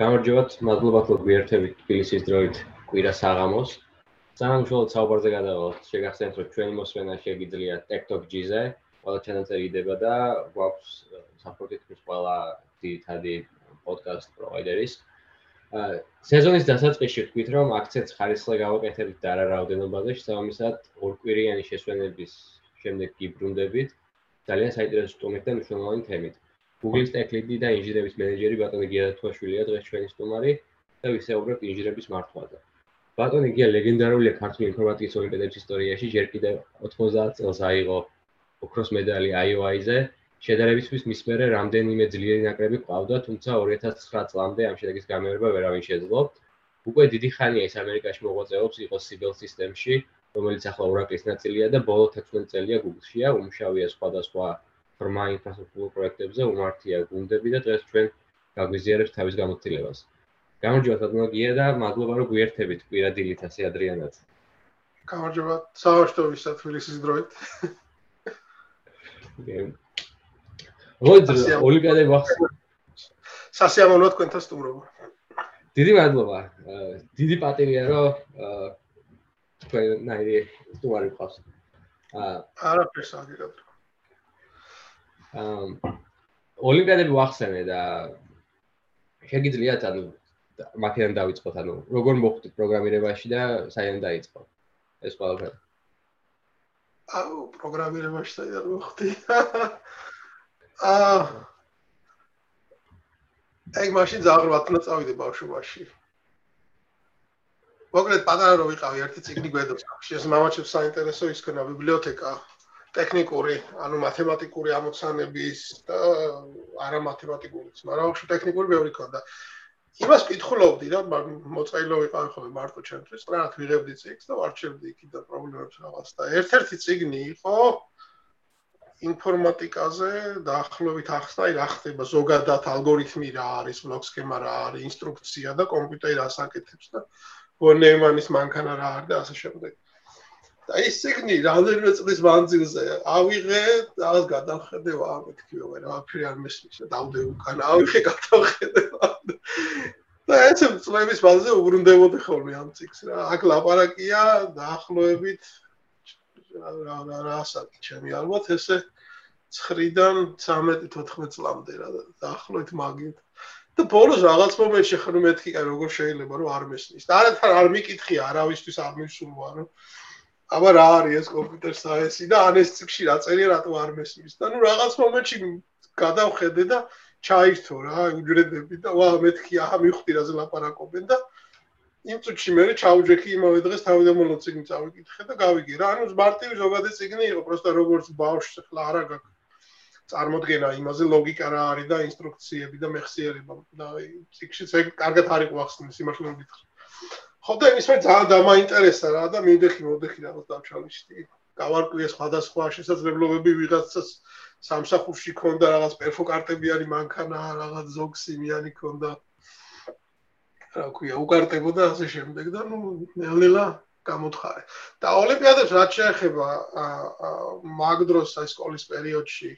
გამარჯობათ, მადლობა რომ გვიერთებით თბილისის დროით კვირა საღამოს. ძალიან უშუალოდ საუბარზე გადავალთ. შეგახსენებთ, რომ ჩვენი მოსვენა შეგიძლია TikTok G-ზე, ყველა ჩანაწერი იდება და გვაქვს support-ით ქვის ყველა ძირითადი podcast provider-ის. აა სეზონის დასაწყისში ვთქვით, რომ აქცენტს ხარისხზე გავაკეთებთ და რა რაოდენობაზე, შესაბამისად, ორკვირიანი შესვენების შემდეგ გიბრუნდებით. ძალიან საინტერესო სტუმრით და მნიშვნელოვანი თემით. Google-ის tech lead-ი და ინჟინერების მენეჯერი ბატონი გია დათუაშვილია დღეს ჩვენი სტუმარი და ვისაუბრებთ ინჟინერების მართვაზე. ბატონი გია ლეგენდარულია ქართული ინფორმატიკის ოლიმპიადების ისტორიაში, ჯერ კიდევ 90 წელს აიღო ოქროს მედალი IOI-ზე. შედარებისთვის მის მერე რამდენიმე ძლიერი ნაკრები ყავდა, თუმცა 2009 წლამდე ამ შედეგის გამეორება ვერავინ შეძლო. უკვე დიდი ხანია ის ამერიკაში მოღვაწეობს, იყო Civil Systems-ში, რომელიც ახლა Oracle-ის ნაწილია და ბოლო 16 წელია Google-შია, უმუშავია სხვადასხვა სხვა ფორმა ინფრასტრუქტურულ პროექტებზე უმართია გუნდები და დღეს ჩვენ გაგვიზიარებს თავის გამოცდილებას. გამარჯობა თადმოგია და მადლობა რომ გვიერთებით კვირადილით ასე ადრიანად. გამარჯობა საერთოდ თბილისის დროით. მოდი ოლიმპიადები ვახსენე. სასიამოვნოა თქვენთან სტუმრობა. დიდი მადლობა. დიდი პატივია რომ თქვენ ნაირი სტუმარი ყავს. აა არაფერს აგიგებ. ოლიმპიადები ვახსენე და შეგიძლიათ ანუ მაქედან დავიწყოთ ანუ როგორ მოხდით პროგრამირებაში და საიდან დაიწყო ეს ყველაფერი აუ პროგრამირებაში საიდან მოხდი აა ეგ მაშინ ზაღრბათნა წავიდე ბავშვობაში მოკლედ პატარა რო ვიყავი ერთი ციგნი გვედოს ეს მამაჩებს საინტერესო ის ქნა ბიბლიოთეკა ტექნიკური, ანუ მათემატიკური ამოცანების და არა მათემატიკურიც, მაგრამ უფრო ტექნიკური ბევრი ქონდა. იმას კითხულობდი რა, მოწყაილო ვიყავი ხოლმე მარტო ჩემთვის, რაღაც ვიღებდი ციგს და ვარჩევდი იქიდან პრობლემებს რაღაც და ერთ-ერთი ციგნი იყო ინფორმატიკაზე დაახლოებით ახსნა, რა ხდება ზოგადად ალგორითმი რა არის, ბლოკ სქემა რა არის, ინსტრუქცია და კომპიუტერი რას აკეთებს და ვონეიმანის მანქანა რა არის და ასე შემდეგ. და ის ციგნი რამდენიმე წლის მანძილზე ავიღე, რაღაც გადავხედე, ვა, მეთქიო, რა ფერი არ მესმის და დავდე უკან, ავიღე გადავხედე. და ეს წლების მანძილზე უბრუნდებოდი ხოლმე ამ ციგს რა. აქ ლაპარაკია დაახლოებით რა რა რა ასაკი ჩემი ალბათ ესე 9-დან 13-14 წლამდე რა დაახლოებით მაგით. და ბოლოს რაღაც მომენტში ხრი მეთქი, აი როგორ შეიძლება რომ არ მესმის. და არათან არ მიკითხია, არავისთვის არ მისულვა რომ აბა რა არის ეს კომპიუტერ საინსი და ან ეს ციკში რა წერია რატო არ მესმის? და ნუ რაღაც მომენტში გადავხედე და ჩაირთო რა უჯრედები და ვა მეთქი აჰა მივხვდი რა ზე ლაპარაკობენ და იმ წუთში მე ჩაუჯექი იმავე დღეს თავიდამონო ციგნი წავიკითხე და გავიგე რა. ანუ მარტივი ზოგადად ციგნი იყო პროსტა როგორც ბავშვს ხლა არა გაქვს წარმოდგენა იმაზე ლოგიკა რა არის და ინსტრუქციები და მეხსიერება და ციგშიც ეგ კარგად არის ახსნის იმართლა მეკითხე ხო და იმის მე ძალიან დამაინტერესა რა და მიდეხი მოდეხი რაღაც დავჩალიშტი გავარკვიე სხვადასხვა შესაძლებლობები ვიღაცას სამსახურში ქონდა რაღაც პერფოკარტები არის მანქანა რაღაც ზოქსიმიანი ქონდა. რა ქვია უკარტებოდა ასე შემდეგ და ნუ ნელ-ნელა გამოთხარე. და ოლიმპიადებს რაც შეეხება მაგდროს აი სკოლის პერიოდში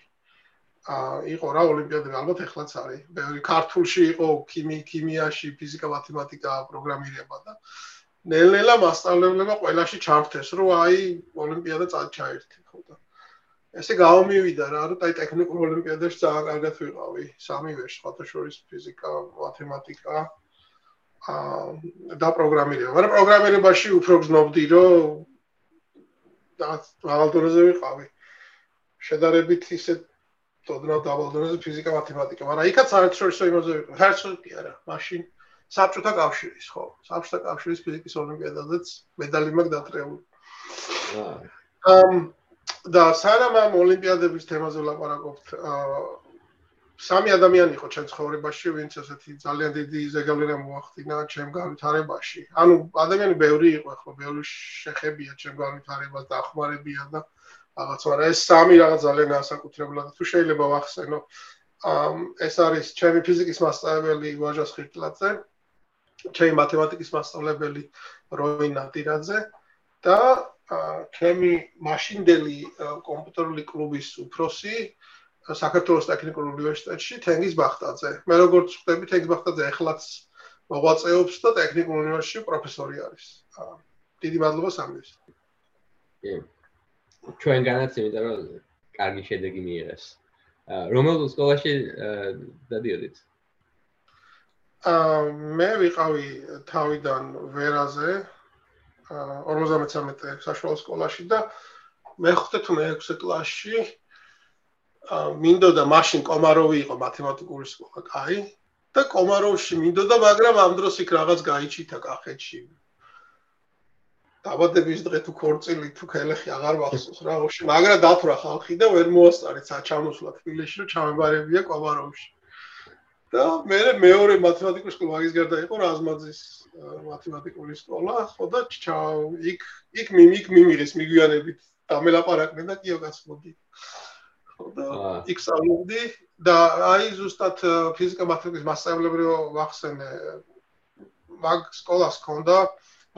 იყო რა ოლიმპიადები ალბათ ეხლაც არის. ბევრი ქართულში იყო ქიმი, ქიმიაში, ფიზიკა, მათემატიკა, პროგრამირება და ნელ-ნელა მასწავლებლებმა ყველაში ჩართეს, რომ აი ოლიმპიადა წაჩაერთე ხო და ესე გამომივიდა რა, რომ აი ტექნიკურ ოლიმპიადაში ძალიან კარგად ვიყავი. სამივე სხვათა შორის ფიზიკა, მათემატიკა აა და პროგრამირება. მაგრამ პროგრამირებაში უფრო გზნობდი, რომ და რაღაცა ვიყავი. შედარებით ისეთ თოდნავ დაბალდონეზე ფიზიკა მათემატიკა, მაგრამ იქაც საერთაშორისო იმაზე ვიყო. საერთაშორისო კი არა, მაშინ საბჭოთა კავშირის, ხო? საბჭოთა კავშირის ფიზიკის ოლიმპიადაზეც მედალი მაგ დატრეული. ამ და სანამ ამ ოლიმპიადების თემაზე ვლაპარაკობთ, აა სამი ადამიანი იყო ჩემ ცხოვრებაში, ვინც ესეთი ძალიან დიდი ზეგავლენა მოახდინა ჩემ განვითარებაში. ანუ ადამიანი ბევრი იყო, ხო, ბევრი შეხებია ჩემ განვითარებას, დახმარებია და აა რაღაც არა ეს სამი რაღაც ძალიან განსაკუთრებულად თუ შეიძლება ვახსენო ეს არის ჩემი ფიზიკის მასწავლებელი ვაჟას ხირტლაძე ჩემი მათემატიკის მასწავლებელი როინ ნატირაძე და ჩემი მაშინდელი კომპიუტერული კლუბის უფროსი საქართველოს ტექნიკურ უნივერსიტეტში თენგიზ ბახტაძე მე როგორც ხვდები თენგიზ ბახტაძე ეხლაც მოღვაწეობს და ტექნიკურ უნივერსიტეტში პროფესორი არის. დიდი მადლობა სამის. კი. ჩვენგანაც იმიტომ რომ კარგი შედეგი მიიღეს. რომელ სკოლაში დადიოდით? აა მე ვიყავი თავიდან ვერაზე 53 საშუალო სკოლაში და მე-5 თუ მე-6 კლასში აა მინდოდა მაშინ კომაროვი იყო მათემატიკური სკოლა, კაი? და კომაროვში მინდოდა, მაგრამ ამ დროს იქ რაღაც გაიჩითა კახეთში. დაბადების დღე თუ ქორწილი თუ ქელეხი აღარ მახსოვს რა, ოში, მაგრამ დათვრა ხალხი და ვერ მოასწარეთ საჩამოსლა თბილისში, რომ ჩამებარებია კომაროვში. და მე მეორე მათემატიკური სკოლა მაგის გარდა იყო რაზმაძის მათემატიკური სკოლა, ხო და იქ იქ მიმიქ მიმიღეს მიგვიანებით დამელაპარაკნენ და კიო გასმოდი. ხო და იქ სწავლობდი და აი ზუსტად ფიზიკა მათემატიკის მასწავლებლიო ვახსენე მაგ სკოლას ქონდა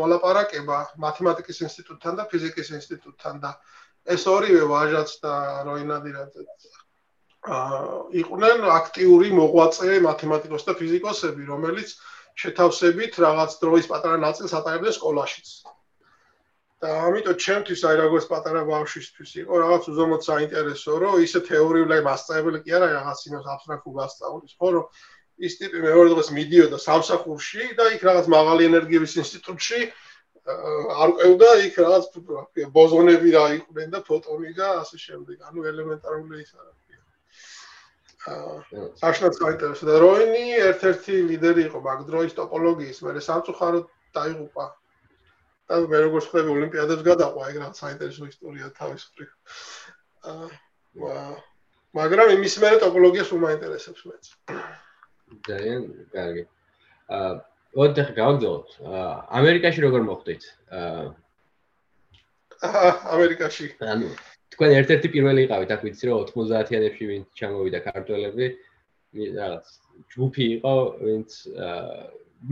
მოლაპარაკება მათემატიკის ინსტიტუტთან და ფიზიკის ინსტიტუტთან და ეს ორივე ვაჟაც და როინადირაძეც აა იყვნენ აქტიური მოღვაწე მათემატიკოსი და ფიზიკოსები, რომელიც შეთავსებით რაღაც დროის პატარა ნაწილს ატარებდნენ სკოლაშიც. და ამიტომ ჩემთვის აი როგორც პატარა ბავშვისთვის იყო რაღაც უზომოდ საინტერესო, რომ ისე თეორიული მასწავლებელი კი არა, რაღაც იმას აბსტრაქტულ გასწავლის, ხო, რომ ის ტიპი მეორე დღეს მიდიოდა სამსახურში და იქ რაღაც მაღალი ენერგიების ინსტიტუტში არ ყევდა იქ რაღაც ბოზონები რა იყვნენ და ფოტონი და ასე შემდეგ. ანუ ელემენტარული ის არა. აშნაც საინტერესო და როინი ერთ-ერთი ლიდერი იყო მაგ დროის ტოპოლოგიის, მე სამწუხაროდ დაიღუპა. და მე როგორც ხვდები ოლიმპიადებს გადაყვა, ეგ რაღაც საინტერესო ისტორია თავის მხრივ. აა მაგრამ იმის მერე ტოპოლოგიას უმაინტერესებს მეც. ძალიან კარგი. აა ოთახ გავგზავნოთ. აა ამერიკაში როგორ მოხდით? აა ამერიკაში. ანუ თქვენ ერთ-ერთი პირველი იყავით, აქ ვიცი რომ 90-იანებში ვინც ჩამოვიდა ქართველები, რაღაც ჯგუფი იყო, ვინც აა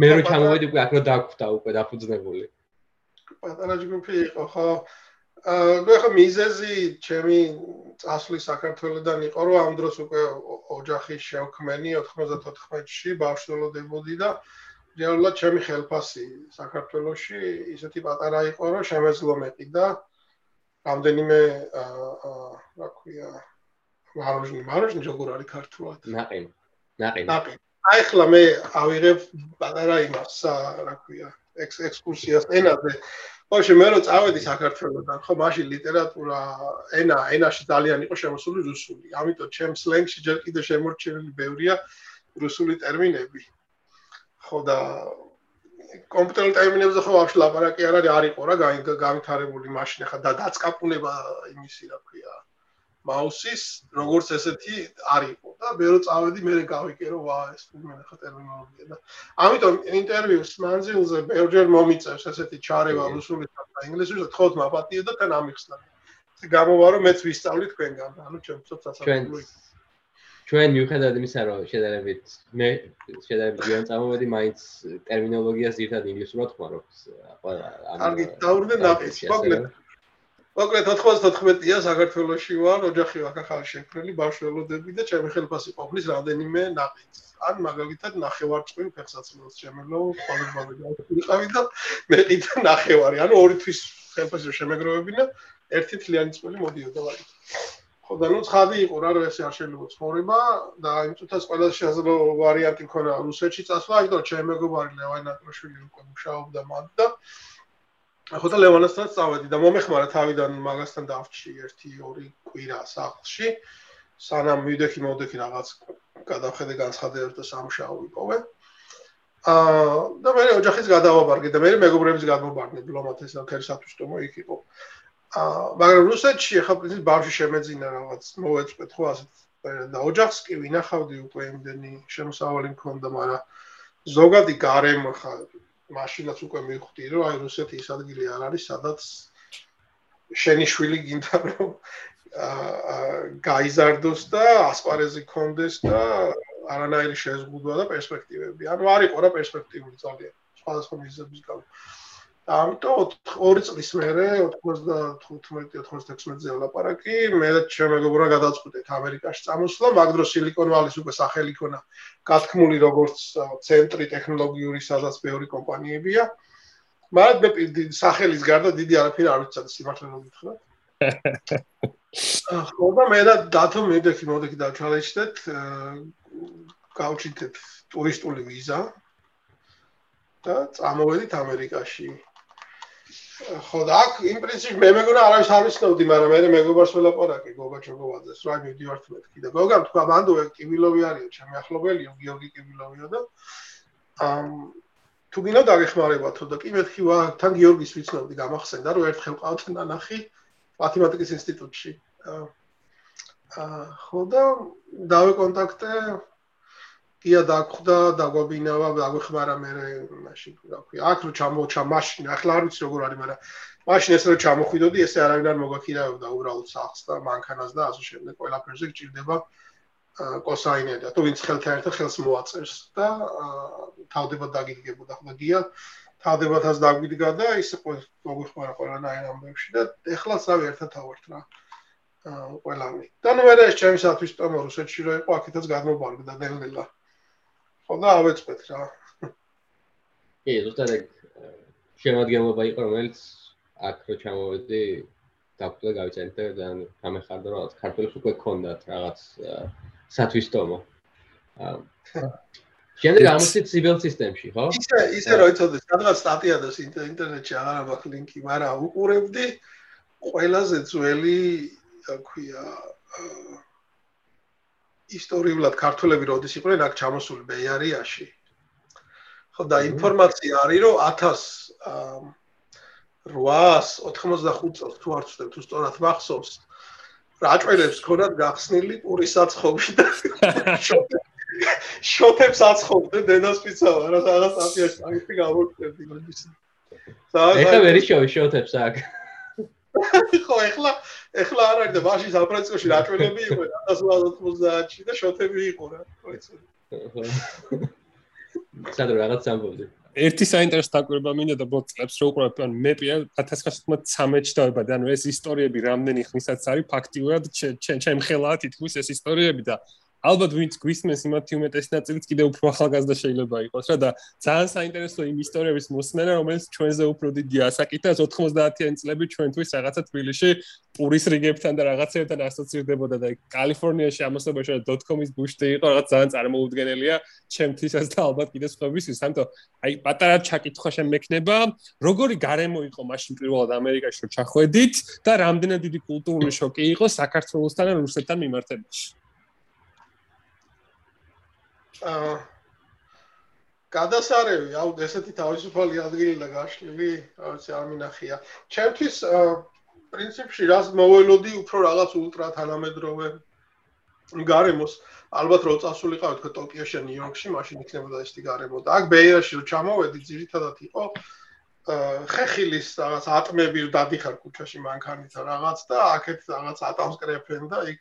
მე რო ჩამოვედი უკვე აქ რო დაგვხდა უკვე დაფუძნებული. პატარა ჯგუფი იყო, ხო? აა ნუ ახლა მიზეზი ჩემი წასვლის საქართველოსდან იყო, რომ ამ დროს უკვე ოჯახის შევქმენი 94-ში ბავშვობოდებოდი და რეალურად ჩემი ხელფასი საქართველოსში ისეთი პატარა იყო, რომ შემეძლო მეყიდა რამდენიმე აა რა ქვია მაროჟნი მაროჟნი როგორ არის ქართულად? ნაყინი ნაყინი. ნაყინი. აი ხლა მე ავიღებ პატარა იმას რა ქვია ექსკურსიას ენაზე ხო მე რო წავედი საქართველოსთან ხო მაშინ ლიტერატურა ენა ენაში ძალიან იყო შემოსული რუსული. ამიტომ ჩემ სლენგში ჯერ კიდე შემორჩენილი ბევრია რუსული ტერმინები. ხო და კომპიუტერულ ტერმინებზე ხო ვაფშე ლაპარაკი არ არის არისო რა განვითარებული მაშინ ხა და დაწკაპუნება იმისი რა ქვია მაუსის როგორც ესეთი არისო და მე რო წავედი მე გავიკერო ვა ეს მე ხა ტერმინოლოგია და ამიტომ ინტერვიუს მანძილზე ბევრჯერ მომიწევს ესეთი ჩარევა რუსულისა და ინგლისურისა და თქოს მაპატიე და თან ამიხსნა ეს გამოვარო მეც ვისწავლი თქვენგან ანუ ჩემ ცოტა სასწაული ჩვენ მიუხედავად იმისა რომ შედარებით მე შედარებით გვიან წამოვედი მაინც ტერმინოლოგიას ერთად ინგლისურად ხმარობ ყველა ანუ დაურდე ნაყის მოკლედ მოკლედ 94-ია საქართველოსში ვარ, ოჯახი ვაკახალ შექმნილი, ბავშვებოდები და ჩემი ხელფასი ყოფნის რამდენიმე ნაყიდს. ან მაგალითად ნახევარწყვი ფეხსაცმელს შემეძლო, ყოველგვარი ვიყავი და მე კიდე ნახევარი, ანუ ორი თვის ხელფასი რომ შემეგროვებინა, ერთი თლიანი წვილი მოდიოდა ვარი. ხო და ნუ ცხადი იყო რა, რომ ესე არ შეიძლება ცხოვრება და იმ წუთას ყველაზე შესაძლო ვარიანტი მქონა რუსეთში წასვლა, იმიტომ ჩემი მეგობარი ლევან ნაკროშვილი უკვე მუშაობდა მანდ და ხო და ლევანასთან წავედი და მომეხმარა თავიდან მაგასთან დავჭი 1-2 კვირა სახლში. სანამ მივიდექი მოდექი რაღაც გადავხედე განცხადებას და სამშაო ვიპოვე აა და მე ოჯახის გადავაბარგე და მე მეგობრების გადმობარგე დიპლომატ ეს ქერსატუს თომო იქ იყო. აა მაგრამ რუსეთში ახლა პრინციპ ბავშვი შემეძინა რაღაც მოეწყვეთ ხო ასეთ და ოჯახს კი ვინახავდი უკვე იმდენი შემოსავალი მქონდა მაგრამ ზოგადი გარემო ხა მაშინაც უკვე მივხვდი რომ აი რუსეთი ის ადგილი არ არის სადაც შენი შვილი გინდა რომ გაიზარდოს და ასპარეზი კონდეს და არანაირი შეზღუდვა და პერსპექტივები. ანუ არ იყო რა პერსპექტიული ძალიან სხვადასხვა მიზეზების გამო. ამიტომ 2 წლის მერე 95-96 წელს ლაპარაკი მე და ჩემ მეგობრმა გადაწყვეტეთ ამერიკაში წამოსვლა, მაგ დროს სილიკონ ვალის უკვე სახელი ქონა გათქმული როგორც ცენტრი ტექნოლოგიური სადაც მეორე კომპანიებია. მაგრამ მე სახელის გარდა დიდი არაფერი არ ვიცოდი სიმართლე რომ გითხრათ. ხო და მე და დათო მედექი მოდექი დაჩალეშდეთ გავჩიტეთ ტურისტული ვიზა და წამოვედით ამერიკაში. ხო და აქ იმ პრინციპი მე მეგონა არავის არ ვიცნობდი, მაგრამ მე მეგობარს ველაპარაკე გოგა ჩოგოვაძეს, რა მივიდივართ მეთქი და გოგა თქვა მანდოვე კიბილოვი არისო, ჩემი ახლობელიო, გიორგი კიბილოვიო და ამ თუ გინდა დაგეხმარებათო და კი მეთქი ვა თან გიორგის ვიცნობდი, გამახსენდა რომ ერთხელ ყავთ ნანახი მათემატიკის ინსტიტუტში. აა ხო და დავე კონტაქტე კია დაგხვდა, დაგვაბინავა, დაგვეხმარა მე მაშინ რა ქვია. აქ რო ჩამოჩა მაშინ, ახლა არ ვიცი როგორ არის, მაგრამ მაშინ ეს რო ჩამოხვიდოდი, ესე არავინ არ მოგაქირავდა უბრალოდ სახს და მანქანას და ასე შემდეგ, ყველაფერზე გჭირდება კოსაინე და თუ ვინც ხელთან ერთად ხელს მოაწერს და თავდება დაგიდგებოდა ხმა გია თავდებათაც დაგვიდგა და ისე მოგვეხმარა ყველანაირ ამბებში და ეხლა სავე ერთად თავართ რა ყველანი. და ნუ მე ეს ჩემისათვის ტომო რუსეთში რო იყო, აქეთაც გადმობარგდა ნელ-ნელა. ხო და ავეწყვეთ რა. კი, ზუსტად ეგ შემოადგენლობა იყო, რომელიც აქ რო ჩამოვედი, დაფტე გავიწენდე და გამეხარდა რომ რაღაც ქართულს უკვე ქონდათ რაღაც სათვისტომო. შემდეგ ამოსით ციბელ სისტემში, ხო? ისე ისე რომ იცოდე, სადღაც სტატია და ინტერნეტში აღარ აქვს ლინკი, მაგრამ უყურებდი ყველაზე ძველი, რა ქვია, ისტორიულად ქართველები როდის იყვნენ აქ ჩამოსული ბეიარიაში. ხო და ინფორმაცია არის რომ 1895 წელს თუ არ ვცდებ თუ სწორად მახსოვს რაჭველებს ქონათ გახსნილი პურის საცხობი და შოთებს აცხობდნენ დედასპიცავა რა რაღაც აფიაში აღიქი გამოვხდებდი მაგის. ეხლა ვერი შოთებს აქ. ხო ეხლა ეხლა არ არის და მაშინ საფრანგეთში რაჭველები იყვნენ 1890-ში და შოთები იყო რა სადღაც რაღაც ამბობდი. ერთი საინტერესო დაკვირვება მინდა და ბოწებს რო უყურებ ან მე პირ 1913-ში დავებადე ანუ ეს ისტორიები რამდენი ხნისაც არის ფაქტიურად ჩემ ხელაა თითქოს ეს ისტორიები და ალბათ ვინც გვისმენს იმათი უმეტეს ნაწილიც კიდე უფრო ახალგაზრდა შეიძლება იყოს რა და ძალიან საინტერესო იმ ისტორიების მოსმენა რომელიც ჩვენზე უფრო დიდი ასაკითაც 90-იანი წლები ჩვენთვის რაღაცა თბილისში პურის რიგებთან და რაღაცებთან ასოცირდებოდა და კალიფორნიაში ამასობაში და .com-ის ბუშტი იყო რაღაც ძალიან წარმოუდგენელია ჩემთვისაც და ალბათ კიდე სხვებისთვის ამიტომ აი პატარა ჩაკითხვა შემექნება. როგორი გარემო იყო მაშინ პირველად ამერიკაში რომ ჩახვედით და რამდენად დიდი კულტურული შოკი იყო საქართველოსთან და რუსეთთან მიმართებაში გადასარევი, აუ ესეთი თავისუფალი ადგილი და გაშლილი, არც არ მინახია. ჩემთვის პრინციპში რას მოველოდი უფრო რაღაც ულტრა თანამედროვე გარემოს. ალბათ რო წასულიყავ თქო ტოკიოში, ნიუ-იორკში, მაშინ იქნებოდა ეს ტიგარემო და აქ ბეიერში რო ჩამოვედი, ძირითადად იყო ხეხილის რაღაც ატმები დადიხარ ქუჩაში მანქანით რაღაც და აქეთ რაღაც ატამს კრეფენ და იქ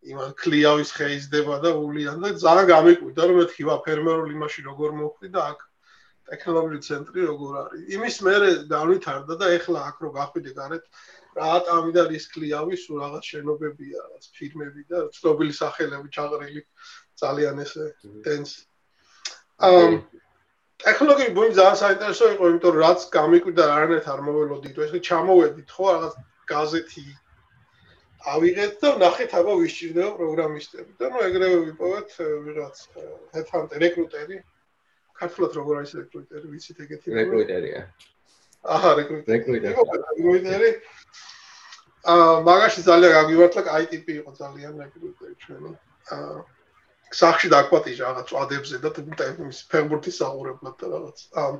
იმ კლიავის ხეიზდება და ულიან და ძალიან გამიკვირდა რომ მეთქი ვა ფერმერული იმაში როგორ მოხდი და აქ ტექნოლოგიური ცენტრი როგორ არის. იმის მერე განვითარდა და ეხლა აქ რო გახვიდე გარეთ რა ატამი და რის კლიავი სულ რაღაც შენობებია, რაღაც ფირმები და ცნობილი სახელები ჩაღრილი ძალიან ესე დენს. ამ ტექნოლოგიური ბუმი ძალიან საინტერესო იყო, იმიტომ რომ რაც გამიკვირდა არანაირად არ მოველოდით, ეს ჩამოვედით ხო რაღაც გაზეთი ავიღეთ და ნახეთ აბა ვის ჭირდება პროგრამისტები და ნუ ეგრევე ვიპოვეთ ვიღაც ჰედჰანტერ რეკრუტერი. ქართულად როგორ არის რეკრუტერი? ვიცით ეგეთი რეკრუტერია. აჰა რეკრუტერი. აა მაგაში ძალიან გაგვივარდა ITP იყო ძალიან რეკრუტერი ჩვენი. აა სახში დაკვატიჟა რაღაც წვადებზე და ტემპის ფეხბურთის საუბრებლად და რაღაც. აა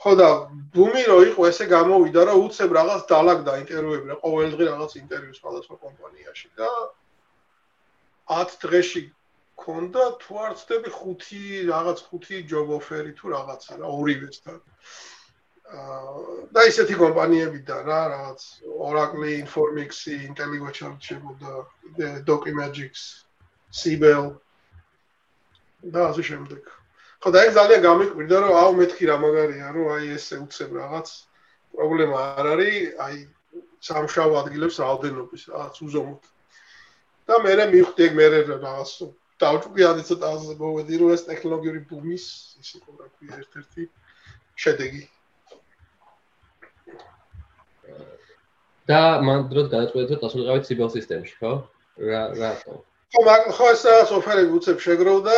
ხო და ბუმი რო იყო ესე გამოვიდა რომ უცებ რაღაც დალაგდა ინტერვიუები რა ყოველდღე რაღაც ინტერვიუ სხვადასხვა კომპანიაში და 10 დღეში ქონდა თუ არ ცდები 5 რაღაც 5 ჯობ ოფერი თუ რაღაცა რა ორივესთან აა და ისეთი კომპანიები და რა რაღაც Oracle, Informix, Intelligent შემოდა Documagics, Sibel და ასე შემდეგ. ხო და ეს ძალიან გამიკვირდა რომ აუ მეთქი რა მაგარია რომ აი ესე უცებ რაღაც პრობლემა არ არის აი სამშაბათ ადგილებს რაოდენობის რაღაც უზომოდ. და მე მე მივხვდი ეგ მე რაღაც დავჭუქი არის ცოტა მოვედი რომ ეს ტექნოლოგიური ბუმის ის იყო რა ქვია ერთ-ერთი შედეგი. და მან დროს გადაწყვეტეთ რომ დასულიყავით სიბელ სისტემში ხო? რა რატო ხო მაგ ხო ეს ოფერი უცებ შეგროვდა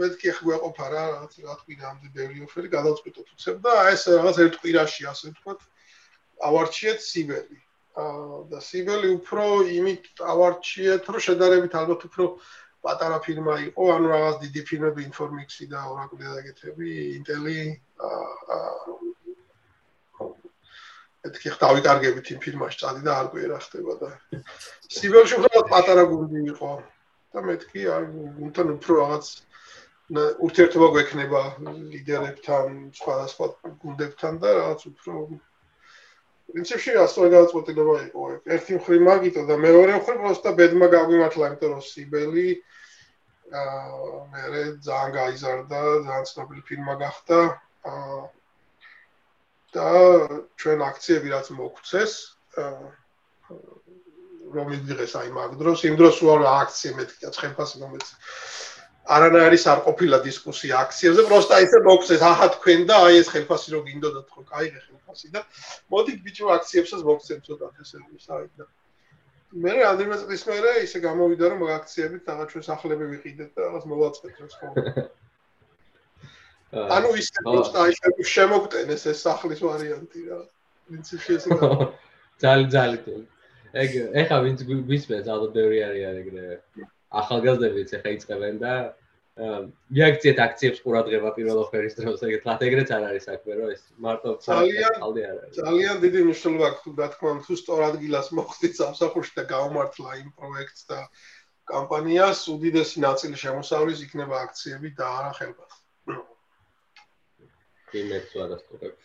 მეთქი ხ გვეყოფა რა რაღაც რა თქვი გამდე ბევრი ოფერი გადაწყვეტოთ უცებ და ეს რაღაც ერთ კვირაში ასე ვთქვათ ავარჩიეთ სიბელი. და სიბელი უფრო იმით ავარჩიეთ, რომ შედარებით ალბათ უფრო პატარა ფირმა იყო, ანუ რაღაც დიდი ფირმები ინფორმიქსი და ორაკული და ეგეთები, ინტელი აა ეთქი ხტავიკარგებით იმ ფირმაში წადი და არ ყვიერა ხდება და სიბელში უფრო პატარა გუნდი იყო. და მეთქი აი გუნდთან უფრო რაღაც ურთიერთობა გვექნება ლიდერებთან, სხვადასხვა გუნდებთან და რაღაც უფრო პრინციპში ასე გადაწყვეტილება იყო. ერთი მხრივ მაგიტო და მეორე მხრივ პროსტა ბედმა გაგვიმართლა იმიტომ რომ სიბელი აა მე ძალიან გაიზარდა ძალიან ცნობილი ფილმა გახდა. აა და ჩვენ აქციები რაც მოგვცეს რომ მიდიღეს აი მაგ დროს იმ დროს უარ აქციები მეთქია ცხენფასი მომეც არანაირი სარყოფილა დისკუსია აქციებზე, პროსტა ისე მოგწეს, აჰა თქვენ და აი ეს ხელფასი რო გინდოდათ ხო გაიღე ხელფასი და მოდით ბიჭო აქციებსაც მოგწევთ ცოტა ესეებს აი და მე რამდენიმე წლის მერე ისე გამოვიდა რომ აქციებით რაღაც ჩვენ სახლები ვიყიდეთ და რაღაც მოვაწყეთ რა თქმა უნდა. ანუ ისე პროსტა აი შემოგტენეს ეს სახლის ვარიანტი რა. პრინციპში ესე ძალიან ძალიან ეგ ეხა ვინც გვისმენს ალბათ ბევრი არის ეგრევე. ახალგაზრდებიც ახლა იწყებენ და რეაქციეთ აქციებს ყურადღება პირველ ოფერის დროს ეგეთ რა ეგრეც არ არის საქმე რომ ეს მარტო ძალიან ძალიან დიდი მნიშვნელობა აქვს თუ დათქმა თუ სწორ ადგილას მოხდით სამსახურში და გაუმართლა იმ პროექტს და კამპანიას უდიდესი ნაწილი შემოსავლის იქნება აქციები და არა ხელფასი. იმეც ვარასწორებ.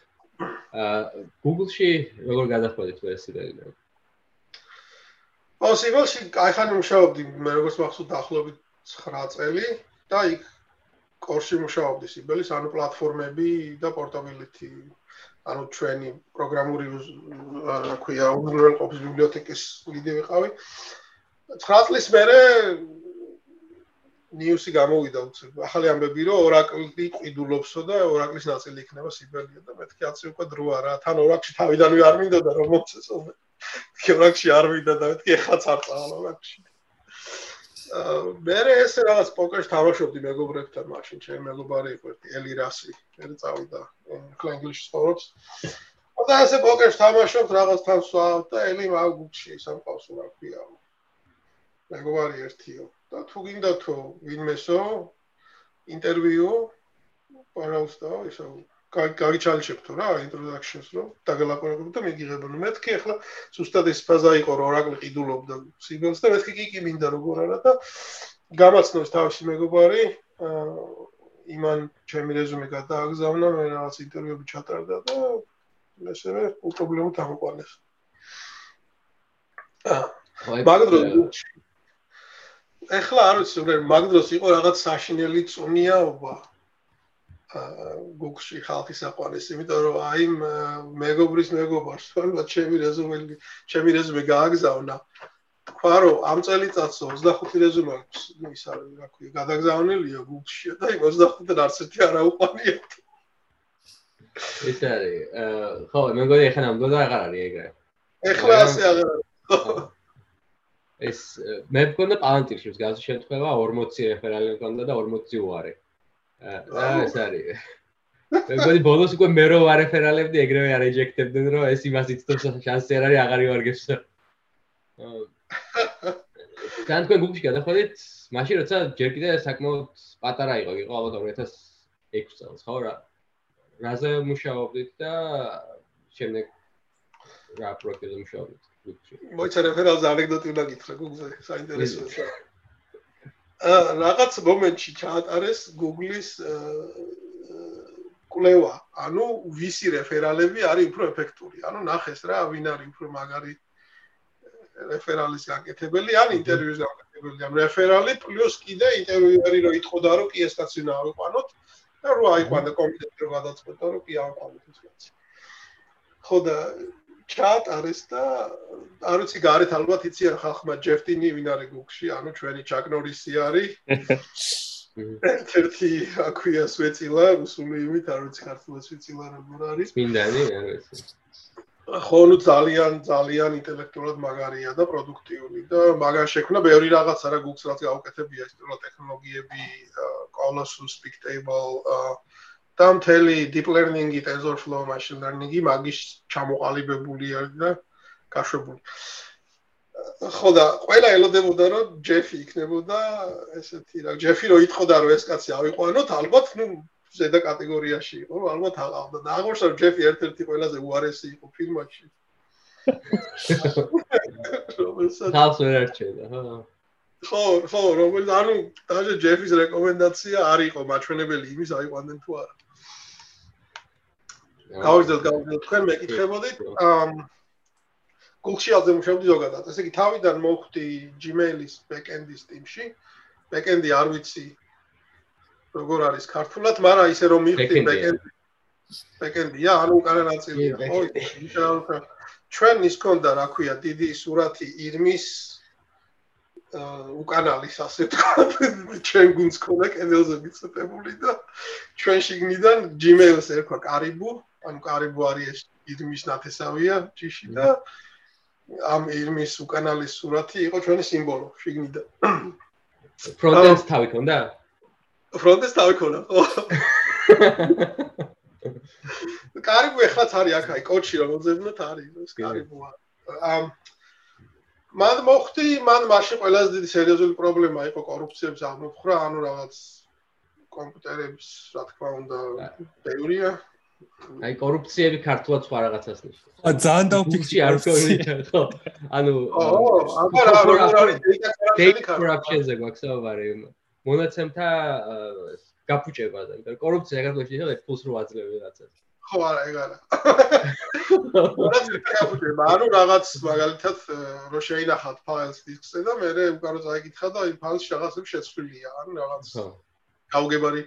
აა Google-ში როგორ გადახვედით ეს პოსიბლში ახლა მუშაობდი მე როგორც მახსოვს დაახლოებით 9 წელი და იქ კორში მუშაობდი სიბელის ანუ პლატფორმები და პორტაბილიტი ანუ ჩვენი პროგრამული რა ქვია უზრუნველყოფის ბიბლიოთეკის ლიდი ვიყავი 9 წლის მერე ნიუსი გამოვიდა უცებ. ახალი ამბები რომ ორაკლი ყიდულობსო და ორაკლის ნაწილი იქნება სიბელია და მეთქი აცი უკვე დრო არა. თან ორაკში თავიდანვე არ მინდოდა რომ მომწესო. ქივრაკში არ ვიდა და მეთქი ეხლა წარ წავალაკში. აა მე ესე რაღაც პოკერს თამაშობდი მეგობრებთან, მაშინ ჩემი მეგობარი იყო ერთი ელირასი, მე წავიდა ქლანგლში სწავლობს. და ესე პოკერს თამაშობთ რაღაც თან სვავ და ელი მაგუჩი სამყავს რა ქვია. მეგობარი ერთიო და თუ გინდა თუ ვინმესო ინტერვიუ პარაუსტა ისო კარგი ჩალიშებთო რა ინტროდაქშენს რო დაგელაპარაკობ და მიგიღებო ნუ მეთქი ახლა ზუსტად ეს ფაზა იყო რომ ორაკლი ყიდულობდა სიგელს და მეთქი კი კი მინდა როგორ არა და გამაცნობს თავისი მეგობარი. იმან ჩემი რეზუმე გადააგზავნა მე რაღაც ინტერვიუები ჩატარდა და ესევე უპრობლემო თამოყანეს მაგდროს ეხლა არ ვიცი მაგდროს იყო რაღაც საშინელი წუნიაობა გუგლში ხალხის აყვანეს, იმიტომ რომ აი მეგობრის მეგობარს, თორემ ჩემი რეზუმე, ჩემი რეზუმე გააგზავნა. თქვა რომ ამ წელიწადს 25 რეზუმე აქვს, ის არის, რა ქვია, გადაგზავნილია გუგლში და იმ 25-დან არც ერთი არ აუყვანია. ეს არის, ხო, მე მგონი ეხლა ნამდვილად აღარ არის ეგრე. ეხლა ასე აღარ არის. ეს მე მგონი პალანტირში მსგავსი შემთხვევა 40 რეფერალი მქონდა და 40 უარი. აა ეს არის. მეგონი ბოლოს უკვე მე რო ვარეფერალებდი ეგრევე არ ეჯექტებდნენ რომ ეს იმას იცნობს შანსი არ არის აღარ ივარგებს. თან თქვენ გუგლში გადახვედით, მაშინ როცა ჯერ კიდე საკმაოდ პატარა იყო, იყო ალბათ 2006 წელს, ხო რა? რაზე მუშაობდით და შემდეგ რა პროექტზე მუშაობდით მოიცა რეფერალზე ანეკდოტი უნდა გითხრა გუგლზე, საინტერესოა. რაღაც მომენტში ჩაატარეს Google-ის კვლევა, ანუ ვისი რეფერალები არის უფრო ეფექტური. ანუ ნახეს რა, ვინ არის უფრო მაგარი რეფერალის გაკეთებელი ან ინტერვიუს გაკეთებელი. ამ რეფერალი პლუს კიდე ინტერვიუერი რო იტყოდა რომ კი ეს კაცი უნდა ავიყვანოთ და რო აიყვანა კომიტეტი რო გადაწყვეტა რომ კი ავიყვანოთ ეს კაცი. ხო და ჩატ არის და არ ვიცი გარეთ ალბათ იციან ხალხმა ჯეფტინი ვინ არის გუგში, ანუ ჩვენი ჩაკნორისი არის. ერთი აქვია სვეცილა, რუსული იმით არ ვიცი ქართულად სვეცილა როგორ არის. მინდანი არ ვიცი. ხო, ნუ ძალიან ძალიან ინტელექტუალურად მაგარია და პროდუქტიული და მაგარ შექმნა ბევრი რაღაცა რა გუგს რაც გაუკეთებია ისტორიულ ტექნოლოგიები, Colossus Big Table და მთელი deep learning-ი, TensorFlow, machine learning-ი მაგის ჩამოყალიბებული არის და გაშვებული. ხო და ყველა ელოდებოდა რომ ჯეფი იქნებოდა ესეთი რა. ჯეფი რო იტყოდა რომ ეს კაცი ავიყვანოთ ალბათ ნუ ზედა კატეგორიაში იყო ალბათ აღავდა და აღნიშნა რომ ჯეფი ერთ-ერთი ყველაზე უარესი იყო ფილმში თავს ვერ არჩედა ხო ხო. ხო რომელიც ანუ დაჟე ჯეფის რეკომენდაცია არ იყო მაჩვენებელი იმის აიყვანდნენ თუ არა გავიზრდეთ გავიზრდეთ თქვენ მეკითხებოდით აა Google-ზე მუშაობდი ზოგადად. ესე იგი, თავიდან მოხვდი Gmail-ის backend-ის ტიმში. backend-ი არ ვიცი როგორ არის ქართულად, მაგრამ ისე რომ მივხვდი backend-ი. backend-ია, ანუ უკანა ნაწილია, ხო? ჩვენ ის კონდა, რა ქვია, დიდი სურათი ირმის აა უკანალის ასე თქვა, ჩვენ გუნდს კონდა კენელზე მიწეპებული და ჩვენ შიგნიდან Gmail-ს ერქვა კარიბუ, ანუ კარიბუ არის ირმის ნათესავია ჭიში და ამ ირმის უკანალის სურათი იყო ჩვენი სიმბოლო შიგნიდან. ფრონტენდს თავი ქონდა? ფრონტენდს თავი ქონდა, ხო. კარიბუ ეხლაც არის აქ აი კოჩი რომელზეც არის ეს კარიბუა. ამ მან მოხდი, მან მაშინ ყველაზე დიდი სერიოზული პრობლემა იყო კორუფციების აღმოფხრა, ანუ რაღაც კომპიუტერების, რა თქმა უნდა, თეორია, აი კორუფციები ქართულად სხვა რაღაცას ნიშნავს. ა ძალიან დაუფიქსი არ ვიცი ხო. ანუ ო, აბა რა როგორ არის data corruption-ზე გვაქვს საუბარი. მონაცემთა გაფუჭებაზე. იმიტომ კორუფცია საქართველოში შეიძლება ფულს რო აძლევი რაღაცას. ხო არა, ეგ არა. ანუ რაღაც მაგალითად რო შეინახავთ ფაილს დისკზე და მე უკარო წაიკითხა და იმ ფაილს რაღაცები შეცვლილია, ანუ რაღაც გაუგებარი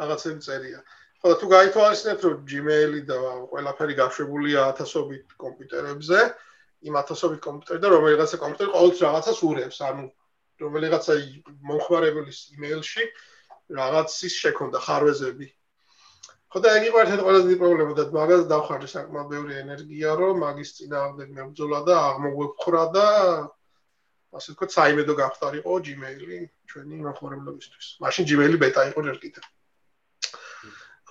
რაღაცები წერია. ხო თუ გაითვალისწინებთ რომ Gmail-ი და ყველაფერი გაშვებულია ათასობით კომპიუტერებზე, იმ ათასობით კომპიუტერი და რომელიღაცა კომპიუტერი ყოველთვის რაღაცას ურევს, ანუ რომელიღაცა მომხმარებლის email-ში რაღაცის შექონდა ხარვეზები. ხო და ეგ იყო ერთ-ერთი ყველაზე დიდი პრობლემა და მაგას დავხარჯე საკმაოდ ბევრი ენერგია, რომ მაგის წინააღმდეგ მებრძოლა და აღმოგვეფხრა და ასე ვთქვათ, საიმედო გახდარიყო Gmail-ი ჩვენი მომხმარებლობისთვის. მაშინ Gmail-ი ბეტა იყო ჯერ კიდევ.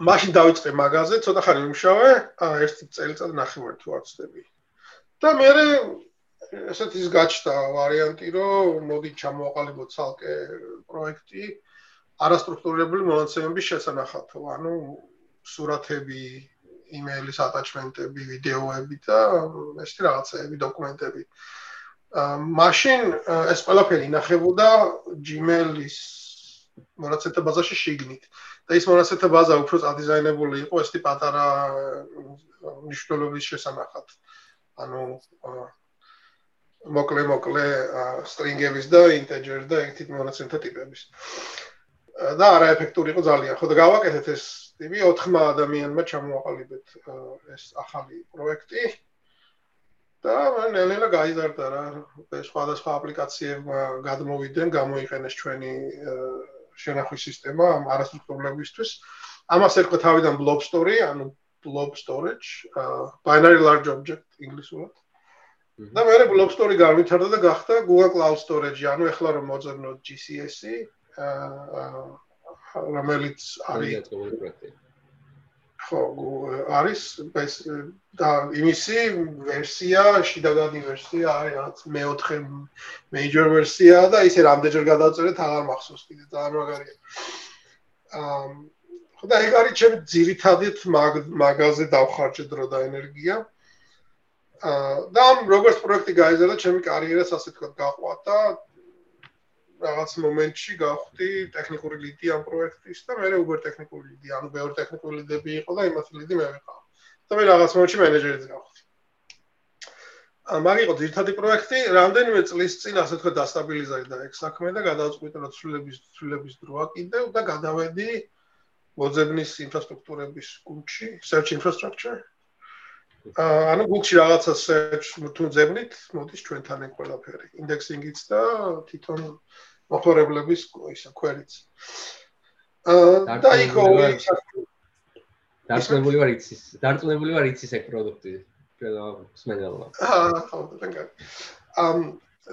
მაშინ დავიწყე მაღაზია, ცოტა ხანი ვიმშავე, ერთი წელიწად ნახევარი თუ არ ვწდები. და მე ესეთ ის გაჩნდა ვარიანტი, რომ მოდი ჩამოვაყალიბოთ ცალკე პროექტი არასტრუქტურირებული მონაცემების შესანახად, ანუ სურათები, იმეილის ატაჩმენტები, ვიდეოები და ესეთი რაღაცები, დოკუმენტები. მაშინ ეს ყველაფერი ინახებოდა Gmail-ის მონაცემთა ბაზაში შიგნით. და ის მონაცემთა ბაზა უფრო წადიზაინებული იყო ესეთი პატარა მნიშვნელობის შესანახად. ანუ მოკლე მოკლე string-ების და integer და ერთი მონაცემთა ტიპების. და არაეფექტური იყო ძალიან. ხო და გავაკეთეთ ეს ტიპი 4 ადამიანმა ჩამოაყალიბეთ ეს ახალი პროექტი. და ნელ-ნელა გაიზარდა რა. სხვადასხვა აპლიკაციებმა გადმოვიდნენ, გამოიყენეს ჩვენი შენახვის სისტემა ამ არასტრუქტურულებისთვის. ამას ერქვა თავიდან blob story, ანუ blob storage, binary large object ინგლისურად. და მე მე blob story განვითარდა და გახდა Google Cloud Storage, ანუ ეხლა რომ მოძებნოთ GCS-ი, რომელიც არის ხო, არის ეს და იმისი ვერსია, შიდაგადი ვერსია არის რაც მეოთხე major ვერსია და ისე რამდენჯერ გადაწერეთ აღარ მახსოვს კიდე ძალიან მაგარია. აა ხო და ეგ არის ჩემი ძირითადით მაგაზე დავხარჯე დრო და ენერგია. აა და როგორც პროექტი გაიზარდა, ჩემი კარიერას ასე თქვა გაყვა და რაღაც მომენტში გავხდი ტექნიკური ლიდი ამ პროექტის და მე უბრალოდ ტექნიკური ლიდი, ანუ მეორე ტექნიკური ლიდები იყო და იმათ ლიდი მე ვიყავ. და მე რაღაც მომენტში მენეჯერიც გავხდი. მაგ იყო ძირთადი პროექტი, რამდენიმე წლის წინ ასე თქვა დასტაბილიზდა ეგ საქმე და გადავწყვიტე რომ ცვლილების ცვლილების დროა კიდევ და გადავედი მოძებნის ინფრასტრუქტურების გუნდში, search infrastructure. ანუ გუნდში რაღაცა search თუ ძებნით, მოდის ჩვენთან ეგ ყველაფერი. indexing-იც და თვითონ მოხმარებლების ისა query-ც. აა და იქო დარწმუნებული ვარ იცის, დარწმუნებული ვარ იცის ეგ პროდუქტი. სმენელმა. აა, ხო, დაგა. ამ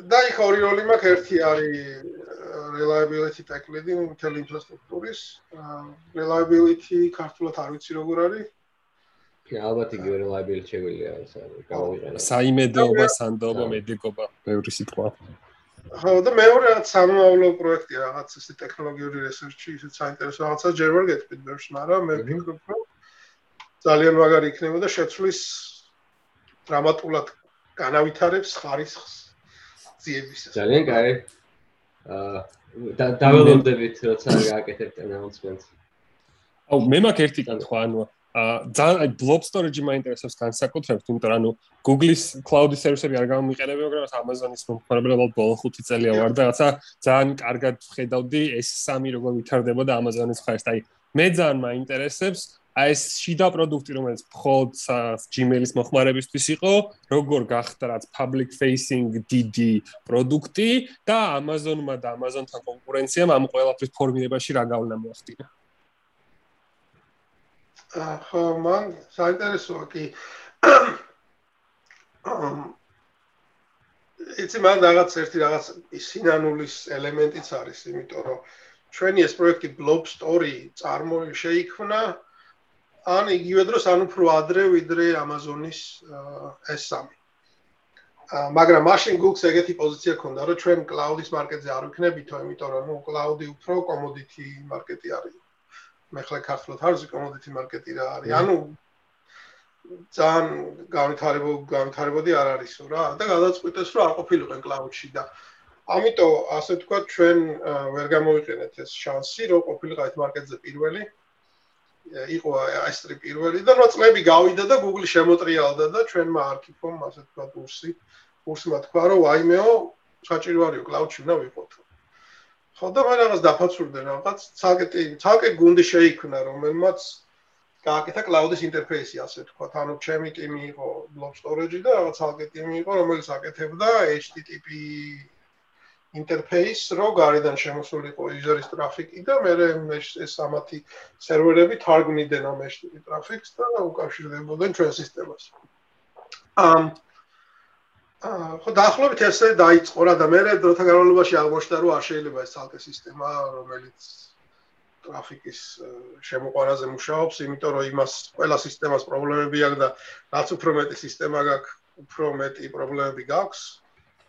და იქ ორი როლი მაქვს, ერთი არის reliability tech lead-ი მთელი ინფრასტრუქტურის. reliability ქართულად არ ვიცი როგორ არის. ალბათ იგი reliability შეგვიძლია გავაიყენო. საიმედოობა, სანდოობა, მედიკობა, ბევრი სიტყვა. ხო, და მეორე რაღაც სამომავლო პროექტი რაღაც ესე ტექნოლოგიური რესერჩი, ისე საინტერესო რაღაცა ჯერ ვერ გეტყვით ბევრს, მაგრამ მე ვფიქრობ, რომ ძალიან მაგარი იქნება და შეცვლის დრამატულად განავითარებს ხარისხს ძიებისა. ძალიან კაი. აა და დაველოდებით როცა გააკეთებთ announcement. აუ მე მაქვს ერთი კითხვა, ანუ აა ძალიან აი blob storage მაინტერესებს განსაკუთრებით, იმიტომ რომ ანუ Google-ის cloud service-ები არ გამომიყენებია, მაგრამ Amazon-ის მომხმარებლად ბოლო 5 წელია ვარ და რაცა ძალიან კარგად ხედავდი S3 როგორ ვითარდებოდა Amazon-ის ხარისხი. აი მე ძალიან მაინტერესებს აი ეს შიდა პროდუქტი რომელიც მხოლოდ Gmail-ის მოხმარებისთვის იყო, როგორ გახდა რაც public facing დიდი პროდუქტი და Amazon-მა და Amazon-თან კონკურენციამ ამ ყველაფრის ფორმირებაში რა გავნა მოახდინა. ახლა მან საინტერესოა კი იცი მან რაღაც ერთი რაღაც სინანულის ელემენტიც არის, იმიტომ რომ ჩვენი ეს პროექტი Blob Story წარმოიშეიქმნა ან იგივე დროს ან უფრო ადრე ვიდრე Amazon-ის S3. მაგრამ machine Google-ს ეგეთი პოზიცია ქონდა, რომ ჩვენ cloud-ის მარკეტზე არ ვიქნებითო, იმიტომ რომ ნუ cloud-ი უფრო commodity მარკეტი არის. მე ხლა ქართულად არ ვიცი commodity მარკეტი რა არის. ანუ ძალიან განვითარებო განვითარებოდი არ არისო რა და გადაწყვიტეს რომ არ ყოფილიყვენ cloud-ში და ამიტომ ასე თქვა ჩვენ ვერ გამოვიყენეთ ეს შანსი რომ ყოფილიყავ ეს მარკეტზე პირველი იყო ასტრი პირველი და რა წლები გავიდა და Google შემოტრიალდა და ჩვენმა არქიფომ ასე თქვა კურსი კურსმა თქვა რომ ვაიმეო საჭირო არისო cloud-ში უნდა ვიყოთ. ხო და მე რაღაც დაფაცურდე რაღაც ცალკე ცალკე გუნდი შეიქმნა რომელმაც გააკეთა cloud-ის ინტერფეისი ასე თქვა. ანუ ჩემი ტიმი იყო blob storage-ი და რაღაც ცალკე ტიმი იყო რომელიც აკეთებდა HTTP ინტერფეის, რო გარედან შემოსულიყო user-ის ტრაფიკი და მე ეს ამათი სერვერები თარგმნიდნენ ამ HTTP ტრაფიკს და უკავშირდებოდნენ ჩვენ სისტემას. ამ აა ხო დაახლოებით ესე დაიწყო რა და მე დროთა განმავლობაში აღმოჩნდა რომ არ შეიძლება ეს ცალკე სისტემა რომელიც ტრაფიკის შემოყვანაზე მუშაობს, იმიტომ რომ იმას ყველა სისტემას პრობლემები აქვს და რაც უფრო მეტი სისტემა გაქვს, უფრო მეტი პრობლემები გაქვს.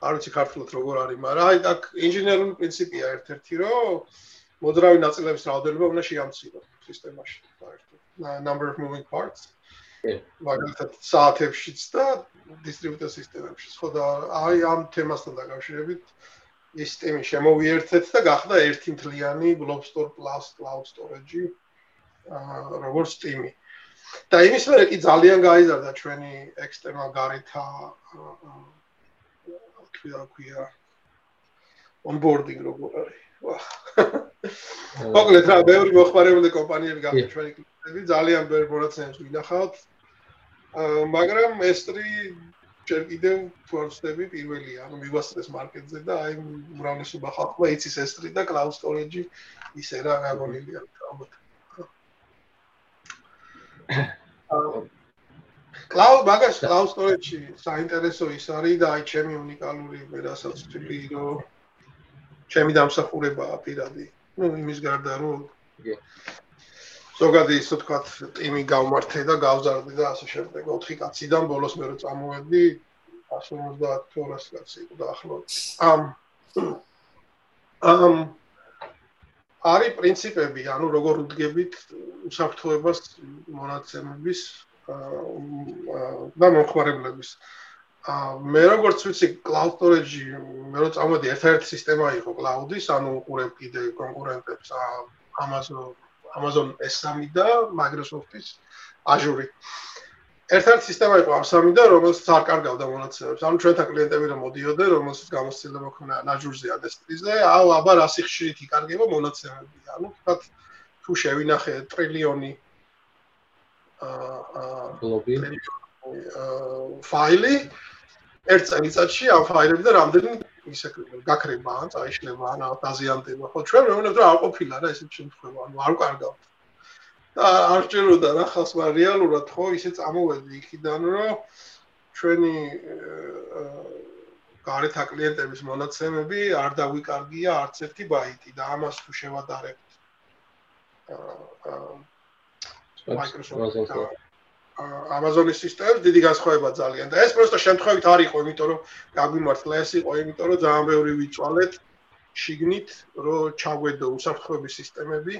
არ ვიცი ქართულად როგორ არის, მაგრამ აი აქ ინჟინერული პრინციპია ერთ-ერთი, რომ მოძრავი ნაწილების რაოდენობა უნდა შეამციროს სისტემაში, number of moving parts. მაგალითად, საათებშიც და დისტრიბუტორ სისტემებში. ხო და აი ამ თემასთან დაკავშირებით ის ტემი შემოვიერთეთ და გახდა ერთი მთლიანი Globstore Plus Cloud Storage როგორც ტიმი. და იმის მერე კი ძალიან გაიზარდა ჩვენი external გარეთ აა რა ქვია onboarding როგორ არის? მოკლედ რა ბევრი მოხმარებული კომპანიები გახდა ჩვენი კლიენტები ძალიან ბევრი მონაცემს ვინახავთ მაგრამ S3 ჯერ კიდევ ფორსტები პირველია ანუ მივასწრეს მარკეტზე და აი უმრავლესობა ხალხმა იცის S3 და cloud storage ისე რა გაგონილია ალბათ cloud მაგას cloud storage-ში საინტერესო ის არის და აი ჩემი უნიკალური ვერასაც ვთვლი რომ ჩემი დამსახურებაა პირადი. ну იმის გარდა რომ ზოგადი ისე თქვა ტიმი გავმართე და გავზარდე და ასე შემდეგ 4 კაციდან ბოლოს მე რო წამოვედი 150-200 კაცი იყო დაახლოებით. ამ ამ არის პრინციპები, ანუ როგორ უდგებით უსაფრთხოებას მონაცემების და მომხმარებლების. აა მე როგორც ვიცი cloud storage მე რო წამოდი ერთ-ერთი სისტემა იყო cloud-ის, ანუ უყურებ კიდე კონკურენტებს Amazon Amazon S3 და Microsoft-ის Azure. ერთ-ერთი სისტემა იყო ამსამიდან, რომელსაც არ კარგავდა მონაცემებს. ანუ ჩვენთან კლიენტები რომ მოდიოდნენ, რომელსაც გამოცდილება ქონა ნაჟურზე ადესტრიზე, აუ აბა რა სიხშირით იკარგება მონაცემები. ანუ თქვათ თუ შევინახე ტრილიონი აა ბლობი ფაილი ერთ წელიწადში ამ ფაილებიდან რამდენი ისე გაქრება ან წაიშლება ან დაზიანდება. ხო ჩვენ მეუბნებთ რომ არ ყოფილა რა ესეთ შემთხვევა, ანუ არ კარგავთ. და არ ჭიროდა რა ხალხს მაგრამ რეალურად ხო ისე წამოვედი იქიდან რომ ჩვენი გარეთ კლიენტების მონაცემები არ დავიკარგია არც ერთი ბაიტი და ამას თუ შევადარებთ Microsoft Amazon-ის სისტემებს დიდი განსხვავება ძალიან და ეს პროსტო შემთხვევით არ იყო, იმიტომ რომ გაგვიმართლა ეს იყო, იმიტომ რომ ძალიან ბევრი ვიწვალეთ შიგნით, რომ ჩაგვედო უსაფრთხოების სისტემები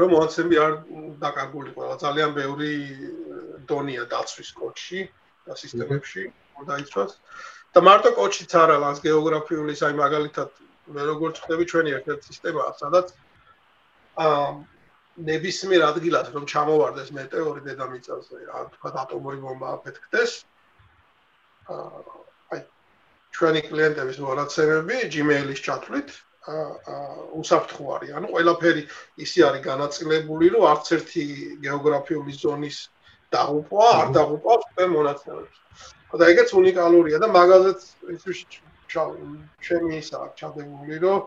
რომ მონაცემები არ დაკარგულიყო, ძალიან ბევრი დონია დაცვის კოდში და სისტემებში დაიცვას. და მარტო კოდშიც არა, ლანს გეოგრაფიული, აი მაგალითად მე როგორც ხდები ჩვენი ერთ-ერთი სისტემაა, სადაც აა ნებისმიერ ადგილას რომ ჩამოვარდეს მეტეორი დედამიწაზე, ან თქვა ატომური ბომბა აფეთქდეს, აი ჩვენი კლიენტების მონაცემები Gmail-ის ჩათვლით უსაფრთხო არის. ანუ ყველაფერი ისე არის განაწილებული, რომ არც ერთი გეოგრაფიული ზონის დაღუპვა არ დაღუპავს თქვენ მონაცემებს. და ეგეც უნიკალურია და მაგალითად ის ჩემი ისა ჩადებული, რომ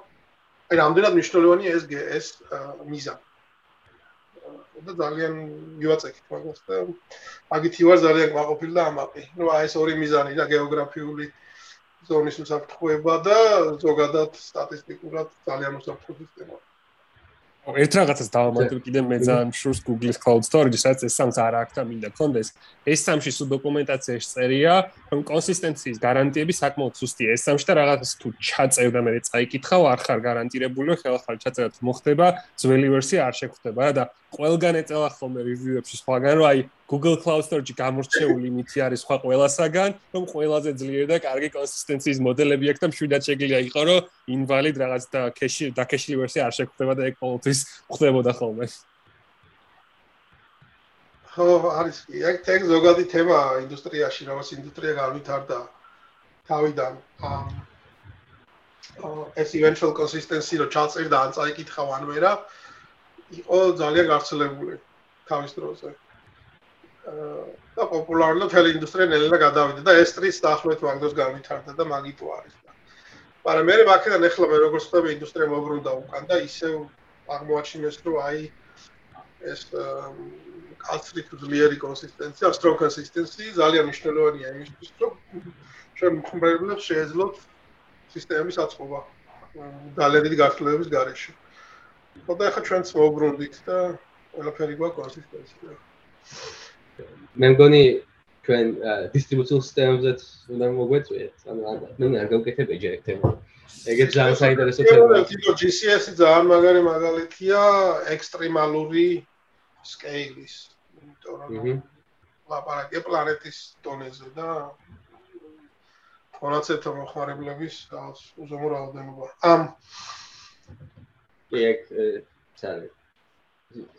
აი რამდენად მნიშვნელოვანია ეს ეს მიზანი. და ძალიან მივაწექით მაგას და აგითი ვარ ძალიან გაყოფილი და ამაყი. ნუ აი ეს ორი მიზანი და გეოგრაფიული ზონის უსაფრთხოება და ზოგადად სტატისტიკურად ძალიან უსაფრთხო სისტემა. ერთ რაღაცას დავამატებ კიდე მე ძალიან შურს Google-ის Cloud Storage-ი, სადაც ეს სამს არ აქვს და მინდა კონდეს. ეს სამში სულ დოკუმენტაციაში წერია, რომ კონსისტენციის გარანტიები საკმაოდ სუსტია. ეს სამში და რაღაცას თუ ჩაწევ და მე წაიკითხავ, არ ხარ გარანტირებული, ხელახალ ჩაწერა თუ მოხდება, ძველი ვერსია არ შეგხვდება და ყველგან ეწევა ხოლმე review-ებში სხვაგან, რომ აი Google Cloud Storage გამორჩეული იმითი არის სხვა ყველასაგან, რომ ყველაზე ძლიერი და კარგი კონსისტენციის მოდელები აქვს და მშვიდად შეგიძლია იყო, რომ invalid რაღაც და cache და cache ვერსია არ შეგხვდება და ეგ ყოველთვის ხდებოდა ხოლმე. ხო, არის ეგ ეგ ზოგადი თემა ინდუსტრიაში, რაღაც ინდუსტრია განვითარდა თავიდან. აა ეს eventual consistency რო ჩაწერდა ან წაიკითხავ ან ვერა, იყო ძალიან გავრცელებული თავის დროზე. და პოპულარული თელი ინდუსტრია ნელა გადავიდა და ეს ტრის დაახლოებით მაგდროს განვითარდა და მაგიტო არის. მაგრამ მე მაქედან ეხლა მე როგორც ხდება ინდუსტრია მოგრუნდა უკან და ისე აღმოაჩინეს რომ აი ეს კაცრი ძლიერი კონსისტენცია, strong consistency ძალიან მნიშვნელოვანია იმისთვის რომ ჩვენ მომხმარებლებს შეეძლოთ სისტემის აწყობა ძალიან დიდი გასწავლების გარეშე. ხოდა ახლა ჩვენც მოგრუნდით და ყველაფერი გვაქვს კონსისტენცია. მე მგონი ჩვენ დისტრიბუციულ სისტემებზეც უნდა მოგვეწვიეთ. ანუ მე არ გავკეთებ ეჯექტებ. ეგეც ძალიან საინტერესო თემაა. თვითონ GCS-ი ძალიან მაგარი მაგალითია ექსტრემალური სკეილის. იმიტომ რომ ლაპარაკია პლანეტის დონეზე და მონაცემთა მოხმარებლების უზომო რაოდენობა. ამ ეგ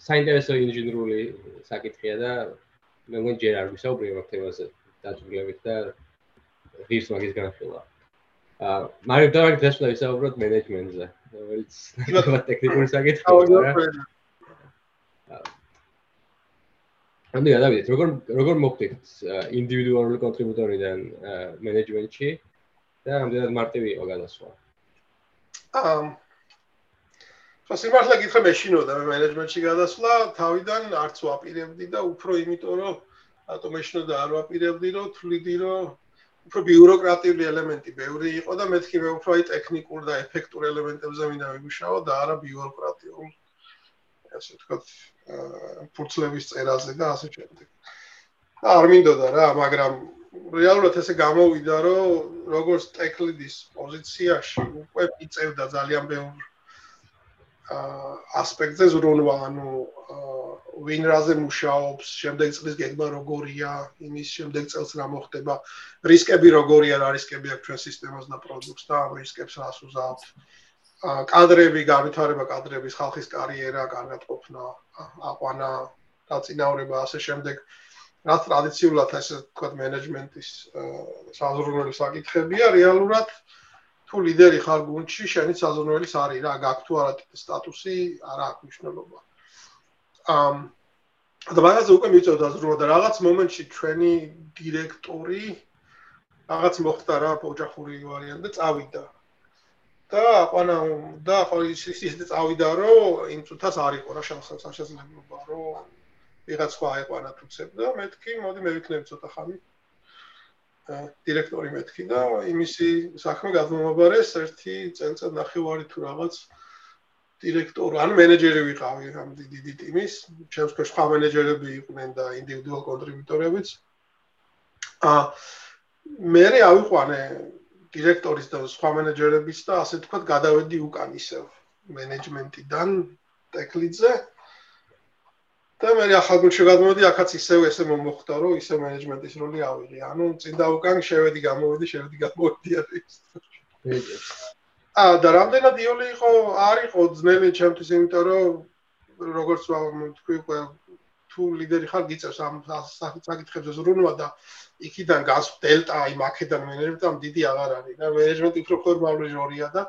საინტერესო ინჟინერული საკითხია და მე მგონი ჯერ არ ვისაუბრე ამ თემაზე დაწყვილებით და ღირს მაგის განხილვა. აა მაგრამ დავაგ დღეს უნდა ვისაუბროთ მენეჯმენტზე, რომელიც თვითონ ტექნიკური საკითხია. ანუ გადავიდეთ, როგორ როგორ მოხდით ინდივიდუალური კონტრიბუტორიდან მენეჯმენტში და რამდენად მარტივი იყო გადასვლა? აა ხო სიმართლე გითხრა მე შინოდა მე მენეჯმენტში გადასვლა თავიდან არც ვაპირებდი და უფრო იმიტომ რომ ავტომეშნო და არ ვაპირებდი რომ თვლიდი რომ უფრო ბიუროკრატიული ელემენტი ბევრი იყო და მეთქი მე უფრო აი ტექნიკურ და ეფექტურ ელემენტებზე მინდა ვიგუშაო და არა ბიუროკრატიულ ასე ვთქვათ ფურცლების წერაზე და ასე შემდეგ. არ მინდოდა რა, მაგრამ რეალურად ესე გამოვიდა რომ როგორც ტექლიდის პოზიციაში უკვე იწევდა ძალიან ბევრი ასპექტზე ზრუნვა, ანუ ვინ რაზე მუშაობს, შემდეგ წლის გეგმა როგორია, იმის შემდეგ წელს რა მოხდება, რისკები როგორია, რა რისკები აქვს ჩვენ სისტემას და პროდუქტს და ამ რისკებს რას უზავთ. კადრები, განვითარება კადრების, ხალხის კარიერა, კარგად ყოფნა, აყვანა, დაწინაურება, ასე შემდეგ. რაც ტრადიციულად ესე თქვა მენეჯმენტის საზრუნველი საკითხებია რეალურად თუ ლიდერი ხარ გუნდში შენი საზრუნველის არის რა გაქვს თუ არა სტატუსი არა აქვს მნიშვნელობა. ამ და მაგაზე უკვე მიწოდა ზრუნვა და რაღაც მომენტში ჩვენი დირექტორი რაღაც მოხდა რა ოჯახური ვარიანტი და წავიდა. და ყვანა და ხო ის ის წავიდა რომ იმ წუთას არ იყო რა შესაძლებლობა რომ ვიღაც სხვა აიყვანა თუცებ და მეთქი მოდი მე ვიქნები ცოტა ხანი დირექტორი მეთქი და იმისი საქმე გადმომაბარეს ერთი წელწად ნახევარი თუ რაღაც დირექტორი ან მენეჯერი ვიყავი ამ დიდი ტიმის ჩემს ქვეშ სხვა მენეჯერები იყვნენ და ინდივიდუალ კონტრიბუტორებიც ა მე ავიყვანე დირექტორის და სხვა მენეჯერების და ასე თქვა გადავედი უკან ისევ მენეჯმენტიდან ტექლიძე და მე ახალგულ შეგადმოდი ახაც ისევ ესე მომხდა რომ ისე მენეჯმენტის როლი ავიღე ანუ წინ და უკან შევედი გამოვედი შევედი გამოვედი არის აა და რამდენად იული იყო? არ იყო ძნელი ჩემთვის იმიტომ რომ როგორც თქვი უკვე თუ ლიდერი ხარ გიწევს ამ საკითხებზე ზრუნვა და იქიდან გას დელტა აი მაკედან მენეჯმენტამ დიდი აღარ არის და მენეჯმენტი უფრო ფორმალური როლია და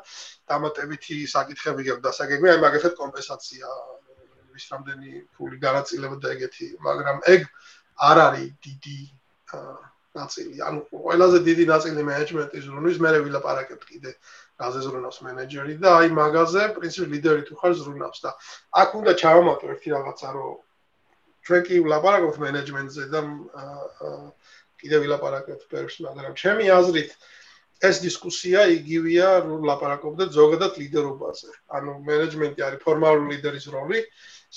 დამატებითი საკითხები გაქვს დასაგეგმი აი მაგალითად კომპენსაცია ვის რამდენი ფული განაწილება და ეგეთი, მაგრამ ეგ არ არის დიდი ნაწილი. ანუ ყველაზე დიდი ნაწილი მენეჯმენტის ზრუნვის მე ვილაპარაკებ კიდე გაზე ზრუნავს მენეჯერი და აი მაგაზე პრინციპი ლიდერი თუ ხარ ზრუნავს და აქ უნდა ჩავამატო ერთი რაღაცა რომ ჩვენ კი ვილაპარაკობთ მენეჯმენტზე და კიდე ვილაპარაკებთ პერსონალს, მაგრამ ჩემი აზრით ეს დისკუსია იგივეა რომ ლაპარაკობდეთ ზოგადად ლიდერობაზე. ანუ მენეჯმენტი არის ფორმალური ლიდერის როლი,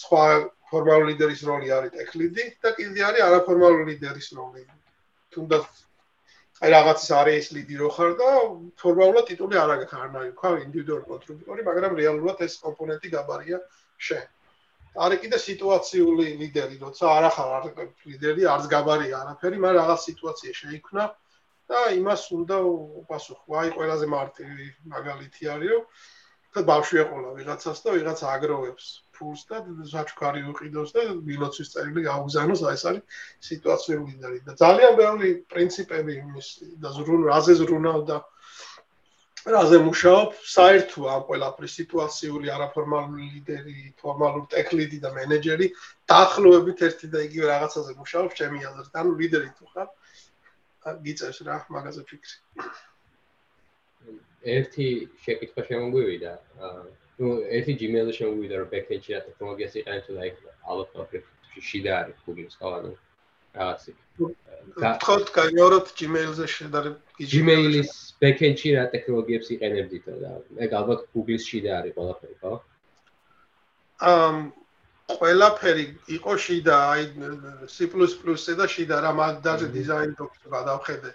სხვა ფორმალური ლიდერის როლი არის ტექლიდი და კიდე არის არაფორმალური ლიდერის როლი. თუნდაც აი რაღაცის არის ეს ლიდი რო ხარ და ფორმალურად ტიტული არ აქვს არნაირი ხარ ინდივიდუალური კონტრიბუტორი, მაგრამ რეალურად ეს კომპონენტი გაბარია შენ. არის კიდე სიტუაციული ლიდერი, როცა არ ახარ ლიდერი, არც გაბარია არაფერი, მაგრამ რაღაც სიტუაცია შეიქმნა და იმას უნდა უპასუხო. აი ყველაზე მარტივი მაგალითი არის, რომ და ბავშვი ეყოლა ვიღაცას და ვიღაც აგროვებს ფულს და საჩქარი უყიდოს და ვილოცვის წერილი გაუგზავნოს აი ეს არის სიტუაციური ლიდერი და ძალიან ბევრი პრინციპები იმის და ზრუნ რაზე ზრუნავ და რაზე მუშაობ? საერთო ამ ყველაფრის სიტუაციური არაფორმალური ლიდერი ფორმალური ტექლიდი და მენეჯერი დაახლოებით ერთი და იგივე რაღაცაზე მუშაობს ჩემი აზრით. ანუ ლიდერი თუ ხარ გიწევს რა მაგაზე ფიქრი. ერთი შეკითხვა შემოგვივიდა. ნუ ერთი Gmail-ზე შემოგვივიდა რომ package-ი ტექნოლოგიას იყენებს და იქ ოპერატორი შიდა არის Google-ის ყავანო. რაღაცი. გთხოვთ გაიოროთ Gmail-ზე შედარებ Gmail-ის package-ი რა ტექნოლოგიებს იყენებდით და ეგ ალბათ Google-ის შიდა არის ყველაფერი, ხო? ამ ყველაფერი იყო შიდა, აი C++-ზე და შიდა რა მაგ დაჟე დიზაინ დოქს გადავხედე.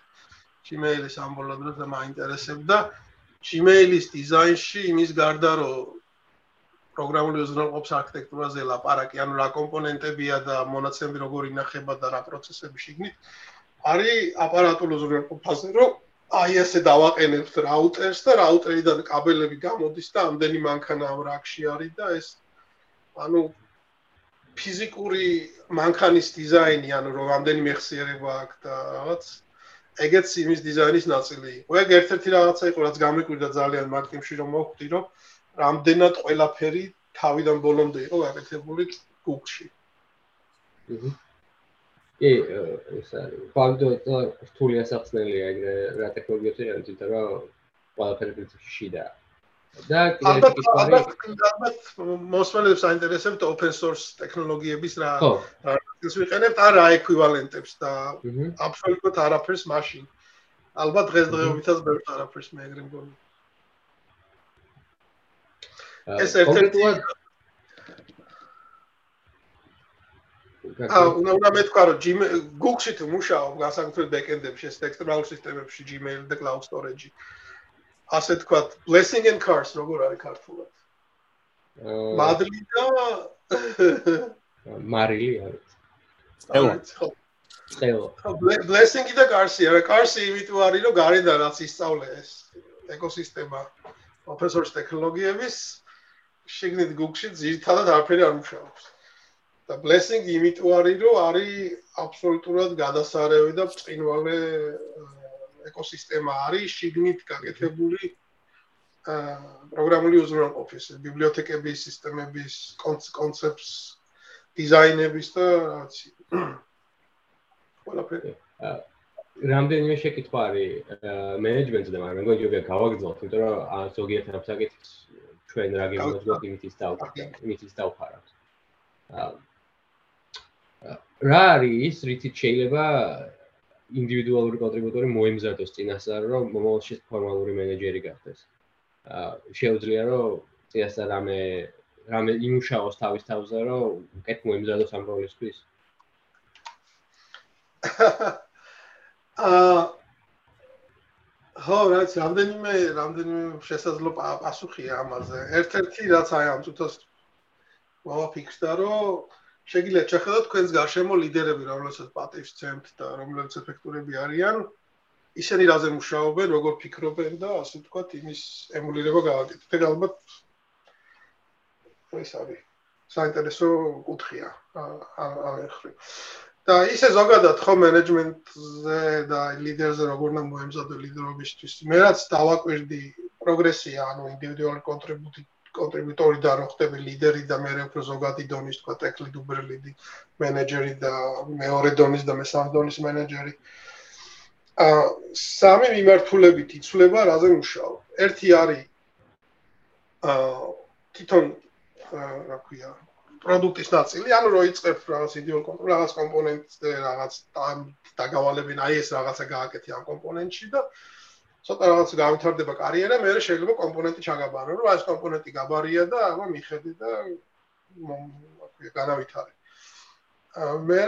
Gmail-ის ამბოლოდ რომ მაინტერესებდა. Gmail-ის დიზაინში იმის გარდა რომ პროგრამული უზრუნველყოფს არქიტექტურაზე ლაპარაკი, ანუ რა კომპონენტებია და მონაცემები როგორ ინახება და რა პროცესები შეგნით, არის აპარატული უზრუნველყოფაზე, რომ აი ესე დავაყენებთ რაუტერს და რაუტერიდან კაბელები გამოდის და ამდენი მანქანა ამ რაკში არის და ეს ანუ ფიზიკური მანქანის დიზაინი, ანუ რომ ამდენი მეხსიერება აქვს და რაღაც ეგეც იმის დიზაინის ნაწილი იყო. ეგ ერთ-ერთი რაღაცა იყო, რაც გამიკვირდა ძალიან მარკეტინგში რომ მოვხვდი, რომ რამდენად ყველაფერი თავიდან ბოლომდე იყო გაკეთებული აჰა. კი, ეს არის. ფაქტო რთული ასახსნელია ეგრე რა ტექნოლოგიებს იყენებს, იმიტომ რომ ყველაფერი პრინციპში შიდა. და არის მოსმენებს აინტერესებთ open source ტექნოლოგიების რა ის ვიყენებთ არა ეკვივალენტებს და აბსოლუტურად არაფერს მაშინ. ალბათ დღესდღეობითაც ბევრ არაფერს მე ეგრე მგონი. ეს ერთ-ერთი აა უნდა უნდა მეთქვა რომ Google-ში თუ მუშაობ გასაგრძელებ ბექენდებში, ეს ტექსტუალურ სისტემებში, Gmail და cloud storage-ი. ასე თქვა, blessing and curse როგორ არის ქართულად? აა მადლი და მარილი არის. ხო. ხო. blessing და კარსი, რა კარსი იმიტომ არის, რომ გარედან რაც ისწავლე ეს ეკოსისტემა source ტექნოლოგიების შეგნით Google-ში ძირთადად არაფერი არ მუშაობს. და blessing იმიტომ არის რომ არის აბსოლუტურად გადასარევი და წინვალე ეკოსისტემა არის შიგნით გაკეთებული პროგრამული უზრუნველყოფის ბიბლიოთეკების სისტემების კონცეფტს დიზაინების და რაც ყველაფერი რამდენიმე შეკითხვა არის მენეჯმენტზე მაგრამ მეგონი ჯობია გავაგრძელოთ იმიტომ რომ ზოგიერთ ამსაკეთს ჩვენ რა გიმოძღვათ იმითის დავფარავთ იმითის დავფარავთ რა არის რითიც შეიძლება ინდივიდუალური კონტრიბუტორი მოემზადოს წინასწარ რომ მომავალში ფორმალური მენეჯერი გახდეს? აა შეუძლია რომ წინასწარ რამე რამე იმუშაოს თავის თავზე რომ უკეთ მოემზადოს ამ როლისთვის? აა ხო, რაც რამდენიმე რამდენიმე შესაძლო პასუხია ამაზე. ერთ-ერთი რაც აი ამ წუთას მოვაფიქსდა, რომ შეგიძლიათ შეხედოთ თქვენს გარშემო ლიდერები, რომლებსაც პატივს ცემთ და რომლებიც ეფექტურები არიან, ისინი რაზე მუშაობენ, როგორ ფიქრობენ და ასე ვთქვათ, იმის ემულირება გავაკეთეთ. ეგ ალბათ ეს არის საინტერესო კუთხეა აახრი. და ისე ზოგადად ხო მენეჯმენტზე და ლიდერზე როგორ უნდა მოემზადო ლიდერობისთვის. მე რაც დავაკვირდი პროგრესია, ანუ ინდივიდუალური კონტრიბუტი კონტრიბუტორი და რო ხდები ლიდერი და მე უფრო ზოგადი დონის თქვა ტექლი დუბერლიდი მენეჯერი და მეორე დონის და მესამე დონის მენეჯერი ა სამი მიმართულებით იცვლება რაზე მუშაობ. ერთი არის ა თვითონ რა ქვია პროდუქტის ნაწილი, ანუ რო იწყებ რაღაც იდეოლ კონტროლ რაღაც კომპონენტზე რაღაც დაგავალებინ აი ეს რაღაცა გააკეთე ამ კომპონენტში და ცოტა რაღაც გავითარდება კარიერა, მე შეიძლება კომპონენტი ჩაგაბარო, რომ ეს კომპონენტი გაბარია და აბა მიხედი და აკვია განავითარე. მე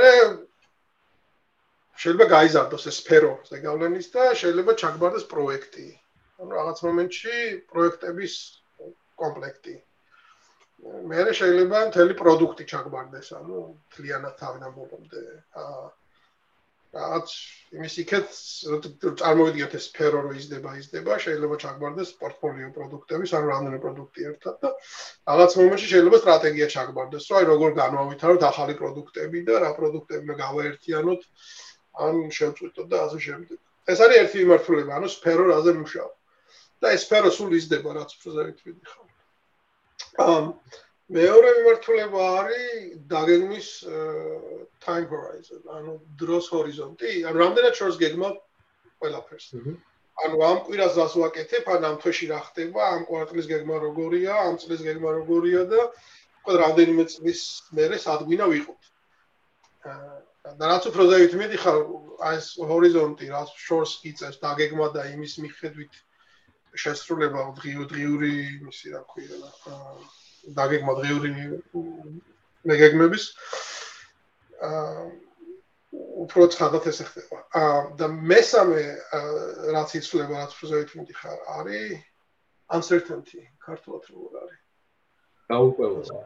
შეიძლება გაიზარდოს ეს სფერო ზეგავლენის და შეიძლება ჩაგბარდეს პროექტი. ანუ რაღაც მომენტში პროექტების კომპლექტი. მე შეიძლება მთელი პროდუქტი ჩაგბარდეს, ანუ თლიანად თავიდან ბოლომდე. აა რაც იმის იქეთ წარმოვიდგინოთ ეს სფერო რო იზრდება იზრდება შეიძლება ჩაგბარდეს პორტფოლიო პროდუქტების ან რამდენი პროდუქტი ერთად და რაღაც მომენტში შეიძლება სტრატეგია ჩაგბარდეს რომ აი როგორ განვავითაროთ ახალი პროდუქტები და რა პროდუქტები გავაერთიანოთ ან შევწყვიტოთ და ასე შემდეგ. ეს არის ერთი მიმართულება ანუ სფერო რაზე მუშაობ. და ეს სფერო სულ იზრდება რაც ზევით ხარ. ამ მეორე მიმართულება არის დაგეგმვის time horizon, ანუ დროს ჰორიზონტი, ანუ რამდენად შორს გეგმა ყველაფერს. ანუ ამ კვირას რას ვაკეთებ, ან ამ თვეში რა ხდება, ამ კვარტლის გეგმა როგორია, ამ წლის გეგმა როგორია და ყველა რამდენიმე წლის მერე სადგინა ვიყოთ. და რაც უფრო ზევით მიდიხარ, აი ეს ჰორიზონტი, რაც შორს იწევს დაგეგმა და იმის მიხედვით შესრულება დღიური იმისი რა ქვია, აა დაგეგმა დღიური მეგეგმების აა უფრო ცხადად ეს ხდება. აა და მესამე რაც იცვლება რაც პროზაით მიდიხარ არის uncertainty ქართულად როგორ არის? გაურკვევლობა.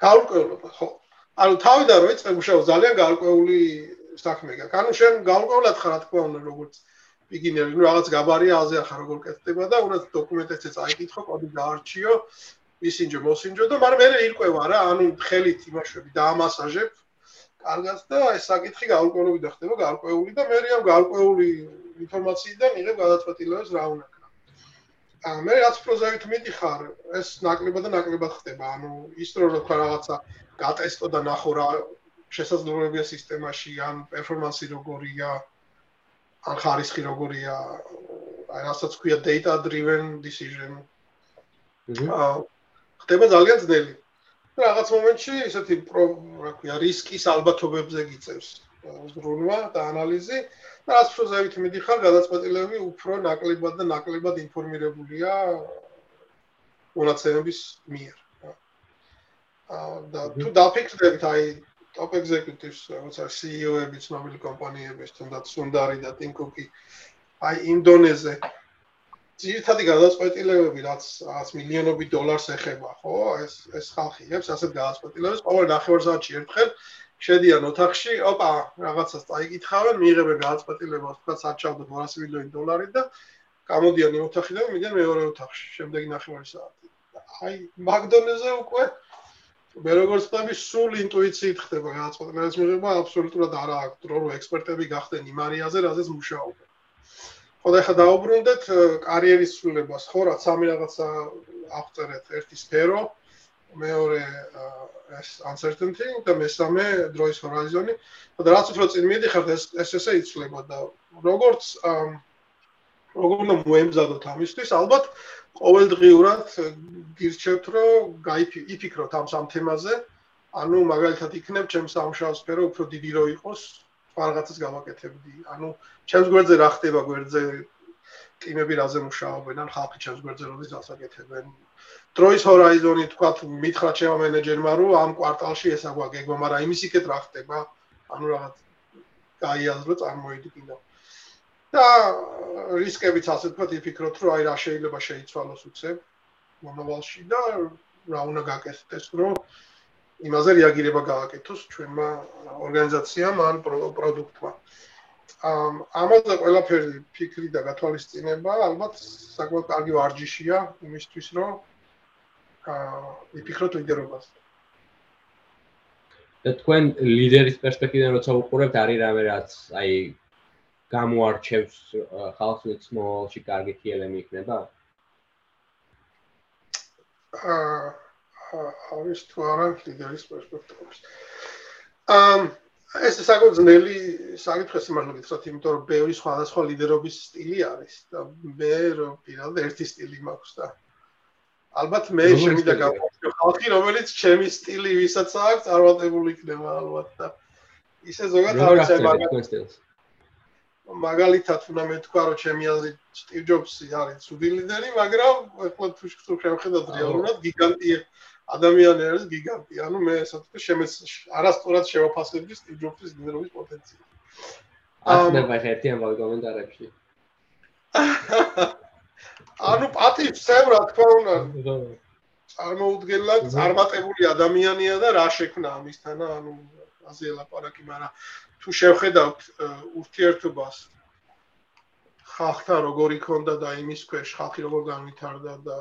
გაურკვევლობა, ხო. ანუ თავიდან რო იწყე მუშაობა ძალიან გაურკვეული საქმე გაქვს. ანუ შენ გაურკვევლად ხარ რა თქმა უნდა როგორც ბიგინერი, ну რაღაც გაბარია აზე ახლა როგორ კეთდება და უნდა დოკუმენტაციაც აიკითხო, კოდი გაარჩიო, ისინჯო მოსინჯო და მაგრამ მე ირკვევა რა ანუ ხელით იმაშვები და ამასაჟებ კარგად და ეს საკითხი გაურკვევლობი და ხდება გაურკვეული და მე ამ გაურკვეული ინფორმაციიდან მიღებ გადაწყვეტილებას რა უნდა კრა. აა მე რაც პროზაივით მიდიხარ ეს ნაკლებად და ნაკლებად ხდება ანუ ის რომ თქვა რაღაცა გატესტო და ნახო რა შესაძლებელია სისტემაში ან პერფორმანსი როგორია ან ხარისხი როგორია აი რასაც ქვია data driven decision აა ხდება ძალიან ძნელი. რაღაც მომენტში ესეთი რა ქვია, რისკის ალბათობებზე გიწევს ზრუნვა და ანალიზი. და რაც უფრო ზევით მიდიხარ, გადაწყვეტილები უფრო ნაკლებად და ნაკლებად ინფორმირებულია მონაცემების მიერ. აა და თუ დაფიქრდებით აი top executives, როცა CEO-ები ცნობილი კომპანიების, თუნდაც სუნდარი და ტინკუკი აი ინდონეზე ძირითადი გადაწყვეტილებები რაც 100 მილიონობით დოლარს ეხება, ხო? ეს ეს ხალხი იღებს ასეთ გადაწყვეტილებებს ყოველ ნახევარსაათში ერთხელ შედიან ოთახში, ოპა, რაღაცას წაიკითხავენ, მიიღებენ გადაწყვეტილებას, თქვა საჩავდო 200 მილიონი დოლარი და გამოდიან იმ ოთახიდან, მიდიან მეორე ოთახში, შემდეგი ნახევარი საათი. აი, მაგდონეზე უკვე მე როგორც ხდები, სულ ინტუიციით ხდება გადაწყვეტილების მიღება, აბსოლუტურად არა აქვს დრო, რომ ექსპერტები გახდნენ იმ არეაზე, რაზეც მუშაობენ. ხო და ახლა დაუბრუნდეთ კარიერის ცვლილებას, ხო, რა სამი რაღაცა აღწერეთ, ერთი სფერო, მეორე ეს uncertainty და მესამე დროის ჰორიზონი. და რაც უფრო წინ მიდიხართ, ეს ეს ესე იცვლება და როგორც როგორ უნდა მოემზადოთ ამისთვის, ალბათ ყოველდღიურად გირჩევთ, რომ გაიფიქროთ ამ სამ თემაზე. ანუ მაგალითად იქნებ ჩემს სამშაო სფერო უფრო დიდი რო იყოს, რაღაცას გავაკეთებდი. ანუ ჩემს გვერდზე რა ხდება გვერდზე ტიმები რაზე მუშაობენ, ან ხალხი ჩემს გვერდზე როდის დასაკეთებენ. დროის ჰორიზონი თქვა მითხრა ჩემო მენეჯერმა, რომ ამ კვარტალში ესა გვაგეგმა, მაგრამ იმის იქეთ რა ხდება? ანუ რაღაც გაიაზრო წარმოიდგინო. და რისკებიც ასე თქვა იფიქროთ რომ აი რა შეიძლება შეიცვალოს უცებ მონოვალში და რა უნდა გაკეთდეს რომ იმაზე რეაგირება გააკეთოს ჩვენმა ორგანიზაციამ ან პროდუქტმა. ამ ამაზე ყველაფერი ფიქრი და გათვალისწინება ალბათ საკმაოდ კარგი ვარჯიშია იმისთვის რომ აა იფიქროთ ლიდერობას. და თქვენ ლიდერის პერსპექტივიდან როცა უყურებთ არის რამე რაც აი გამოარჩევს ხალხს ვიც მოვალში კარგი თიელემი იქნება? აა არის თუ არა ლიდერის პერსპექტივაში. ამ ეს საკუთრ ძნელი საკითხი სიმართლე გითხრათ, იმიტომ რომ ბევრი სხვადასხვა ლიდერობის სტილი არის და მე რო პირადად ერთი სტილი მაქვს და ალბათ მე შემიდა გავხო ხალხი რომელიც ჩემი სტილი ვისაც აქვს წარმატებული იქნება ალბათ და ისე ზოგადად არის მაგალითად მაგალითად უნდა მეთქვა რომ ჩემი აზრით სტივ ჯობსი არის ცუდი ლიდერი, მაგრამ ახლა თუ შევხედოთ რეალურად გიგანტი ადამიანი არის გიგანტი. ანუ მე საერთოდ შემეს არასწორად შევაფასებდი სტივ ჯობსის ლიდერობის პოტენციალს. ახლა მე ერთი ამბავი კომენტარებში. ანუ პატივს რა თქმა უნდა. წარმოუდგენლად წარმატებული ადამიანია და რა შექმნა ამისთან, ანუ აზია ლაპარაკი, მაგრამ თუ შევხედავთ ურთიერთობას ხალხთან როგორ იქონდა და იმის ქვეშ ხალხი როგორ განვითარდა და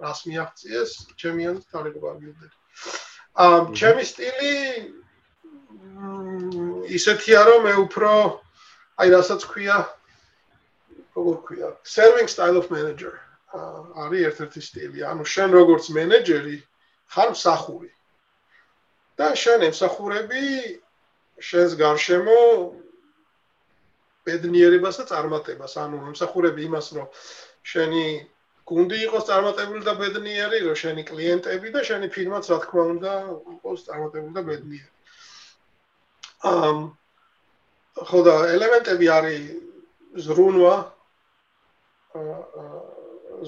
რას მიაღწიეს, ჩემი აზრით თარიღობა გიუდეთ. ამ ჩემი სტილი ისეთია რომ მე უფრო აი რასაც ქვია როგორ ქვია serving style of manager არის ერთ-ერთი სტილი. ანუ შენ როგორც მენეჯერი ხარ მსახური. და შენ ემსახურები შენს გარშემო ბედნიერებას და წარმატებას, ანუ მომსახურები იმას, რომ შენი გუნდი იყოს წარმატებული და ბედნიერი, რომ შენი კლიენტები და შენი ფირმაც რა თქმა უნდა იყოს წარმატებული და ბედნიერი. ამ ხო და ელემენტები არის ზრუნვა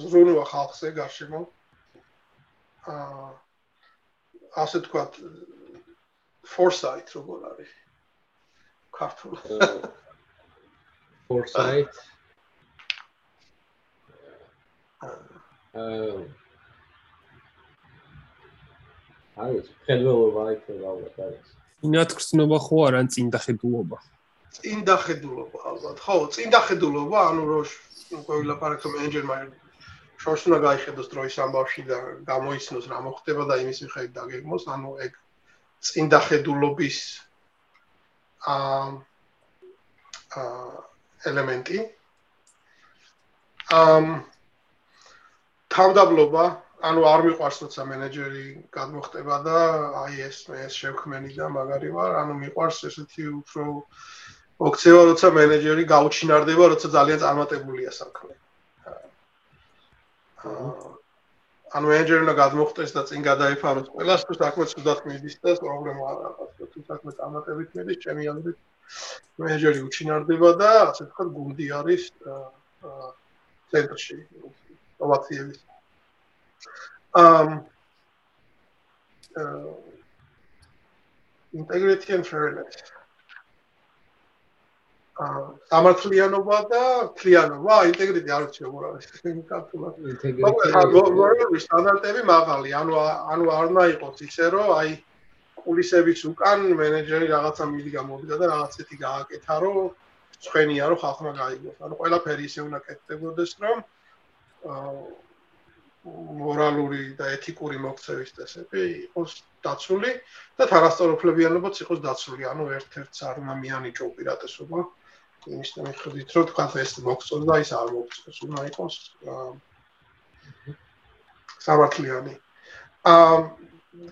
ზრუნვა ხალხზე გარშემო. აა ასე თქვა foresight როგორ არის? ქართულად. foresight. აა აი, ხელველობა იქნება ალბათ არის. ინათქრცნობა ხო არ ან წინდახედულობა? წინდახედულობა ალბათ. ხო, წინდახედულობა, ანუ რო ყველაფერი მენეჯერმა შორს უნდა გაიხედოს დროის ამბავში და გამოიცნოს რა მოხდება და იმის მიხედვით დაგეგმოს, ანუ ეგ წინდახედულობის აა ელემენტი. ამ თავდაბლობა ანუ არ მიყვარს როცა მენეჯერი გადმოხტება და აი ეს მე ეს შევქმენი და მაგარი ვარ ანუ მიყვარს ესეთი უფრო ოქცევა როცა მენეჯერი გაუჩინარდება როცა ძალიან წარმატებულია საქმე. აა ანუ მენეჯერი უნდა გადმოხტეს და წინ გადაიფაროს ყველას თუ საქმე ცუდად მიდის და პრობლემა არ აქვს თუ საქმე წარმატებით მიდის ჩემი აზრით მენეჯერი უჩინარდება და ასე ვთქვათ გუნდი არის ცენტრში ინოვაციების ამ integrity and fairness. სამართლიანობა და თლიანობა, ინტეგრიტი არ არის. ქართულად. ინტეგრიტი სტანდარტები მაღალი, ანუ ანუ არ უნდა იყოს ისე რომ აი კულისების უკან მენეჯერი რაღაცა მიდი გამოვიდა და რაღაცეთი გააკეთა რომ ცხენია რომ ხალხმა გაიგოს. ანუ ყველაფერი ისე უნდა კეთდებოდეს რომ მორალური და ეთიკური მოქცევის წესები იყოს დაცული და თანასწორუფლებიანობაც იყოს დაცული. ანუ ერთ-ერთს არ უნდა მიანიჭო პირატესობა. იმის მიხედვით რომ თქვა ეს მოქცოს და ის არ მოქცოს, უნდა იყოს სამართლიანი. აა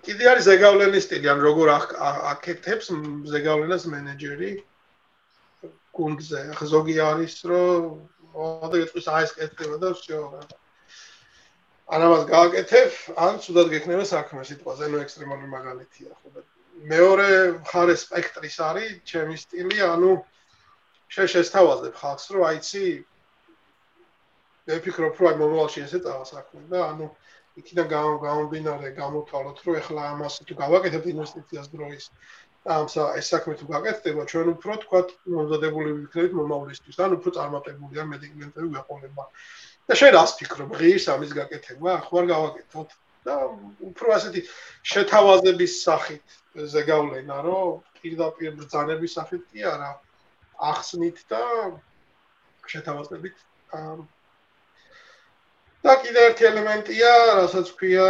კიდე არის ზეგავლენის სტილი, ან როგორ აკეთებს ზეგავლენას მენეჯერი გუნდზე. ახლა ზოგი არის, რომ მოდი იყოს აი ეს კეთდება და всё. ან ამას გააკეთებ, ან თუდად გექნება საქმე სიტყვაზე, ნუ ექსტრემალური მაგალითია, ხო და მეორე მხარე სპექტრის არის ჩემი სტილი, ანუ შეშესთავაზებ ხალხს, რომ აიცი მე ფიქრობ, რომ აი მომავალში ესე წავა საქმე და ანუ იქიდან გამომდინარე გამოვთვალოთ, რომ ეხლა ამას თუ გავაკეთებთ ინვესტიციას დროის ამ ეს საქმე თუ გაკეთდება, ჩვენ უფრო თქვა მომზადებული ვიქნებით მომავლისთვის, ან უფრო წარმატებული ან მედიკამენტები ვეყოლება. და შენ რას ფიქრობ, ღირს ამის გაკეთება? ხო არ გავაკეთოთ და უფრო ასეთი შეთავაზების სახით ზეგავლენა, რომ პირდაპირ ბრძანების სახით კი არა, ახსნით და შეთავაზებით და კიდე ერთი ელემენტია, რასაც ქვია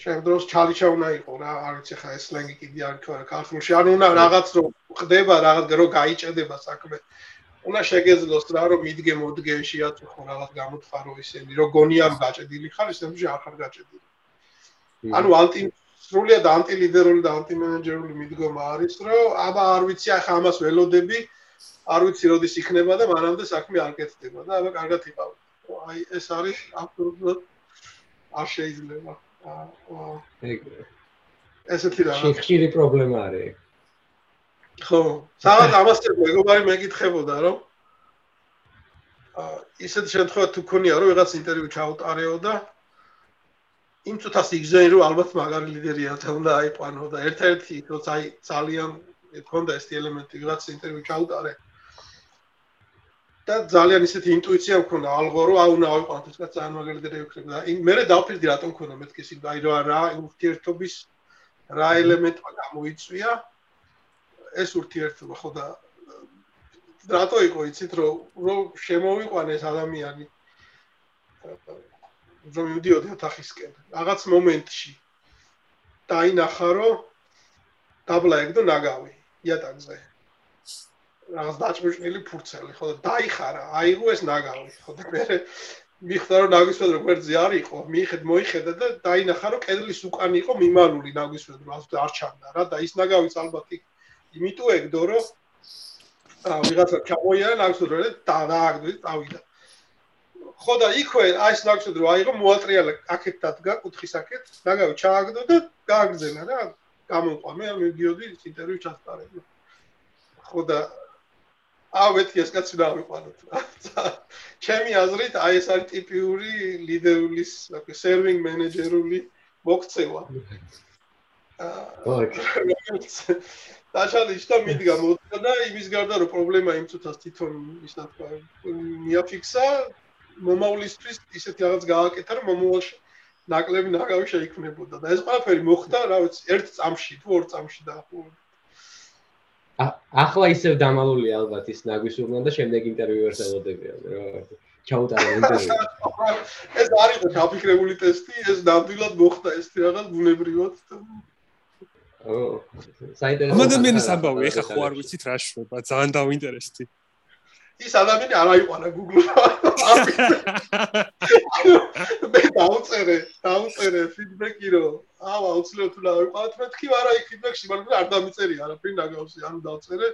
ჩემ დროს ჩალიჩა უნდა იყო რა, არ ვიცი ხა ეს სლენგი კიდე არ თქვა რა ქართულში, ანუ უნდა რაღაც რო ხდება, რაღაც რო გაიჭედება საქმე. უნდა შეგეძლოს რა რომ მიდგე მოდგე შეაწუხო რაღაც გამოთხარო ისინი, რო გონია რომ გაჭედილი ხარ, ისე არ ხარ გაჭედილი. ანუ ანტი სრულიად ანტილიდერული და ანტიმენეჯერული მიდგომა არის, რომ აბა არ ვიცი ახლა ამას ველოდები, არ ვიცი როდის იქნება და მანამდე საქმე არ კეთდება და აბა კარგად იყავი. აი ეს არის აბსოლუტურად არ შეიძლება. აა ესეთი რა. შეიძლება პრობლემა არის. ხო, სადაც ამას მეგობარი მეკითხებოდა, რომ აა ისეთ შემთხვევაში თუ ქონია რომ ვიღაც ინტერვიუ ჩაუტარეო და იმ წუთას იგზენი რომ ალბათ მაგარი ლიდერია და უნდა აიყვანო და ერთ-ერთი როცა აი ძალიან მქონდა ეს ელემენტი ვიღაც ინტერვიუ ჩაუტარე და ძალიან ისეთი ინტუიცია მქონდა. ალღო რომ აუ უნდა აიყვანო ეს კაცი ძალიან მაგარი ლიდერი იქნება და იმ მე დავფიქრდი რატომ მქონდა მეთქი სი აი რა რა ურთიერთობის რა ელემენტმა გამოიწვია. ეს ურთიერთობა ხო და რატო იყო იცით რომ რომ შემოვიყვანეს ადამიანი? რომ მივდიოდი ოთახისკენ. რაღაც მომენტში. დაინახა რომ დაბლა ეგ და ნაგავი იატაკზე რაღაც დაჭმჭნილი ფურცელი ხო და დაიხარა აიღო ეს ნაგავი ხო და მე მიხდა რომ ნაგვისვედრო გვერდზე არ იყო მიიხედ მოიხედა და დაინახა რომ კედლის უკან იყო მიმალული ნაგვისვედრო არ ჩანდა რა და ის ნაგავიც ალბათ იქ. იმიტომ ეგდო რომ აა ვიღაცა ჩამოიარა ნაგვისვედრო და დააგდო წავიდა. ხო და იქვე აი ეს ნაგვისვედრო აიღო მოატრიალა აქეთ დადგა კუთხის აქეთ ნაგავი ჩააგდო და გააგზენა რა გამოყვამე ამ მიდიოდი ინტერვიუ ჩასწარებ ხო და ავეთი ეს კაცი და ავიყვანოთ რა ჩემი აზრით აი ეს არის ტიპიური ლიდერულის სერვინგ მენეჯერული მოქცევა. აა დაშალი შტო მიდგა. მოდგა და იმის გარდა რომ პრობლემა იმ წუთას თვითონ ისა თქვა მიაფიქსა მომავლისთვის ისეთი რაღაც გააკეთა რომ მომავალში ნაკლები ნაგავი შეიქმნებოდა. და ეს ყველაფერი მოხდა რა ვიცი ერთ წამში თუ ორ წამში დაახლოებით ახლა ისევ დამალული ალბათ ის ნაგვისურნა და შემდეგ ინტერვიუერს ელოდებიან რა ჩაუტარა ინტერვიუ. ეს არის დაფიქრებული ტესტი ეს ნამდვილად მოხდა ეს რაღაც ბუნებრივად ო საინტერესო ადამიანის ამბავი ეხა ხო არ ვიცით რა შვება ძალიან დავინტერესდი ის ადამიანი არ აიყვანა Google-ში. მე დაუწერე, დაუწერე ფიდბექი რომ ავა უცლებთ თუ აიყვანოთ, მე თქვი არა იქ ფიდბექში, მაგრამ არ დამიწერი არაფერი ნაგავსი, ანუ დაუწერე.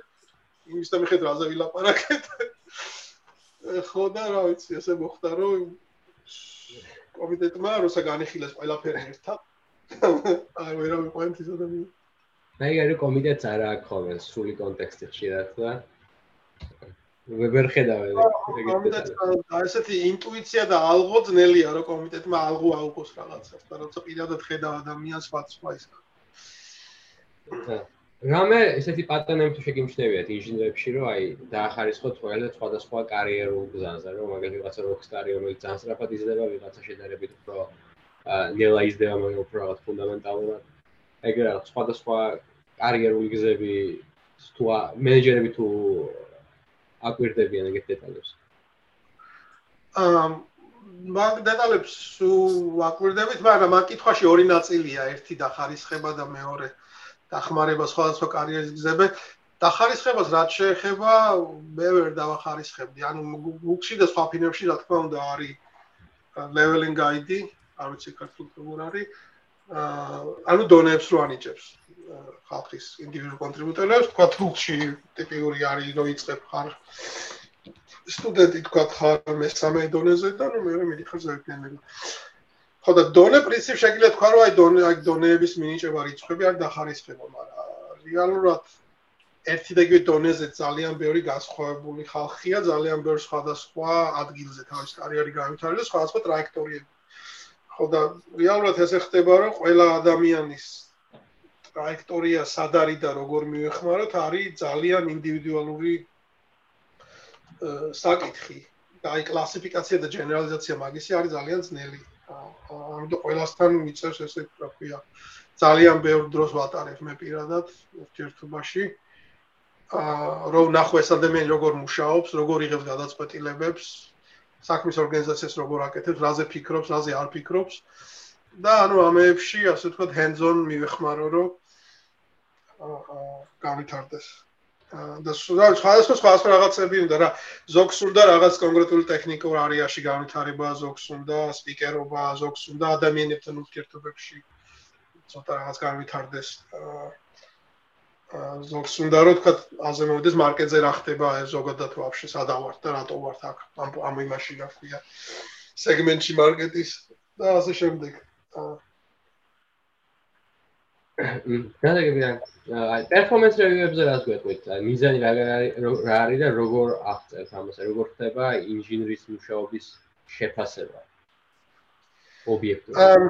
იმის და მიხედრაზე ვილაპარაკეთ. ხო და რა ვიცი, ესე მოხდა რომ კომიტეტმა როცა განიხილეს ყველაფერი ერთად. აი ვერა მიყვანთ ის ადამიანი. მე იგი კომიტეტს არ აქვს ხოლმე სრული კონტექსტი ხშირად და ვერ ხედავენ ეგეთ ესეთი ინტუიცია და ალღო ძნელია რომ კომიტეტმა ალღო აუყოს რაღაცას და როცა პირადად ხედავ ადამიანს ფაცვა ის. რამე ესეთი პატერნები თუ შეგიმჩნევიათ ინჟინერებში რომ აი დაახარისხოთ ყველა სხვადასხვა კარიერულ გზაზე რომ მაგალითად ვიღაცა როქსტარი რომელიც ძალიან სწრაფად იზრდება ვიღაცა შედარებით უფრო ნელა იზრდება მაგრამ უფრო რაღაც ფუნდამენტალურად. ეგრე სხვადასხვა კარიერული გზები თუ მენეჯერები თუ აკვირდებიან ეგეთ დეტალებს? აა მაგ დეტალებს ვაკვირდებით, მაგრამ ამ კითხვაში ორი ნაწილია, ერთი დახარისხება და მეორე დახმარება სხვადასხვა კარიერის გზებზე. დახარისხებას რაც შეეხება, მე ვერ დავახარისხებდი. ანუ გუგში და სხვა ფინებში რა თქმა უნდა არის leveling guide, არ ვიცი ქართულად როგორ არის. აა ანუ დონეებს რო ანიჭებს ხალხის ინდივიდუალ კონტრიბუტორებს, თქვა გუგში ტიპიური არის, რომ იწებ ხარ სტუდენტი თქვა ხარ მესამე დონეზე და ნუ მე მიდიხარ ზეპიანები. ხო და დონე პრინციპ შეიძლება თქვა რომ აი დონე აი დონეების მინიჭება რიცხვები არ დახარისხება, მაგრამ რეალურად ერთი და იგივე დონეზე ძალიან ბევრი განსხვავებული ხალხია, ძალიან ბევრი სხვადასხვა ადგილზე თავის კარიერი განვითარებს, სხვადასხვა ტრაექტორიები. ხო და რეალურად ესე ხდება, რომ ყველა ადამიანის ტრაექტორია სად არის და როგორ მიეხმაროთ, არის ძალიან ინდივიდუალური საკითხი. და აი კლასიფიკაცია და გენერალიზაცია მაგისი არის ძალიან ძნელი. ამიტომ ყველასთან მიწევს ესე რა ქვია. ძალიან ბევრ დროს ვატარებ მე პირადად ურთიერთობაში. აა რომ ნახო ეს ადამიანი როგორ მუშაობს, როგორ იღებს გადაწყვეტილებებს, საქმის ორგანიზაციას როგორ აკეთებს, რაზე ფიქრობს, რაზე არ ფიქრობს. და ანუ ამეებში ასე ვთქვათ hands-on მივეხმარო, რომ აა განვითარდეს. და სხვადასხვა სხვადასხვა რაღაცები უნდა რა. ზოგს უნდა რაღაც კონკრეტული ტექნიკურ არეაში განვითარება ზოგს უნდა სპიკერობა ზოგს უნდა ადამიანებთან ურთიერთობებში ცოტა რაღაც განვითარდეს. ზოგს უნდა რომ თქვა აზე მოვიდეს მარკეტზე რა ხდება ეს ზოგადად ვაფშე სადავარ და რატო ვარ აქ ამ ამ იმაში რა ქვია სეგმენტში მარკეტის და ასე შემდეგ. აა გადაგები აი პერფორმანს რევიუებზე რას გვეტყვით? აი მიზანი რა რა არის და როგორ აღწევთ ამას? როგორ ხდება ინჟინრის მუშაობის შეფასება? ობიექტური. ამ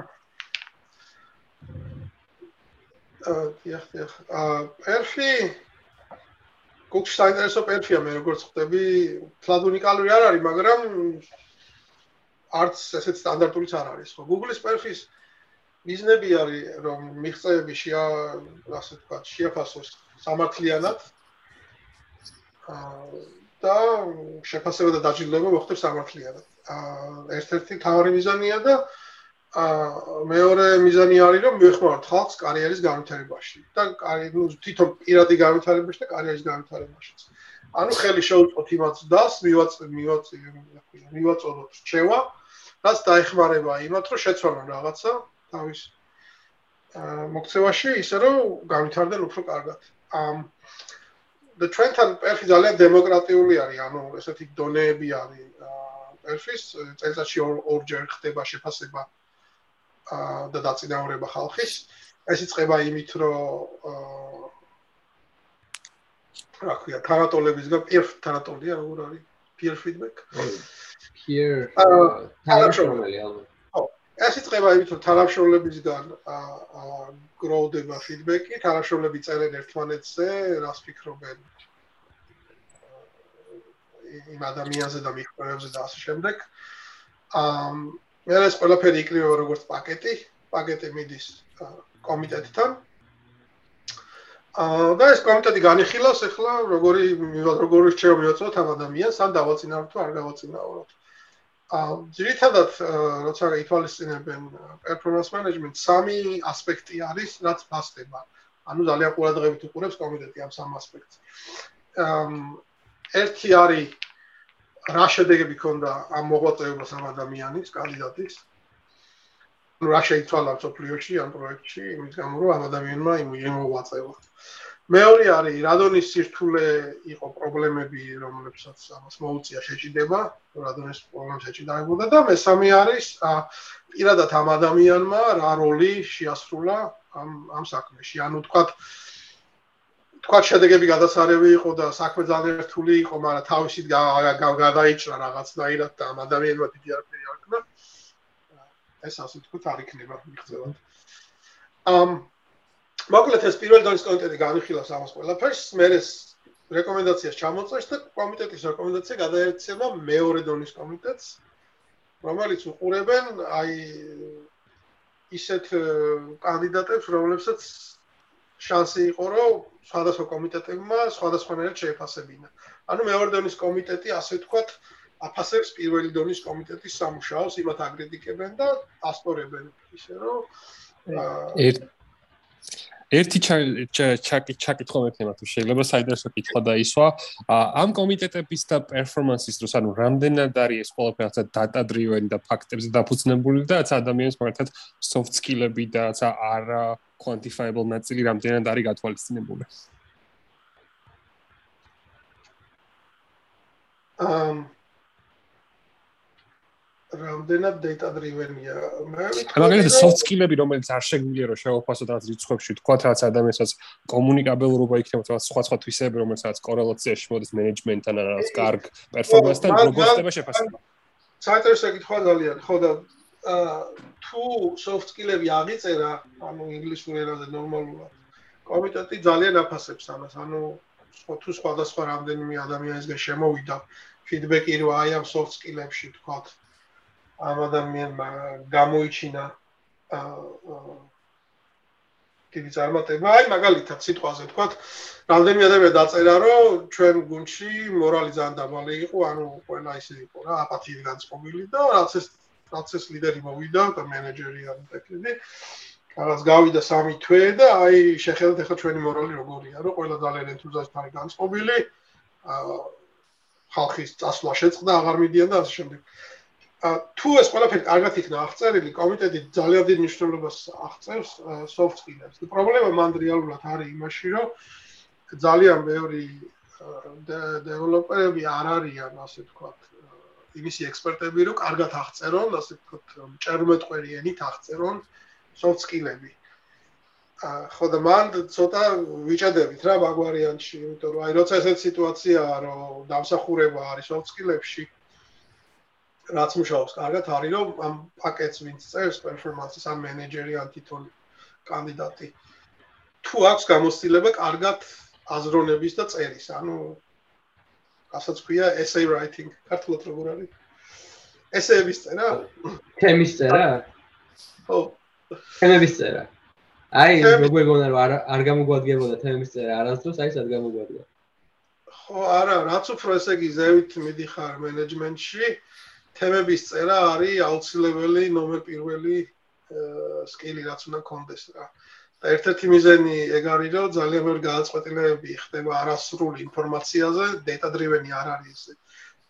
აა დიახ, დიახ. აა პერფი გუგლში საინტერესო პერფია მე როგორც ხვდები, თლად უნიკალური არ არის, მაგრამ არც ესეთ სტანდარტულიც არ არის. ხო, გუგლის პერფის აა მიზნები არის რომ მიღწევები შეა ასე ვთქვათ შეაფასოს სამართლიანად და შეფასება და დაჯილდოება მოხდეს სამართლიანად. ერთ-ერთი თავარი მიზანია და მეორე მიზანი არის რომ მიეხმაროთ ხალხს კარიერის განვითარებაში და ნუ თვითონ პირადი განვითარებაში და კარიერის განვითარებაშიც. ანუ ხელი შეუწყოთ იმათ დას, მივაწ მივაწ მივაწოდოთ რჩევა, რაც დაეხმარება იმათ რომ შეცვალონ რაღაცა თავის მოქცევაში ისე რომ გავითარდნენ უფრო კარგად. ამ the Trenton პერფი ძალიან დემოკრატიული არის, ანუ ესეთი დონეები არის პერფის წელიწადში ორჯერ ხდება შეფასება და დაწინაურება ხალხის. ეს იწყება იმით, რომ რა ქვია, თანატოლებისგან peer თანატოლია როგორ არის? peer feedback. peer თანატოლია. ეს იწყება იმით, რომ თანამშრომლებისგან გროვდება ფიდბექი, თანამშრომლები წერენ ერთმანეთზე, რას ფიქრობენ იმ ადამიანზე და მიხმარებზე და ასე შემდეგ. ამ მე ეს ყველაფერი იკრიბება როგორც პაკეტი, პაკეტი მიდის კომიტეტთან. აა და ეს კომიტეტი განიხილავს ახლა როგორი როგორი რჩევა მიაწოდოთ ამ ადამიანს, ან დავაწინაუროთ თუ არ დავაწინაუროთ. ძირითადად როცა ითვალისწინებენ performance management სამი ასპექტი არის, რაც ფასდება. ანუ ძალიან ყურადღებით უყურებს კომიტეტი ამ სამ ასპექტს. ერთი არის რა შედეგები ქონდა ამ მოღვაწეობას ამ ადამიანის, კანდიდატის. ანუ რა შეიცვალა სოფლიოში ამ პროექტში, იმის გამო რომ ამ ადამიანმა იმ იმოღვაწევა. მეორე არის რადონის სირთულე იყო პრობლემები რომლებსაც ამას მოუწია შეჭიდება რადონის პრობლემას შეჭიდაებოდა და მესამე არის პირადად ამ ადამიანმა რა როლი შეასრულა ამ ამ საქმეში. ანუ თქვა თქვა შედეგები გადასარევი იყო და საქმე ძალიან რთული იყო მაგრამ თავისით გადაიჭრა რაღაცნაირად და ამ ადამიანმა დიდი არაფერი არ ქნა ეს ასე თქვა არ იქნება მიღწევად ამ მოკლედ ეს პირველი დონის კომიტეტი განიხილავს ამას ყველაფერს, მე ეს რეკომენდაციას ჩამოწევს და კომიტეტის რეკომენდაცია გადაერჩება მეორე დონის კომიტეტს, რომელიც უყურებენ აი ისეთ კანდიდატებს, რომლებსაც შანსი იყო, რომ სხვადასხვა კომიტეტებმა სხვადასხვანაირად შეეფასებინა. ანუ მეორე დონის კომიტეტი, ასე ვთქვათ, აფასებს პირველი დონის კომიტეტის სამუშაოს, იმათ აგრედიკებენ და ასპორებენ ისე რომ ერთ ერთი ჩაკი ჩაკითხო მეთემა თუ შეიძლება საინტერესო კითხვა დაისვა. ამ კომიტეტების და პერფორმანსის დროს ანუ რამდენად არის ეს ყველაფერი დატა დრივენ და ფაქტებზე დაფუძნებული და რაც ადამიანს მაგალითად soft skill-ები და რაც არ quantifiable ნაწილი რამდენად არის გათვალისწინებული? ამ რამდენად data driven-ია. მე ვიტყვი მაგალითად soft skill-ები, რომელიც არ შეგვიძლია რომ შევაფასოთ რაც რიცხვებში, თქვათ რაც ადამიანსაც კომუნიკაბელურობა იქნება, რაც სხვა სხვა თვისებები, რომელსაც კორელაციაში მოდის მენეჯმენტთან ან რაც კარგ პერფორმანსთან როგორ ხდება შეფასება. საერთოდ ეკითხვა ძალიან, ხო და თუ soft skill-ები აღიწერა, ანუ ინგლისურ ენაზე ნორმალურად, კომიტეტი ძალიან აფასებს ამას, ანუ თუ სხვადასხვა რამდენიმე ადამიანისგან შემოვიდა ფიდბექი რომ აი ამ soft skill-ებში თქვათ ამ ადამიანმა გამოიჩინა დიდი წარმატება. აი მაგალითად სიტყვაზე თქვათ, რამდენი ადამიანი დაწერა, რომ ჩვენ გუნდში მორალი ძალიან დაბალი იყო, ანუ ყველა ისე იყო რა, აპათიით განწყობილი და რაც ეს რაც ეს ლიდერი მოვიდა და მენეჯერი ან ტექნიკი. რაღაც გავიდა სამი თვე და აი შეხედეთ ახლა ჩვენი მორალი როგორია, რომ ყველა ძალიან ენთუზიასტური განწყობილი. აა ხალხის წასვლა შეწყდა, აღარ მიდიან და ასე შემდეგ. თუ ეს ყველაფერი კარგად იქნა აღწერილი, კომიტეტი ძალიან დიდ მნიშვნელობას აღწევს soft skills-ს. პრობლემა მანდ რეალურად არის იმაში, რომ ძალიან ბევრი დეველოპერები არ არიან, ასე ვთქვათ, იმისი ექსპერტები, რომ კარგად აღწერონ, ასე ვთქვათ, ჭერმეტყვერი ენით აღწერონ soft skill-ები. ხო და მანდ ცოტა ვიჭადებით რა მაგ ვარიანტში, იმიტომ რომ აი როცა ესეთ სიტუაციაა, რომ დამსახურება არის soft skill-ებში, რაც მუშაობს კარგად არის რომ ამ პაკეტს ვინც წერს პერფორმანსის ამ მენეჯერი ან თვითონ კანდიდატი თუ აქვს გამოცდილება კარგად აზროვნების და წერის. ანუ ასაც ქვია essay writing. ქართულად როგორ არის? essay-ების წერა? თემის წერა? ხო. თემების წერა. აი როგორ გონა რომ არ არ გამოგვადგებოდა თემის წერა. არასდროს აი სად გამოგვადგა ხო არა რაც უფრო ესე იგი ზევით მიდიხარ მენეჯმენტში თემების წერა არის აუცილებელი ნომერ პირველი სკილი რაც უნდა კონდეს რა. და ერთ-ერთი მიზანი ეგ არის რომ ძალიან ბევრი გადაწყვეტილებები ხდება არასრული ინფორმაციაზე, data driven-ი არ არის ესე.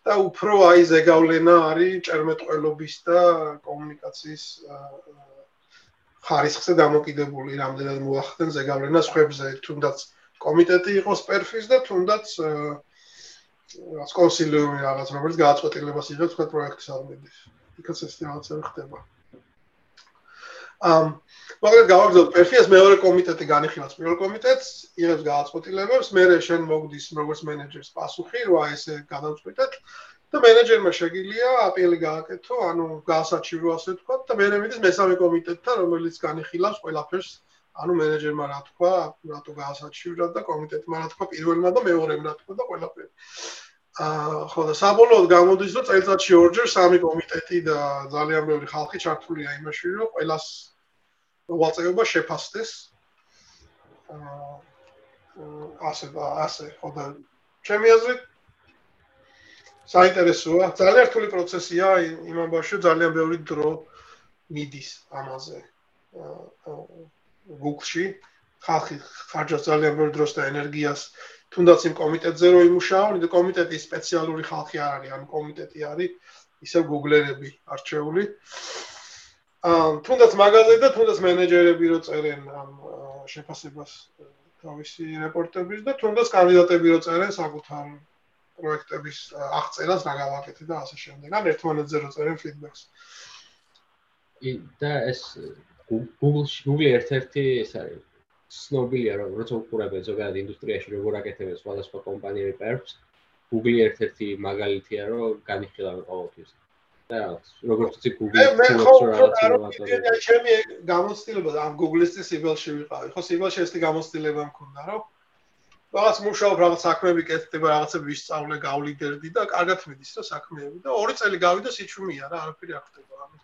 და უფრო აი ზეგავლენა არის ჭერმეტყველობის და კომუნიკაციის ხარისხზე დამოკიდებული, რამდენად მოახდენ ზეგავლენას ხებზე, თუნდაც კომიტეტი იყოს პერფის და თუნდაც რაც კონსილიუმი რაღაც რომელიც გააწყვეტილებას იღებს თქვა პროექტის აღმედის. იქაც ეს რაღაცა ხდება. ამ მაგრამ გავაგზავნოთ პერფიას მეორე კომიტეტი განიხილავს პირველ კომიტეტს, იღებს გააწყვეტილებებს, მე შენ მოგდის როგორც მენეჯერს პასუხი, რა ესე გადავწყვეტეთ და მენეჯერმა შეგიძლია აპელი გააკეთო, ანუ გაასაჩირო ასე თქვა და მე მედის მესამე კომიტეტთან, რომელიც განიხილავს ყველაფერს ანუ მენეჯერმა რა თქვა, რატო გაასაჩივრა და კომიტეტმა რა თქვა პირველმა და მეორემ რა თქვა და ყველაფერი. აა ხო და საბოლოოდ გამოდის რომ წელიწადში ორჯერ სამი კომიტეტი და ძალიან ბევრი ხალხი ჩართულია იმაში რომ ყველას მოვალწეობა შეფასდეს. აა ასე და ასე ხო და ჩემი აზრით საინტერესოა, ძალიან რთული პროცესია იმ ამბავში ძალიან ბევრი დრო მიდის ამაზე. აა Google-ში ხალხი ხარჯავს ძალიან ბევრ დროს და ენერგიას თუნდაც იმ კომიტეტზე რომ იმუშაო, ნუ კომიტეტი სპეციალური ხალხი არ არის, ანუ კომიტეტი არის ისე Google-ერები არჩეული. აა თუნდაც მაგაზე და თუნდაც მენეჯერები რო წერენ ამ შეფასებას თავისი რეპორტების და თუნდაც კანდიდატები რო წერენ საკუთარ პროექტების აღწერას რა გავაკეთე და ასე შემდეგ. ან ერთმანეთზე რო წერენ ფიდბექს. და ეს Google Google ერთ-ერთი ეს არის ცნობილია რომ როცა უყურებენ ზოგადად ინდუსტრიაში როგორ აკეთებენ სხვადასხვა კომპანიები პერფს Google ერთ-ერთი მაგალითია რომ განიხილავენ ყოველთვის. და როგორც ვთქვი Google მე ხო ჩემი გამოცდილება ამ Google-ის სიბელში ვიყავი. ხო სიბელში ეს გამოცდილება მქონდა რომ რაღაც მუშაობ რაღაც საქმეები კეთდება რაღაცები ვისწავლე გავლიდერდი და კარგად მიდის რა საქმეები და ორი წელი გავიდა სიჩუმეა რა არაფერი არ ხდება ამით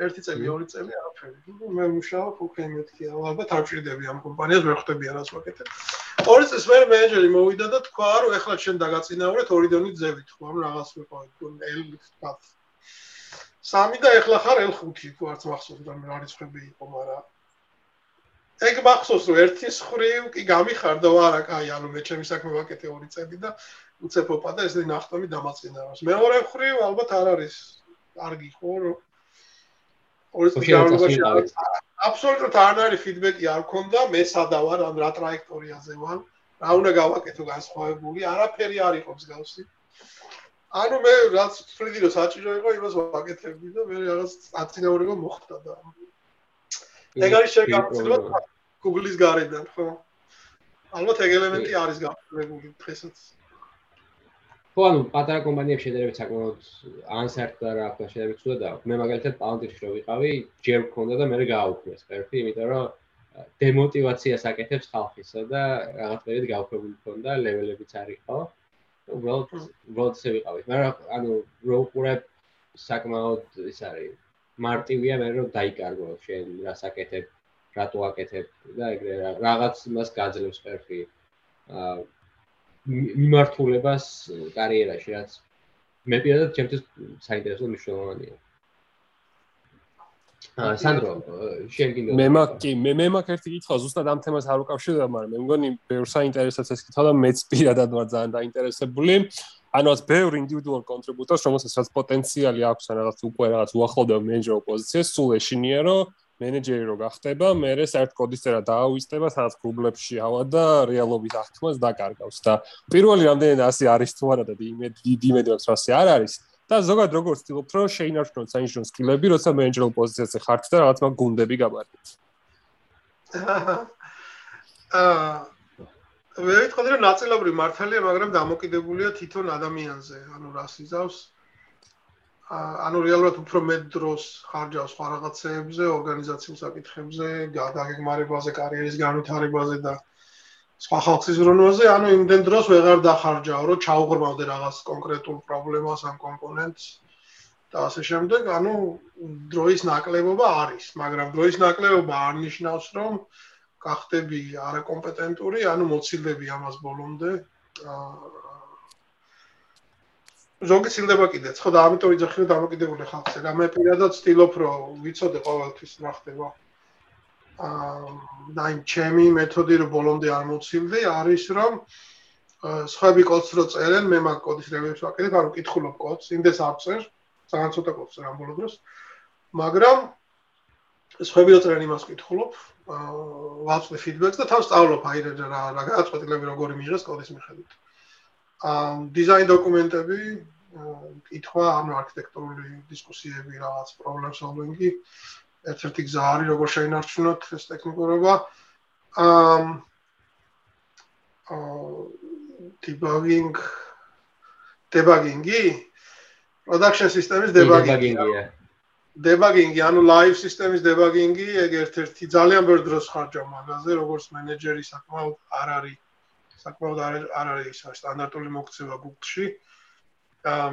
ერთი წელი, ორი წელი არაფერი. მე მუშაობ უკვე მეთქია, ალბათ არ ჭირდები ამ კომპანიას ვერ ხვდები არას ვაკეთებ. ორი წელს მე მენეჯერი მოვიდა და თქვა რომ ეხლა შენ დაგაწინაურეთ ორი დონით ზევით ხო ანუ რაღაც ვიყავით L5 სამი და ეხლა ხარ L5 თუ არც მახსოვს და რა რიცხვები იყო მაგრამ ეგ მახსოვს რომ ერთის ხრივ კი გამიხარდა ვარა კაი ანუ მე ჩემი საქმე ვაკეთე ორი წელი და უცებობა და ესე ნახტომი დამაწინაურს მეორე ხრივ ალბათ არ არის კარგი ხო რომ ორი წელი გამოვაშალე აბსოლუტურად არ არის ფიდბექი არ ქონდა. მე სადა ვარ ან რა ტრაექტორიაზე ვარ. რა უნდა გავაკეთო განსხვავებული? არაფერი არ იყო მსგავსი ანუ მე რაც ფრიდი რომ საჭირო იყო იმას ვაკეთებდი და მე რაღაც აწინაურება მოხდა და ეგ არის შეგახსენებათ Google-ის გარედან, ხო? ალბათ ეგ ელემენტი არის გაფრთხილებული დღესაც. ხო, ანუ პატარა კომპანიებს შედარებით საკმაოდ ანსერტა რა აქვს შედარებით ცუდა და მე მაგალითად პაუნტიში რო ვიყავი, ჯერ მქონდა და მე გააუქმეს ფერფი, იმიტომ რომ დემოტივაციას აკეთებს ხალხისა და რაღაც პერიოდ გაუქმებული მქონდა, ლეველებიც არ იყო. უბრალოდ უბრალოდ ესე ვიყავი. მაგრამ ანუ რო უყურებ საკმაოდ ის არის მარტივია მე რომ დაიკარგო შენ რას აკეთებ რატო აკეთებ და ეგრე რაღაც იმას გაძლევს პერფი აა მიმართულებას კარიერაში რაც მე პირადად ჩემთვის საინტერესო მნიშვნელოვანია. აა სანდრო შენ კიდე მე მაგ კი მე მე მაგ ერთი კითხვა ზუსტად ამ თემას არ უკავშირდება მაგრამ მე მგონი ბევრ საინტერესოც ეს კითხვა და მეც პირადად ვარ ძალიან დაინტერესებული. ანუ ას ბევრ ინდივიდუალ კონტრიბუტორს რომელსაც რაც პოტენციალი აქვს ან რაღაც უკვე რაღაც უახლოვდება მენეჯერ პოზიციას სულ ეშინია რომ მენეჯერი რო გახდება, მე საერთ კოდის წერა დაავისდება, სადაც გრუბლებში ავა და რეალობის აღთქმას დაკარგავს და პირველი რამდენად ასე არის თუ არა და იმედი დიდი იმედი აქვს რომ ასე არ არის და ზოგადად როგორ ვცდილობთ რომ შეინარჩუნოთ საინჟინრო სკილები, როცა მენეჯერულ პოზიციაზე ხართ და რაღაც მაგ გუნდები გაბარდეთ. აა მე ვიტყოდი რომ ნაწილობრივ მართალია, მაგრამ დამოკიდებულია თვითონ ადამიანზე, ანუ რას იზავს ანუ რეალურად უფრო მეტ დროს ხარჯავს სხვა რაღაცეებზე, ორგანიზაციულ საკითხებზე, დაგეგმარებაზე, კარიერის განვითარებაზე და სხვა ხალხის როლზე, ანუ იმდენ დროს ვეღარ დახარჯავ, რომ ჩაუღრმავდე რაღაც კონკრეტულ პრობლემას ან კომპონენტს და ასე შემდეგ, ანუ დროის ნაკლებობა არის, მაგრამ დროის ნაკლებობა არ ნიშნავს, რომ გახდები არაკომპეტენტური, ანუ მოცილდები ამას ბოლომდე. აა ზოგი ცილდება კიდეც, ხო და ამიტომ იძახი რომ დამოკიდებული ხალხზე. და მე პირადად ვცდილობ რომ ვიცოდე ყოველთვის რა ხდება. აა და იმ ჩემი მეთოდი რომ ბოლომდე არ მოცილდე არის რომ სხვები კოდს რო წერენ, მე მაგ კოდის რევიუს ვაკეთებ, ანუ კითხულობ კოდს, იმდეს არ წერ, ძალიან ცოტა კოდს წერან ბოლო დროს. მაგრამ სხვები რო წერენ იმას კითხულობ, აა ვაწვდი ფიდბექს და თან სწავლობ აი რა რა გადაწყვეტილები როგორი მიიღეს კოდის მიხედვით. აა დიზაინ დოკუმენტები კითხვა, ანუ არქიტექტურული დისკუსიები, რაღაც პრობლემ სოლვინგი ერთ-ერთი გზა არის, როგორ შეინარჩუნოთ ეს ტექნიკურობა. აა debugging debugging-ი production systems debugging-ია. debugging-ი, ანუ live systems debugging-ი, ეგ ერთ-ერთი ძალიან ბევრ დროს ხარჯავ მაგაზე, როგორც მენეჯერი საკმაოდ არ არის საკმაოდ არ არის სტანდარტული მოქცევა Google-ში.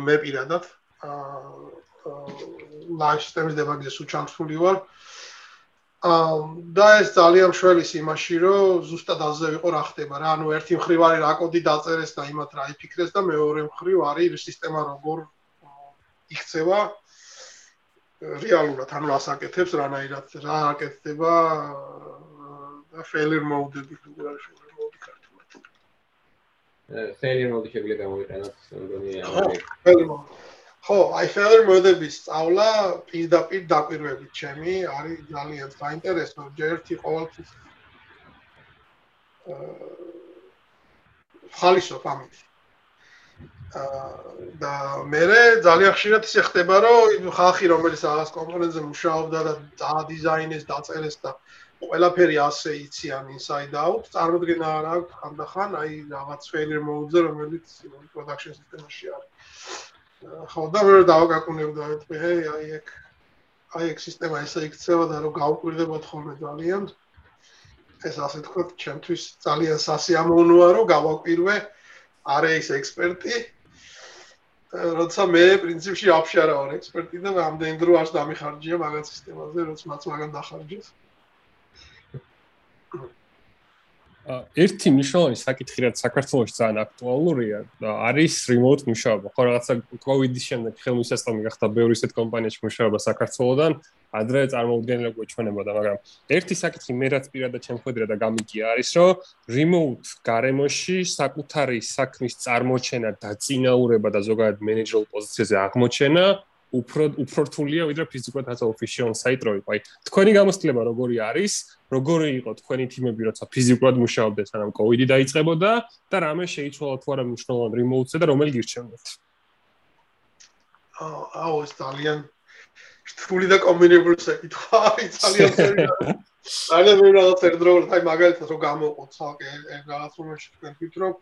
მე პირადად აა live systems debug-ზე უჩამსული ვარ. აა და ეს ძალიან მშველის იმაში, რომ ზუსტად აზზე ვიყო რა ხდება რა. ანუ ერთი მხრივ არის რა კოდი დაწერეს და იმათ რა იფიქრეს და მეორე მხრივ არის სისტემა როგორ იქცევა რეალურად, ანუ რას აკეთებს, რანაირად რა აკეთდება და failure mode-ები როგორ არის. Failure mode შეიძლება გამოვიყენოთ, მგონია. ხო, აი failure mode-ების სწავლა პირდაპირ დაკვირვებით ჩემი არის ძალიან საინტერესო, ჯერ ერთი ყოველთვის ხალისო ამით. აა და მე ძალიან ხშირად ისე ხდება, რომ ხალხი რომელიც რაღაც კომპონენტზე მუშაობდა და დიზაინეს, დაწერეს და ყველაფერი ასე იციან inside out, წარმოქმნა არ აქვს ხანდახან აი რაღაც failure mode-ზე, რომელიც production system-ში არის. ხო და ვერ დავაკაკუნებდა მე, ჰეი, აი ეგ აი ეგ სისტემა ესე იქცევა და რომ გავკვირდებოდ ხოლმე ძალიან ეს ასე თქვა, ჩემთვის ძალიან სასიამოვნოა, რომ გავაკვირვე არის ექსპერტი. როცა მე პრინციპში აფშე არა ვარ ექსპერტი და ამდენ დრო არ დამიხარჯია მაგაც სისტემაზე, როცა მაგან დახარჯეს. ერთი მნიშვნელოვანი საკითხი რაც საქართველოს ძალიან აქტუალურია არის remote მუშაობა. ხო რაღაცა COVID-ის შემდეგ ხელმისაწვდომი გახდა ბევრი ისეთ კომპანიაში მუშაობა საქართველოსდან, ადრე წარმოუდგენელი გვეჩვენებოდა, მაგრამ ერთი საკითხი მე რაც პირადად ჩემხვედრა და გამიგია არის, რომ remote გარემოში საკუთარი საქმის წარმოჩენა და წინაურება და ზოგადად მენეჯერულ პოზიციაზე აღმოჩენა უფრო უფრო რთულია ვიდრე ფიზიკურად ოფისში on site რო იყო. აი, თქვენი გამოცდილება როგორი არის? როგორი იყო თქვენი თიმები, როცა ფიზიკურად მუშაობდეთ, სანამ COVID-ი დაიწყებოდა და რამე შეიცვალა თუ არა მნიშვნელოვნად remote-ზე და რომელი გირჩევნეთ? აა, აუ, ეს ძალიან რთული და კომბინებული საკითხია, არის ძალიან ძალიან ძალიან მე რაღაც ერთდროულად აი მაგალითად რომ გამოყოთ ცალკე რაღაც რომელში თქვენ თვითონ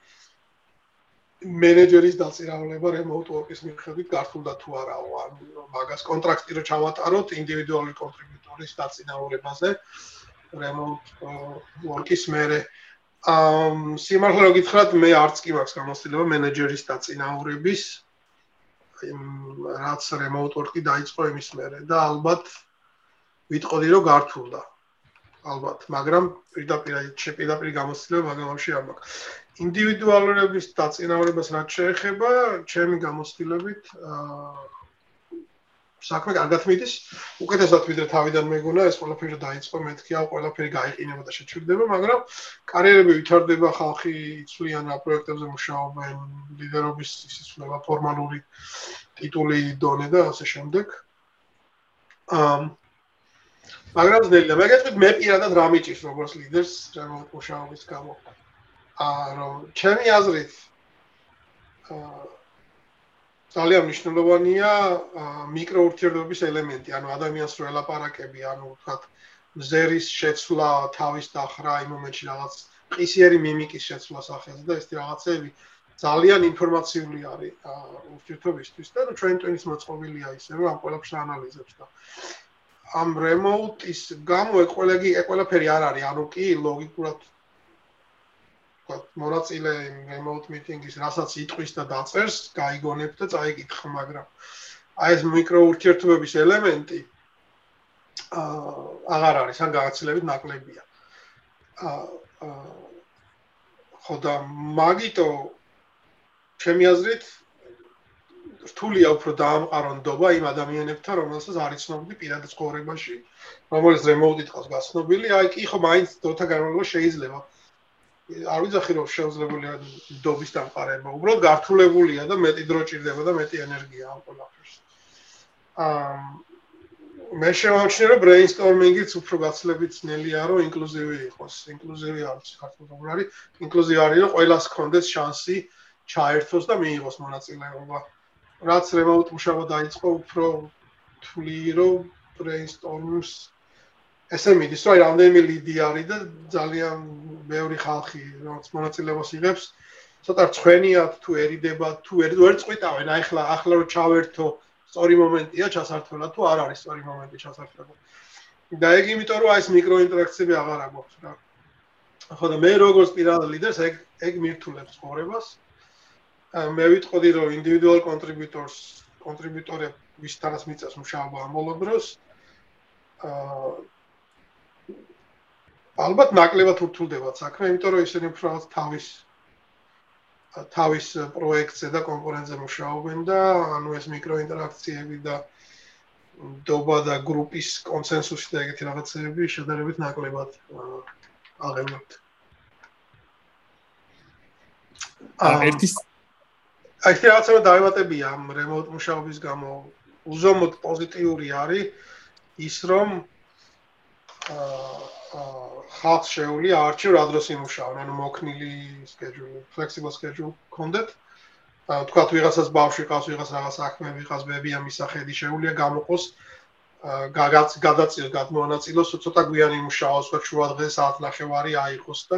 მენეჯერის დაწირავება remote work-ის მიხედვით გართულდა თუ არაო, ანუ მაგას კონტრაქტი რო ჩავატაროთ ინდივიდუალური კონტრიბუტორის დაწინაურებაზე remote work-ის მერე ამ სიმართლე რო გითხრათ, მე არც კი მაქვს გამოცდილება მენეჯერის დაწინაურების რაც remote work-ი დაიწყო იმის მერე და ალბათ ვიტყოდი რომ გართულდა. ალბათ, მაგრამ პირდაპირ აი შეპირდაპირ გამოცდილება მაგალითში არ მაქვს. ინდივიდუალურების დაწინაურებას რაც შეეხება, ჩემი გამოცდილებით აა საქმე კარგად მიდის. უკეთესად ვიდრე თავიდან მეგონა, ეს ყველაფერი დაიწყო მეთქი, აუ ყველაფერი გაიყინება და შეჩვირდება, მაგრამ კარიერები ვითარდება, ხალხი იცვლიან რა პროექტებზე მუშაობენ, ლიდერობის ისიცვლება ფორმალური ტიტული დონე და ასე შემდეგ. აა მაგრამ ძნელია, მაგალითად მე პირადად რა მიჭირს როგორც ლიდერს, რემონტ მუშაობის გამო. რომ ჩემი აზრით ძალიან მნიშვნელოვანია მიკროურთიერთობის ელემენტი, ანუ ადამიანს რო ელაპარაკები, ანუ ვთქვათ, მზერის შეცვლა, თავის დახრა იმ მომენტში რაღაც ყისიერი მიმიკის შეცვლა სახეზე და ეს რაღაცები ძალიან ინფორმაციული არის ურთიერთობისთვის და ჩვენ ტვინის მოწყობილია ისე რომ ამ ყველაფერს ანალიზებს და ამ რემოუტის გამო ეს ყველაგი ეს ყველაფერი არ არის, ანუ კი ლოგიკურად ვთქვათ, მონაწილე remote meeting-ის, რასაც იტყვის და დაწერს, გაიგონებ და წაიკითხო, მაგრამ აი ეს მიკროურთიერთობების ელემენტი აა აღარ არის, ან გაგაცილებით ნაკლებია. აა ხო და მაგიტო ჩემი აზრით რთულია უფრო დაამყარონდობა იმ ადამიანებთან, რომელსაც არ იცნობდი პირადი ცხოვრებაში, რომელიც remote-ით ყავს გასნობილი, აი კი ხო მაინც დროთა განმავლობაში შეიძლება არ ვიცი რომ შეუძლებელია დობის დამყარება. უბრალოდ გართულებულია და მეტი დრო ჭირდება და მეტი ენერგია ამ ყველაფერს. აა მე შევაჩნია რომ brainstorming-იც უფრო გაცლებით ძნელია რომ ინკლუზივი იყოს. ინკლუზივი არის ქართულად არის. ინკლუზივი არის რომ ყველას კონდეს შანსი ჩაერთოს და მიიღოს მონაწილეობა. რაც remote მუშაობა დაიწყო უფრო თვლი რომ brainstorm-ს ესე მიდის, რომ აი რამდენიმე ლიდი არის და ძალიან ბევრი ხალხი რაც მონაწილეობას იღებს, ცოტა თუერიდება, თუ ერთ ვერ წვიტავენ, აი ხლა ახლა რომ ჩავერთო, სწორი მომენტია ჩასართვლა თუ არ არის სწორი მომენტი ჩასართვლა. და ეგ იმიტომ რომ აი ეს მიკროინტერაქციები აღარ აქვს რა. ხო და მე როგორც პირადი ლიდერს ეგ ეგ მირთულებს ხორებას. მე ვიტყოდი რომ ინდივიდუალ კონტრიბუტორს კონტრიბუტორები ვისთანაც მიწევს მუშაობა ამ ბოლოდროს აა ალბათ ნაკლებად ურთულდება საქმე, იმიტომ რომ ისინი უფრო თავის თავის პროექტზე და კომპონენტზე მუშაობენ და ანუ ეს მიკროინტერაქციები და დობა და გრუპის კონსენსუსი და ეგეთი რაღაცები შედარებით ნაკლებად აღემოთ. აა ერთის აი ეს რაღაცა დაავადებია ამ რემოტ მუშაობის გამო უზომოდ პოზიტიური არის ის რომ აა ხალხს შეუძლია არჩევ რა დროს იმუშაონ, ანუ მოქნილი schedule, flexible schedule კონდეთ. აა თქვათ ვიღაცას ბავშვი ყავს, ვიღაც რაღაც საქმე ვიღაც ბებია მისახედი შეუძლია გამოყოს აა გაგაც გადაწილოს, გადმოანაწილოს, ცოტა გვიანი იმუშაოს, ხო შუა დღეს საათ ნახევარი აიყოს და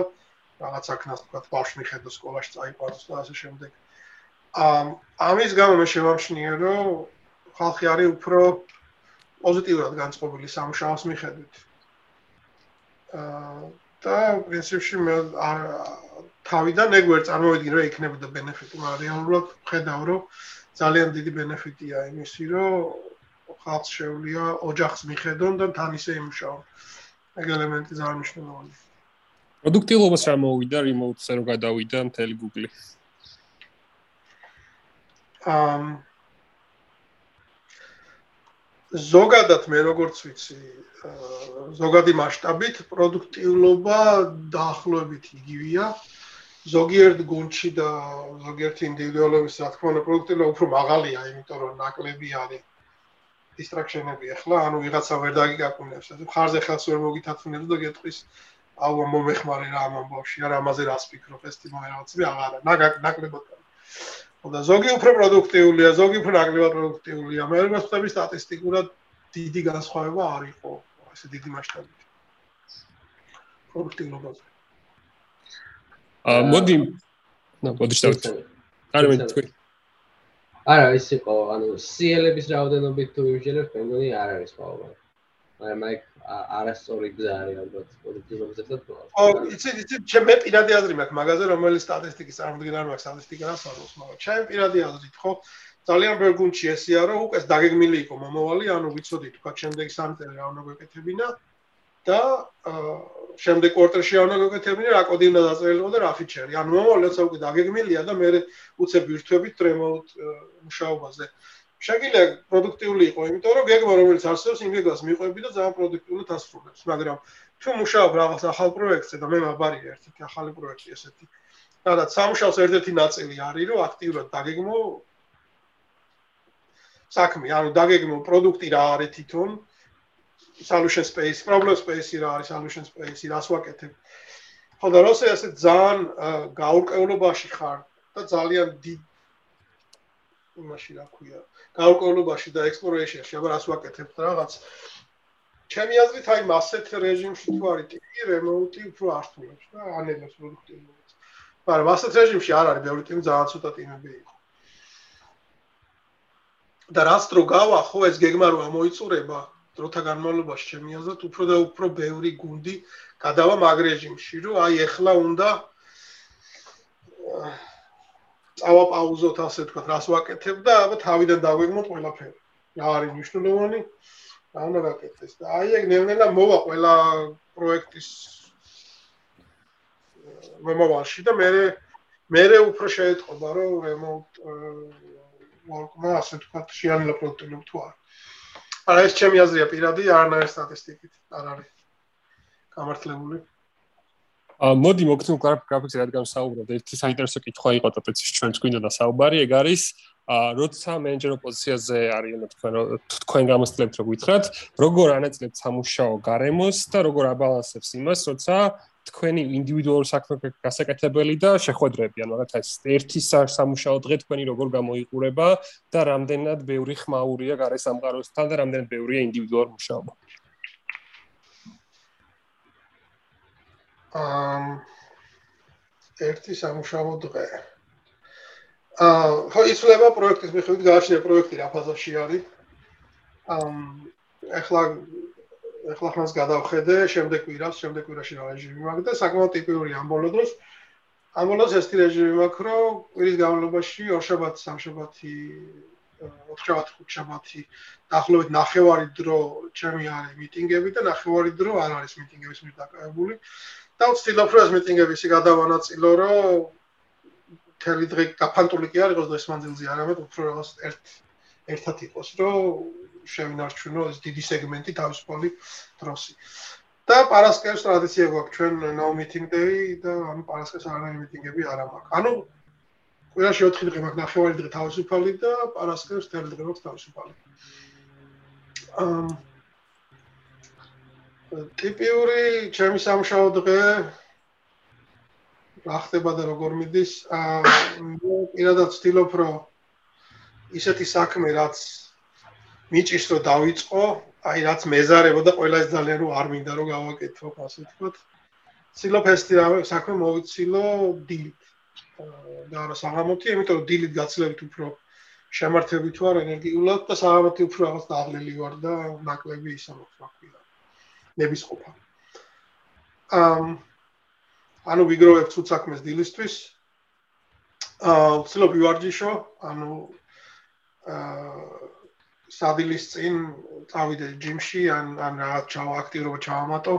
რაღაც აქნას თქვათ ბავშვი ხედოს სკოლაში წაიყვანოს და ასე შემდეგ. აა ამის გამო მე შევამჩნიე, რომ ხალხი არის უფრო პოზიტიურად განწყობილი სამუშაოს მიხედვით. და პრინციპში მე თავიდან ეგ ვერ წარმოვიდგინე რომ იქნებოდა ბენეფიტი, მაგრამ რეალურად ხედავ რომ ძალიან დიდი ბენეფიტია იმისი, რომ ხალხს შეუძლია ოჯახს მიხედონ და თან ისე იმუშაონ. ეგ ელემენტი ძალიან მნიშვნელოვანია. პროდუქტიულობას რა მოვიდა remote-ზე რო გადავიდა მთელი Google-ი? ამ ზოგადად მე როგორც ვიცი, ზოგადი მასშტაბით პროდუქტიულობა დაახლოებით იგივეა. ზოგიერთ გუნდში და ზოგიერთ ინდივიდუალობის რა თქმა უნდა პროდუქტიულობა უფრო მაღალია, იმიტომ რომ ნაკლები არის დისტრაქშენები ახლა, ანუ ვიღაცა ვერ დაგიგაკუნებს, ასე ხარზე ხელს ვერ მოგითათუნებს და გეტყვის აუ მომეხმარე რა ამ ამბავში, არა ამაზე რას ფიქრობ, ეს თემა რაღაცები აღარა, ნაკლებად. და ზოგი უფრო პროდუქტიულია, ზოგი უფრო ნაკლებად პროდუქტიულია. მე როგორც ვთქვი სტატისტიკურად დიდი განსხვავება არ იყო, ასე დიდი მასშტაბით. პროდუქტიულობაზე. აა მოდი, ნუ მოდი შევწერ. არა მე თქვი. არა, ის იყო, ანუ CL-ების რაოდენობით თუ ვიჟერებ, მე მგონი არ არის ყოველდღე. აი მაიქ არასწორი გზა არის ალბათ პროდუქტიულობაზე და თქო. ო, იცი, იცი, ჩემ პირადი აზრი მაქვს მაგაზე, რომელიც სტატისტიკის წარმოდგენა არ მაქვს სტატისტიკა ასწავლოს, მაგრამ ჩემ პირადი აზრით, ხო, ძალიან ბევრ გუნდში ესეა, რომ უკვე დაგეგმილი იყო მომავალი, ანუ ვიცოდი თქვა შემდეგი სამი წელი რა უნდა გეკეთებინა და შემდეგ კვარტალში რა უნდა გეკეთებინა, რა კოდი უნდა დაწერილიყო და რა ფიჩერი. ანუ მომავალიც უკვე დაგეგმილია და მე უცებ ვირთვებით remote მუშაობაზე. შეგიძლია პროდუქტიული იყო, იმიტომ რომ გეგმა რომელიც არსებობს, იმ გეგმას მიყვები და ძალიან პროდუქტიულად ასრულებს, მაგრამ თუ მუშაობ რაღაც ახალ პროექტზე და მე მაგარია ერთი ახალი პროექტი ესეთი. და სამუშაოს ერთ-ერთი ნაწილი არის, რომ აქტიურად დაგეგმო საქმე, ანუ დაგეგმო პროდუქტი რა არის თვითონ solution space, problem space რა არის solution space, რას ვაკეთებ. ხო და როცა ესე ძალიან გაურკვევლობაში ხარ და ძალიან დიდ იმაში რა ქვია, გაურკვევლობაში და ექსპლორეიშენში, აბა რას ვაკეთებ რაღაც ჩემი აზრით აი მასეთ რეჟიმში თუ არის ტიპი remote უფრო ართულებს და ანელებს პროდუქტიულობას. მაგრამ მასეთ რეჟიმში არ არის ბევრი ტიმი ძალიან ცოტა ტიმები იყო. და რას დრო გავა ხო ეს გეგმა რო ამოიწურება დროთა განმავლობაში ჩემი აზრით უფრო და უფრო ბევრი გუნდი გადავა მაგ რეჟიმში რომ აი ეხლა უნდა წავა პაუზოთ ასე თქვა რას ვაკეთებ და აბა თავიდან დაგვეგმოთ ყველაფერი რა არის მნიშვნელოვანი რა უნდა გაკეთდეს და აი ეგ ნელ-ნელა მოვა ყველა პროექტის მომავალში და მე მე უფრო შეეთყობა რომ remote ვორკმა ასე თქვა შეანიშნა პროდუქტიულობ თუ არა. არა ეს ჩემი აზრია პირადი, არანაირ სტატისტიკით არ არის გამართლებული. მოდი მოგწმ გრაფიკს რადგან საუბრობ, ერთი საინტერესო კითხვა იყო და პეცის ჩვენც გვინდა და საუბარი, ეგ არის ა როცა მენეჯერო პოზიციაზე არის, ანუ თქვენ თქვენ გამოსწლებთ რო გითხრათ, როგორ ანაწილებთ სამუშაო გარემოს და როგორ აბალანსებს იმას, როცა თქვენი ინდივიდუალური საქმე გასაკეთებელი და შეხვედრები, ანუ რაღაცა ეს ერთი სამუშაო დღე თქვენი როგორ გამოიყურება და რამდენად ბევრი ხმაურია გარე სამყაროსთან და რამდენად ბევრია ინდივიდუალური მუშაობა. ერთი სამუშაო დღე. აა ხო იცლება პროექტის მიხედვით გააჩნია პროექტი რა ფაზაში არის. ამ ეხლა ეხლა ხანს გადავხედე, შემდეგ კვირას, შემდეგ კვირაში რა რეჟიმი მაქვს და საკმაოდ ტიპიური ამბოლო დროს ამბოლოს ეს რეჟიმი მაქვს, რომ კვირის განმავლობაში ორშაბათი, სამშაბათი, ოთხშაბათი, ხუთშაბათი, დაახლოებით ნახევარი დრო ჩემი არის მიტინგები და ნახევარი დრო არ არის მიტინგების მიერ დაკავებული. და ვცდილობ რომ ეს მიტინგები ისე გადავანაწილო, რომ თელი დღე გაფანტული კი არ იყოს დღეს მანძილზე, არამედ უფრო რაღაც ერთ ერთად იყოს, რომ შევინარჩუნო ეს დიდი სეგმენტი თავისუფალი დროსი. და პარასკევს ტრადიცია გვაქვს ჩვენ no meeting day და ანუ პარასკევს არანაირი მიტინგები არ აქვს. ანუ ყველაში 4 დღე მაქვს ნახევარი დღე თავისუფალი და პარასკევს თელი დღე მაქვს თავისუფალი. ამ ტიპიური ჩემი სამშაო დღე რა ხდება და როგორ მიდის? აა მე პირადად ვცდილობ რომ ისეთი საქმე რაც მიჭის რომ დავიწყო, აი რაც მეზარებოდა ყველა ეს ძალიან რომ არ მინდა რომ გავაკეთო, ასე ვთქვათ. ცილო ფესტივალი საქმე მოვიცილო დილით. და რა საღამოთი, იმიტომ რომ დილით გაცლებით უფრო შემართებით ვარ ენერგიულად და საღამოთი უფრო რაღაც დაღლილი ვარ და ნაკლები ისა მოხდა. ნების ყოფა. ამ ანუ ვიგროვებ თუ საქმეს დილისთვის. აა ცილო ვივარჯიშო, ანუ აა სადილის წინ წავიდე ჯიმში ან ან რაღაც ჩავა აქტიურობა ჩავამატო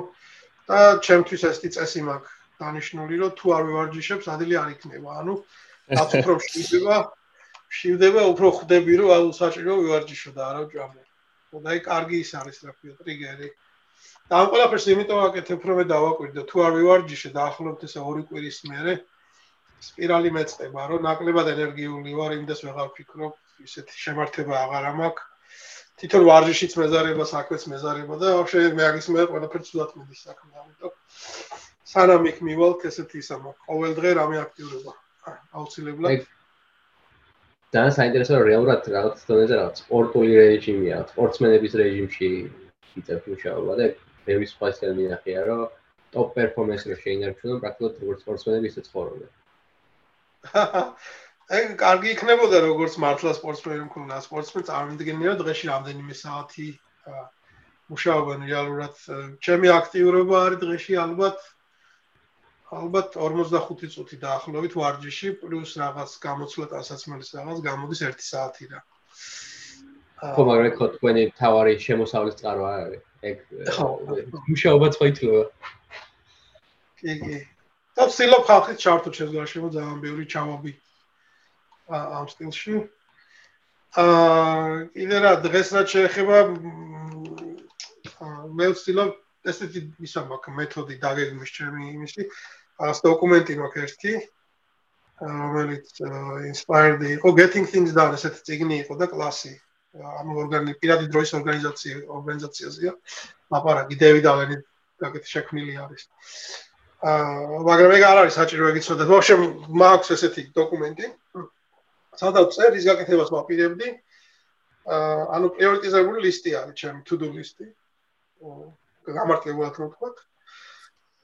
და ჩემთვის ესეთი წესი მაქვს დანიშნული, რომ თუ არ ვივარჯიშებს, ადილი არ იქნება. ანუ რაც უფრო შეიძლება, შეიძლება უფრო ხვდები, რომ აუ საჭირო ვივარჯიშო და არა ვჭამო. და აი კარგი ის არის რა ქვია, ტრიგერი. და ამ ყველაფერს იმიტომ აკეთებ, რომ მე დავაკვირდე, თუ არ ვივარჯიშე დაახლოებით ესე ორი კვირის მერე სპირალი მეწება, რომ ნაკლებად ენერგიული ვარ, იმდეს ვეღარ ვფიქრობ, ისეთი შემართება აღარ მაქვს. თვითონ ვარჯიშიც მეზარება, საქმეც მეზარება და ვაფშე მე აგის მე ყველაფერს ცუდად მიდის საქმე, ამიტომ სანამ იქ მივალთ ესეთი ისა მაქვს. ყოველ დღე რამე აქტიურობა. აუცილებლად. და საინტერესოა რეალურად რაღაც დონეზე რაღაც სპორტული რეჟიმია, სპორტსმენების რეჟიმში იწევს მუშაობა და ბევრი სხვა ისე მინახია, რომ ტოპ პერფორმენსი შეინარჩუნონ პრაქტიკულად როგორც სპორტსმენები ისე ცხოვრობენ. აი კარგი იქნებოდა როგორც მართლა სპორტსმენი მქონდა სპორტსმენი წარმოგიდგენია დღეში რამდენიმე საათი მუშაობენ რეალურად ჩემი აქტიურობა არის დღეში ალბათ ალბათ 45 წუთი დაახლოებით ვარჯიში პლუს რაღაც გამოცვლა დასაცმელის რაღაც გამოდის 1 საათი რა ხო მაგრამ ხო თქვენი თავარი შემოსავლის წყარო არ არის. ეგ მუშაობა სხვა ითვლება. კი კი. და ვცდილობ ხალხის ჩართო შეზღარშება ძალიან ბევრი ჩავაბი ამ სტილში. აა კიდე რა დღეს რაც შეეხება მე ვცდილობ ესეთი ისა მაქვს მეთოდი დაგეგმვის ჩემი იმისი. აა დოკუმენტი მაქვს ერთი რომელიც inspired იყო. Getting things done ესეთი ციგნი იყო და კლასი ამ ორგანიზ პირადი დროის ორგანიზაცია ორგანიზაციაზეა. ლაპარაკი დევიდ ალენი გაკეთე შექმნილი არის. აა მაგრამ ეგ არ არის საჭირო ეგ იცოდეთ. ვაფშე მაქვს ესეთი დოკუმენტი. სადაც წერის გაკეთებას ვაპირებდი. აა ანუ პრიორიტიზებული ლისტი არის ჩემი to do ლისტი. გამარტივად რო ვთქვა.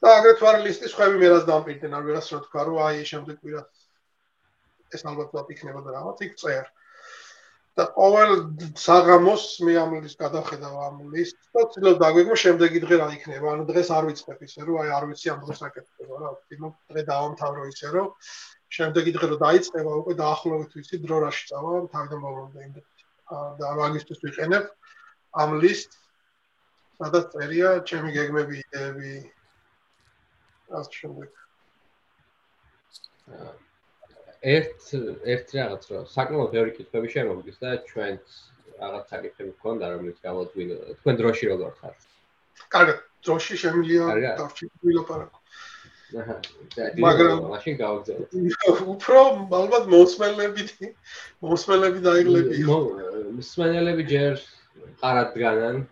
და აგრეთვე არის ლისტი სხვები მე რას დამპირდნენ, არ ვერას რო თქვა, რომ აი შემდეგ კვირას ეს ალბათ ვაფიქრება და რაღაც იქ წერ. და ყოველ საღამოს მე ამ ლისტს გადახედავ ამ ლისტს და ცდილობ დაგვიგო შემდეგი დღე რა იქნება. ანუ დღეს არ ვიცხებ ისე რომ აი არ ვიცი ამ დროს რა კეთდება რა. თვითონ დღე დავამთავრო ისე რომ შემდეგი დღე რომ დაიწყება უკვე დაახლოებით ვიცი დრო რაში წავა თავიდან მოვლენდა იმ და მაგისტრის ვიყენებ ამ ლისტ სადაც წერია ჩემი გეგმები იდეები ასე შემდეგ ერთ ერთ რაღაც რო საკმაოდ ბევრი კითხვები შემოგდის და ჩვენ რაღაც საკითხები გქონდა რომელიც გავაძვინო თქვენ დროში როგორ ხართ? კარგად, დროში შემიძლია დავჭი ვილაპარაკო. მაგრამ მაშინ გავაგზავნე. უფრო ალბათ მოსმენლები მოსმენლები დაიღლები. მოსმენლები ჯერ ყარად დგანან.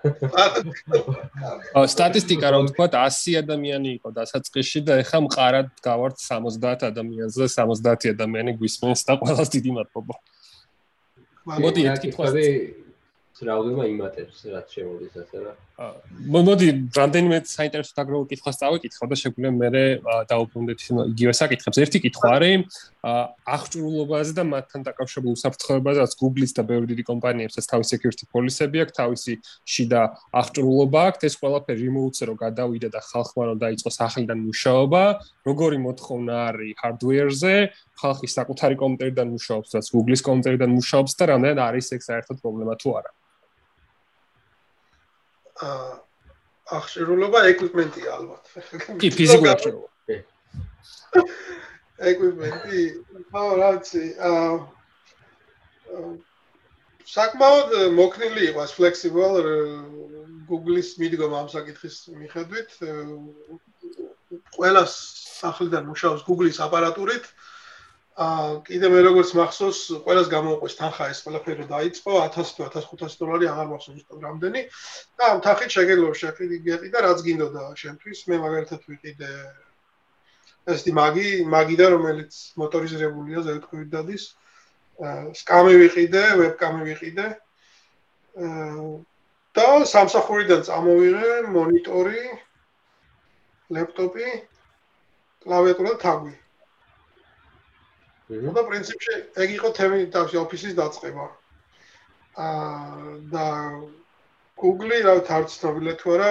აა სტატისტიკა რომ თქვა 100 ადამიანი იყო დასაწყისში და ეხლა მყარად გავართ 70 ადამიანზე 70 ადამიანი გვისმენს და ყველას დიდი მადლობა. მოდი ერთ კითხვაზე რაოდენობა იმატებს რაც შემოდის ასე რა. მოდი რამდენიმე საინტერესო დაგროვო კითხვას წავიკითხო და შეგვიძლია მე დაუბრუნდეთ იგივე საკითხებს. ერთი კითხვა არის აღჭურვილობაზე და მათთან დაკავშირებულ უსაფრთხოებაზე, რაც Google-ის და ბევრი დიდი კომპანიებსაც თავისი security policy-ები აქვს, თავისი შიდა აღჭურვილობა აქვს. ეს ყველაფერი remote-ზე რო გადავიდა და ხალხმა რო დაიწყოს ახლიდან მუშაობა, როგორი მოთხოვნა არის hardware-ზე, ხალხი საკუთარი კომპიუტერიდან მუშაობს, რაც Google-ის კომპიუტერიდან მუშაობს და რამდენად არის ეგ საერთოდ პრობლემა თუ არა? აღშერულობა ეკვიპმენტია ალბათ. კი, ფიზიკური აღშერულობა. ეკვიპმენტი, ხო, რაცი, აა საკმაოდ მოქნილი იყო ეს flexible Google-ის მიდგომა ამ საკითხის მიხედვით. ყველა სახლიდან მუშაობს Google-ის აპარატურით. აა კიდე მე როგორც მახსოვს, ყველას გამოუყვეს თანხა ეს ყველაფერი დაიწყო 1000 თუ 1500 დოლარი, აღარ მახსოვს უბრალოდ რამდენი. და ამ თანხით შეგეძლო შეყიდი და რაც გინდოდა შენთვის, მე მაგალითად ვიყიდე ესეთი მაგი, მაგი და რომელიც მოტორიზირებულია ზეთქვით დადის. სკამი ვიყიდე, ვებკამი ვიყიდე. და სამსახურიდან წამოვიღე მონიტორი, ლეპტოპი, კლავიატურა და თაგვი. და პრინციპში ეგ იყო თემი თავში ოფისის დაწყება. აა და Google-ი რა თქმა უნდა ცნობილი თუ არა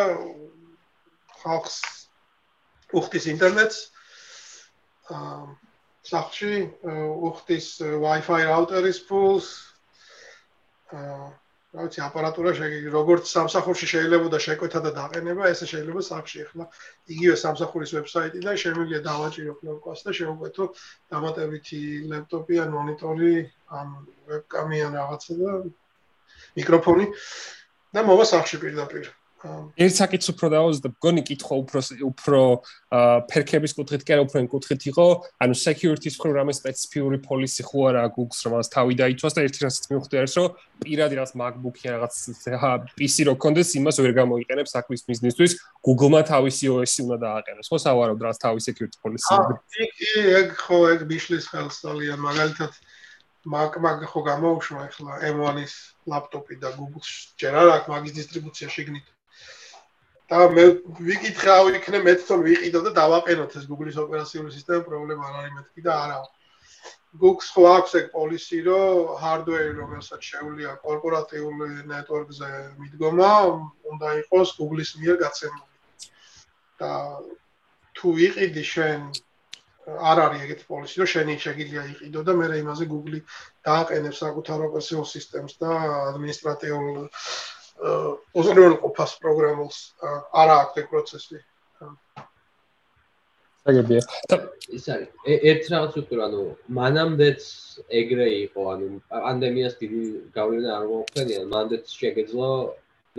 ხალხს უხდის ინტერნეტს აა სახში უხდის Wi-Fi router-ის ფულს აა რა ვიცი აპარატურა როგორც სამსახურში შეიძლება და შეკვეთა და დაყენება, ესე შეიძლება სახში ახლა იგივე სამსახურის ვებსაიტი და შემიძლია დავაჭირო ფლოპკას და შევკვეთო დამატებითი ლეპტოპი ან მონიტორი ან ვებკამი ან რაღაცა და მიკროფონი და მოვა სახში პირდაპირ. ერთ საკითხს უფრო დავაზრდა, მგონი კითხვა უფრო უფრო ფერქების კუთხით კი არა უფრო კუთხით იყო, ანუ security-ის ხო რამე სპეციფიური policy ხო არა Google-ს რომ მას თავი დაიცვას და ერთი რასაც მივხვდი არის რომ პირადი რაღაც MacBook-ი რაღაც PC რო კონდეს იმას ვერ გამოიყენებს საქმის მიზნისთვის, Google-მა თავისი OS-ი უნდა დააყენოს. ხო სავარაუდო რაღაც თავი security policy. აა, კი, ეგ ხო ეგ ბიშლის ხელს ძალიან მაგალითად Mac Mac ხო გამოუშვა ახლა M1-ის ლაპტოპი და Google-ს ჯერ არ აქვს მაგის დისტრიბუცია შეგნით. და მე ვიკითხე აუ იქნე მეც თორ ვიყიდო და დავაყენოთ ეს Google-ის ოპერაციული სისტემა პრობლემა არ არის მეთქი და არა Google-ს ხო აქვს ეგ პოლისი რომ hardware რომელსაც შეუძლია კორპორატიული ნეტვორკზე მიდგომა უნდა იყოს Google-ის მიერ გაცემული. და თუ იყიდი შენ არ არის ეგეთი პოლისი რომ შენი შეგიძლია იყიდო და მე იმაზე Google-ი დააყენებს საკუთარ ოპერაციულ სისტემას და ადმინისტრატიულ ოზონერულ ყოფას პროგრამულს არა აქვს ეგ პროცესი. აგებია. და ის არის ერთ რაღაც უფრო ანუ მანამდეც ეგრე იყო, ანუ პანდემიას დიდი გავლენა არ მოხდენია, მანდეც შეგეძლო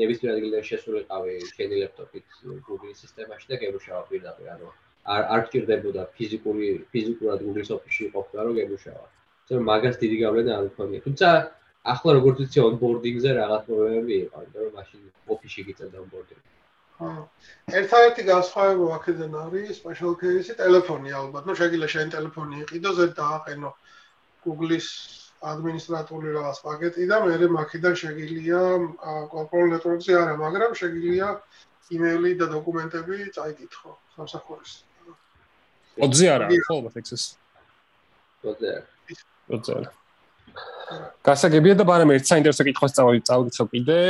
ნებისმიერ ადგილიდან შესულიყავი შენი ლეპტოპით Google-ის სისტემაში და გემუშავა პირდაპირ, ანუ არ არ გჭირდებოდა ფიზიკური ფიზიკურად Google-ის ოფისში ყოფნა, რომ გემუშავა. ეს მაგას დიდი გავლენა არ მქონია. თუმცა ახლა როგორც ვიცი ონბორდინგზე რაღაც პრობლემები იყო, იმიტომ რომ მაშინ ოფისში გიწევდა ონბორდინგი. აა ერთადერთი განსხვავება აქედან არის special case-ი ტელეფონი ალბათ. ნუ შეგიძლია შენ ტელეფონი იყიდო ზედ დააყენო Google-ის ადმინისტრატორული რაღაც პაკეტი და მე მაქედან შეგიძლია კორპორატულ ნეტვორკზე არა, მაგრამ შეგიძლია იმეილი და დოკუმენტები წაიკითხო სამსახურის. ოძე არა, ხო, ალბათ ექსეს. ოძე. ოძე. გასაგებია და ბარემ ერთ საინტერესო კითხვას წავიდეო კიდე.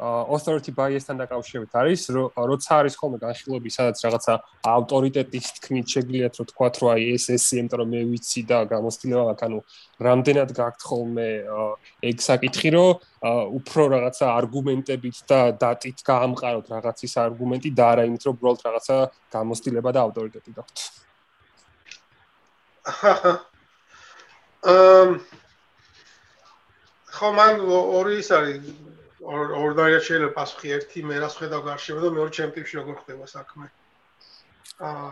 authority bias-თან დაკავშირებით არის როცა არის ხოლმე განხილვები სადაც რაღაცა ავტორიტეტის თქმით შეგიძლიათ რომ თქვათ რომ აი ეს ესე იმიტომ რომ მე ვიცი და გამოსtildeება მაქვს ანუ რამდენად გაქვთ ხოლმე ეგ საკითხი რომ უფრო რაღაცა არგუმენტებით და დატით გაამყაროთ რაღაცის არგუმენტი და არა იმით რომ უბრალოდ რაღაცა გამოსtildeება და ავტორიტეტი გაქვთ. აა ხო მან ორი ის არის? ორ დაია შეიძლება პასუხი ერთი მე რას ხედავ გარშემო და მეორე ჩემ ტიპში როგორ ხდება საქმე? აა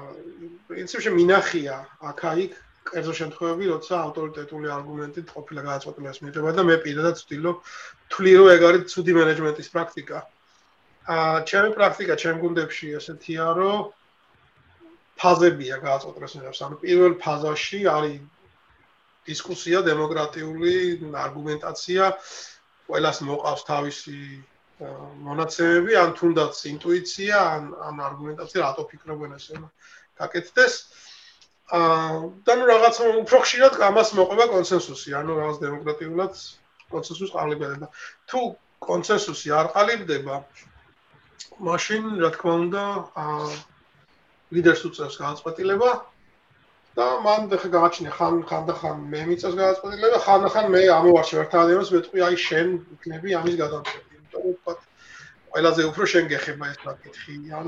პრინციპში მინახია აქა-იქ კერძო შემთხვევები როცა ავტორიტეტული არგუმენტით ყოფილა გადაწყვეტილებას მიიღება და მე პირადად ვთვლი თვლი რომ ეგ არის ცუდი მენეჯმენტის პრაქტიკა. აა ჩემი პრაქტიკა ჩემ გუნდებში ესეთია რომ ფაზებია გადაწყვეტილებას ანუ პირველ ფაზაში არის დისკუსია, დემოკრატიული არგუმენტაცია, ყველას მოყავს თავისი მონაცემები, ან თუნდაც ინტუიცია, ან ან არგუმენტაცია, რატო ფიქრობენ ესე გაკეთდეს. აა და ნუ რაღაც უფრო ხშირად ამას მოყვება კონსენსუსი, ანუ რაღაც დემოკრატიულად კონსენსუსს ყალიბდება. თუ კონსენსუსი არ ყალიბდება, მაშინ რა თქმა უნდა, აა ლიდერს უწევს განაცხადება და მან ხა გააჩნია ხან ხან და ხან მე მიწევს გადაწყვეტილება ხან ხან მე ამოვარჩევ ერთ ადამიანს მეტყვი აი შენ იქნები ამის გადამწყვეტი. იმიტომ რომ ყველაზე უფრო შენ გეხება ეს საკითხი. ან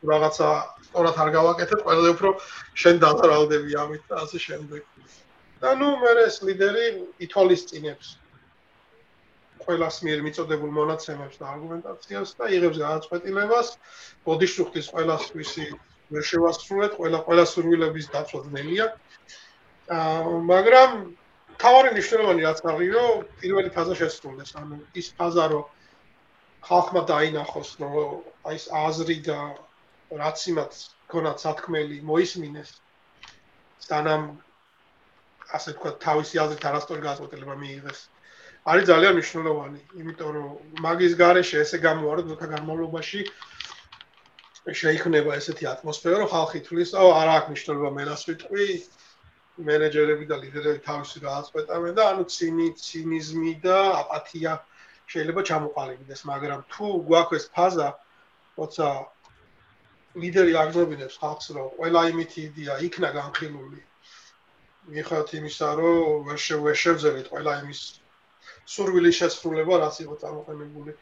თუ რაღაცა სწორად არ გავაკეთებ ყველაზე უფრო შენ დაზარალდები ამით და ასე შემდეგ. და ნუ მე ეს ლიდერი ითვალისწინებს ყველას მიერ მიწოდებულ მონაცემებს და არგუმენტაციას და იღებს გადაწყვეტილებას ბოდიშუხტის ყველას ვისი ვერ შევასრულეთ, ყველა ყველა სურვილების დაცვა ძნელია. აა მაგრამ თავარი მნიშვნელოვანი რაც არის, რომ პირველი ფაზა შესრულდეს, ანუ ის ფაზა, რომ ხალხმა დაინახოს, რომ აი ეს აზრი და რაც იმათ ქონათ სათქმელი მოისმინეს. სანამ ასე თქვა თავისი აზრით არასწორი გაწყვეტილება მიიღეს. არის ძალიან მნიშვნელოვანი, იმიტომ რომ მაგის გარეშე ესე გამოარო დროთა განმავლობაში შეიქმნება ესეთი ატმოსფერო, რომ ხალხი თulis, აუ არ აქვს მნიშვნელობა მე რას ვიტყვი, მენეჯერები და ლიდერები თავისი გააწყვეტავენ და ანუ ცინი, ცინიზმი და აპათია შეიძლება ჩამოყალიბდეს, მაგრამ თუ გვაქვს ეს ფაზა, როცა ლიდერი აგზობინებს ხალხს, რომ ყველა იმითი იდეა იქნა განხილული. მიხედავთ იმისა, რომ ვერ შევეშევძებით ყველა იმის სურვილის შესრულება რაც იყო წარმოყენებული.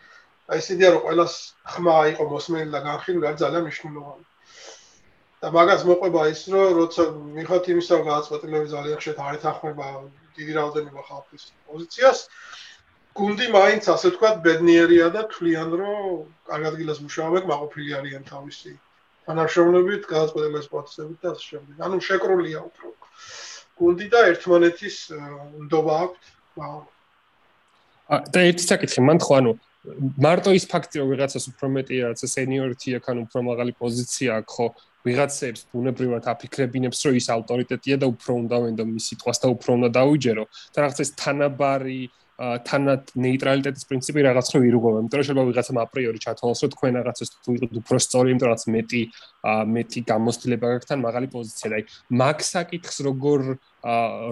აი ეს იდეა რომ ყოველას ხმა იყო მოსმენილი და განხილული არის ძალიან მნიშვნელოვანი. და მაგას მოყვება ის რომ როცა მიხოთ იმის რომ გააცვეთილები ძალიან ხშირად არ ეთანხმება დიდი რაოდენობა ხალხის პოზიციას გუნდი მაინც ასე თქვა ბედნიერია და თვლიან რომ კარგად გილას მუშაობენ მაყოფილი არიან თავისი თანამშრომლებით გააცვეთილების პროცესებით და ასე შემდეგ. ანუ შეკრულია უფრო. გუნდი და ერთმანეთის ნდობა აქვს და ერთი საკითხი მან ხო ანუ მარტო ის ფაქტი რომ ვიღაცას უფრო მეტია რაც სენიორიტი აქვს ანუ უფრო მაღალი პოზიცია აქვს ხო ვიღაცებს ბუნებრივად აფიქრებინებს რომ ის ავტორიტეტია და უფრო უნდა ვენდო მის სიტყვას და უფრო უნდა დაუჯერო და რაღაც ეს თანაბარი თანად ნეიტრალიტეტის პრინციპი რაღაც რო ირუგება, იმიტომ რომ შეიძლება ვიღაცამ აპრიორი ჩათვალოს, რომ თქვენ რაღაცას თუ იყოთ უფრო სწორი, იმიტომ რომ მეტი მეტი გამოცდილება გაქვთ ან მაღალი პოზიცია აი მაგ საკითხს როგორ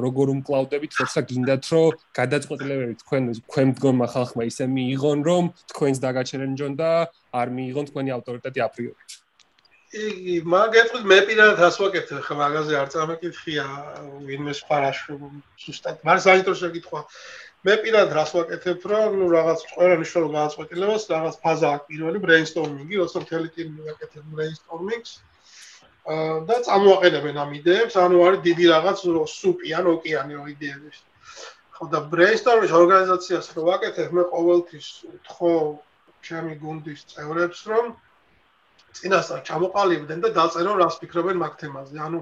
როგორ უმკლავდებით, როცა გინდათ რომ გადაწყვეტილებები თქვენ თქვენ მდგომა ხალხმა ისე მიიღონ, რომ თქვენს დაგაჩერენჯონ და არ მიიღონ თქვენი ავტორიტეტი აპრიორი. იგი მაგეთქვით მე პირადად ას ვაკეთებ ხა მაგაზე არ წამეკითხია ვინმე სხვა რაში ზუსტად მარ საინტერესო კითხვა მე პირად რას ვაკეთებ, რომ ნუ რაღაც ყველა მნიშვნელოვან გააცვეთილებას, რაღაც ფაზა აქვს პირველი ბრეინსტორმინგი, როცა მთელი ტიმი ბრეინსტორმინგს. აა და წამოაყენებენ ამ იდეებს, ანუ არის დიდი რაღაც სუპი ან ოკეანე იდეების. ხო და ბრეინსტორმინგის ორგანიზაციას რო ვაკეთებ, მე ყოველთვის ვთხოვ ჩემი გუნდის წევრებს, რომ წინასწარ ჩამოყალიბდნენ და დაწერონ რას ფიქრობენ მაგ თემაზე. ანუ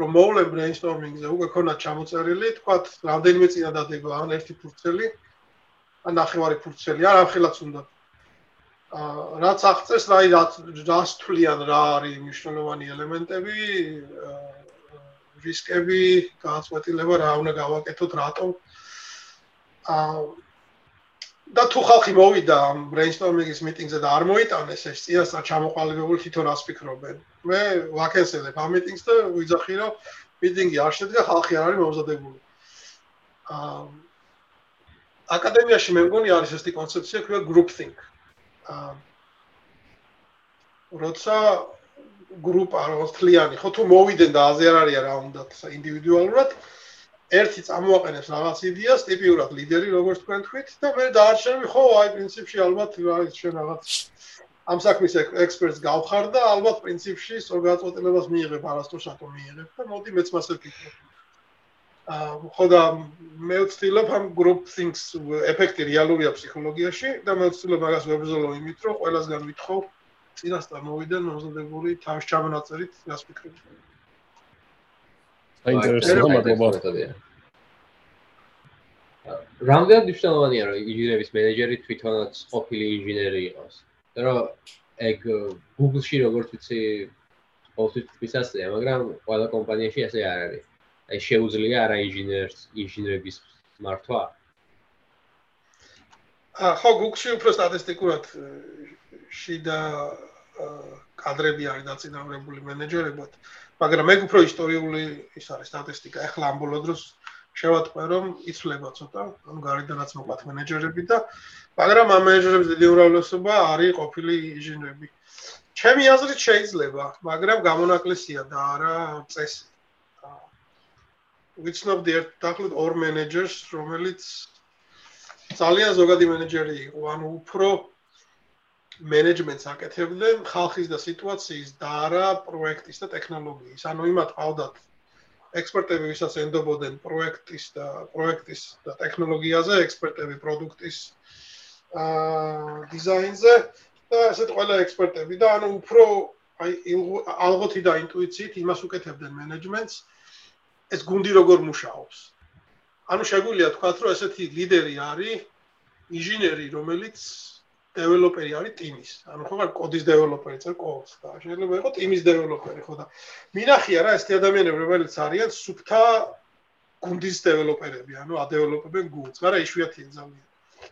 რომ მოვლენ ბრეინსტორმინგზე უკვე ქონათ ჩამოწერილი, თქვათ, რამდენიმე წინადადება, ან ერთი ფურცელი, ან ნახევარი ფურცელი, არ ამხელაც უნდა. აა რაც აღწეს, რაი რას თვლიან რა არის მნიშვნელოვანი ელემენტები, რისკები, გააცვეთილება, რა უნდა გავაკეთოთ, რატომ. აა და თუ ხალხი მოვიდა ამ ბრეინსტორმინგის მიტინგზე და არ მოიტანეს ეს წინასწარ ჩამოყალიბებული თვითონ რას ფიქრობენ? მე ვაკენსელებ ამ მიტინგს და ვიძახი რომ მიტინგი არ შედგა ხალხი არ არის მომზადებული. აა აკადემიაში მე მგონი არის ესეთი კონცეფცია ქვია group think. აა როცა გრუპა როგორც თლიანი ხო თუ მოვიდნენ და აზე არ არის რა უნდა ინდივიდუალურად ერთი წამოაყენებს რაღაც იდეას, ტიპიურად ლიდერი, როგორც თქვენ თქვით, და მე დაარჩენები, ხო, აი პრინციპში ალბათ არის შენ რაღაც ამ საქმის ექსპერტს გავხარ და ალბათ პრინციპში სწორ გაწყვეტილებას მიიღებ, არასდროს შატო მიიღებ და მოდი მეც მასე ვფიქრობ. აა ხო და მე ვცდილობ ამ group things ეფექტი რეალურია ფსიქოლოგიაში და მე ვცდილობ მაგას ვებრძოლო იმით, რომ ყველასგან ვითხოვ წინასწარ მოვიდე მომზადებული თავის ჩამონაწერით, რას ფიქრობ. საინტერესოა მადლობა. რამდენად მნიშვნელოვანია რომ ინჟინერების მენეჯერი თვითონაც ყოფილი ინჟინერი იყოს? რომ ეგ Google-ში როგორც ვიცი, ყოველთვის თვისასია, მაგრამ ყველა კომპანიაში ასე არ არის. აი შეუძლია არა ინჟინერს ინჟინერების მართვა? აა ხო, Google-ში უფრო სტატისტიკურად შიდა კადრები არის დაწინაურებული მენეჯერებად, მაგრამ ეგ უფრო ისტორიული ის არის სტატისტიკა. ეხლა ამ ბოლო დროს შევატყვე რომ იცვლება ცოტა, ანუ გარედანაც მოყავთ მენეჯერები და მაგრამ ამ მენეჯერების დიდი უმრავლესობა არის ყოფილი ინჟინერები. ჩემი აზრით შეიძლება, მაგრამ გამონაკლისია და არა წესი. ვიცნობდი ერთ დაახლოებით ორ მენეჯერს, რომელიც ძალიან ზოგადი მენეჯერი იყო, ანუ უფრო მენეჯმენტს აკეთებდნენ ხალხის და სიტუაციის და არა პროექტის და ტექნოლოგიის. ანუ იმათ ყავდათ ექსპერტები, ვისაც ენდობოდნენ პროექტის და პროექტის და ტექნოლოგიაზე, ექსპერტები პროდუქტის აა დიზაინზე და ესეთ ყველა ექსპერტები და ანუ უფრო აი ალღოთი და ინტუიციით იმას უკეთებდნენ მენეჯმენტს ეს გუნდი როგორ მუშაობს. ანუ შეგვიძლია თქვათ, რომ ესეთი ლიდერი არის ინჟინერი, რომელიც დეველოპერი არის ტიმის. ანუ ხო კოდის დეველოპერი წერ კოდს და შეიძლება იყოს ტიმის დეველოპერი ხო და მინახია რა ეს ადამიანები რომელიც არიან სუფთა გუნდის დეველოპერები, ანუ ადეველოპებენ გუნდს, მაგრამ იშვიათია ძალიან.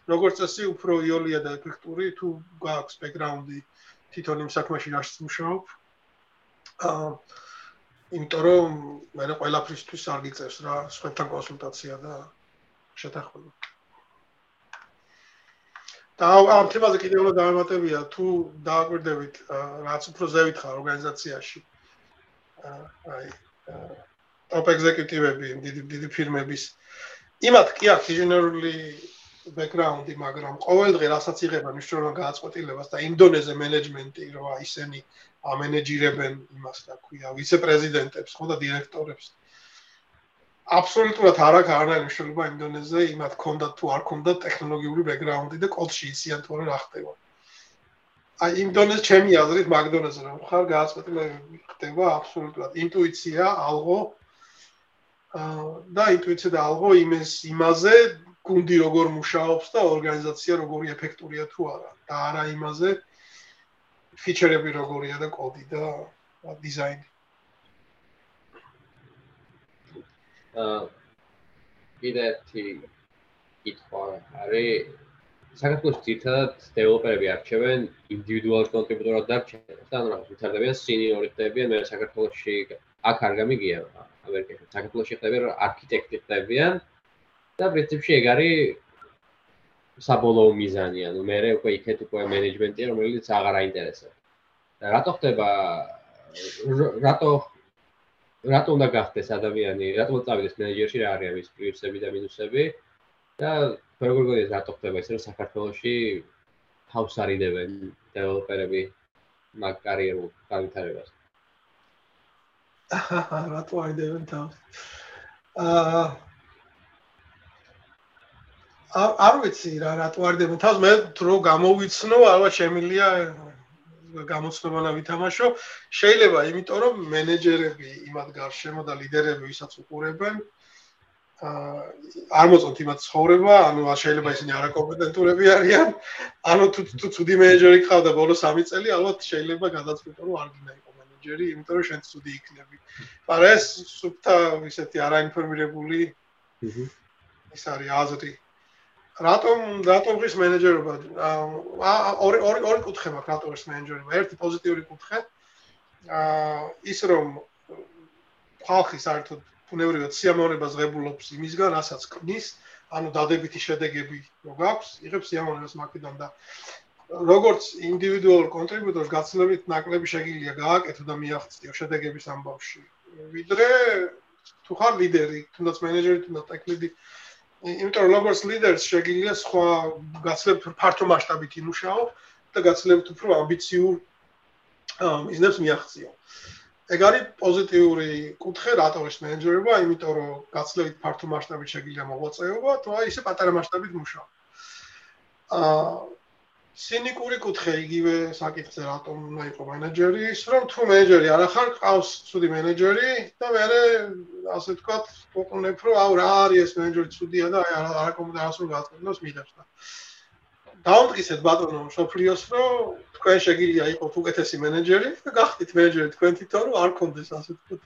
როგორც წესი უფრო იოლია და ეფექტური თუ გაქვს ბექგრაუნდი თვითონ იმ საქმეში რაშიც მუშაობ. აა იმიტომ რომ მე ყველაფრისთვის არ გიწევს რა სხვათან კონსულტაცია და შეთანხმება. და ამ თემაზე კიდევ უნდა დავემატებია თუ დააკვირდებით რაც უფრო ზევით ხარ ორგანიზაციაში აი ტოპ ეგზეკუტივები დიდი დიდი ფირმების იმათ კი აქვს ინჟინერული ბექგრაუნდი, მაგრამ ყოველდღე რასაც იღება მნიშვნელოვან გააცვეთილებას და იმ დონეზე მენეჯმენტი, რომ ისინი ამენეჯირებენ იმას, რა ქვია, ვიცე-პრეზიდენტებს, ხო და დირექტორებს. აბსოლუტურად არ აქვს არანაირი მნიშვნელობა იმ დონეზე, იმათ ქონდათ თუ არ ქონდათ ტექნოლოგიური ბექგრაუნდი და კოდში იციან თუ რა ხდება. აი იმ დონეზე ჩემი აზრით მაგდონეზე რომ ხარ გააცვეთილება ხდება აბსოლუტურად. ინტუიცია, ალღო. და ინტუიცია და ალღო იმეს იმაზე გუნდი როგორ მუშაობს და ორგანიზაცია როგორი ეფექტურია თუ არა. და არა იმაზე ფიჩერები როგორია და კოდი და დიზაინი აა კიდეთი კითხვა არის საქართველოს ძირთადად დეველოპერები არჩევენ ინდივიდუალურ კონტრიბუტორად დარჩენ და ანუ რაღაც ვითარდებიან სინიორიტებიან მე საქართველოსში აქ არ გამიგია ამერიკაში საქართველოსში ხდება არქიტექტი ხდებიან და პრინციპში ეგ არის საბოლოო მიზანი, ანუ მე უკვე იქეთ უკვე მენეჯმენტია, რომელიც აღარ აინტერესებს. რატო ხდება რატო რატო უნდა გახდეს ადამიანი, რატო წავიდეს მენეჯერში, რა არის ამის პლუსები და მინუსები და როგორ გქონდეს რატო ხდება ისე რომ საქართველოში თავს არიდებენ დეველოპერები მაგ კარიერულ განვითარებას. რატო არიდებენ თავს? აა არ ვიცი რა რატო არ დებენ თავს მე რო გამოვიცნო ალბათ შემილია გამოცნობა ვითამაშო. შეიძლება იმიტომ რომ მენეჯერები იმად გარშემო და ლიდერები ვისაც უყურებენ არ მოწონთ იმათ ცხოვრება ანუ შეიძლება ისინი არაკომპეტენტურები არიან. ანუ თუ თუ ცუდი მენეჯერი ხავდა ბოლო 3 წელი ალბათ შეიძლება გადაწყვიტო რომ არ გინდა იყო მენეჯერი იმიტომ რომ შენ ცუდი იქნები. მაგრამ ეს სუფთა ისეთი არაინფორმირებული ის არის აზრი რატომ რატომ ღირს მენეჯერობა? ორი ორი ორი კუთხე მაქვს რატომ ღირს მენეჯერობა. ერთი პოზიტიური კუთხე. აა ის რომ ხალხი საერთოდ ფუნებრივად სიამოვნებას ღებულობს იმისგან, რასაც ქმნის, ანუ დადებითი შედეგები რო გაქვს, იღებს სიამოვნებას მაგიდან და როგორც ინდივიდუალურ კონტრიბუტორს გაცილებით ნაკლები შეგიძლია გააკეთო და მიაღწიო შედეგების ამბავში. ვიდრე თუ ხარ ლიდერი, თუნდაც მენეჯერი, თუნდაც ტექნიკი იმიტომ რომ როგორც ლიდერს შეგიძლია სხვა გაცლებთ ფართო მასშტაბით იმუშაო და გაცლებთ უფრო ამბიციურ ბიზნეს მიაღწიო. ეგ არის პოზიტიური კუთხე რატოვის მენეჯერობა, იმიტომ რომ გაცლებთ ფართო მასშტაბით შეგიძლია მოღვაწეობა, თუ აი ისე პატარა მასშტაბით მუშაო. აა სინიკური კუთხე იგივე საკითხზე რატომ უნდა იყო მენეჯერი? ის რომ თუ მენეჯერი არ ახარ ყავს ცუდი მენეჯერი და მე ასე ვთქვათ ვუყნებ რომ აუ რა არის ეს მენეჯერი ცუდია და აი არ აკომპლექსს გაწყნოს მიდებს და დაუნტკიცეთ ბატონო შოფრიოს რომ თქვენ შეგიძლია იყოს უკეთესი მენეჯერი და გახდით მენეჯერი თქვენ თვითონ რომ არ კონდეს ასე ვთქვათ.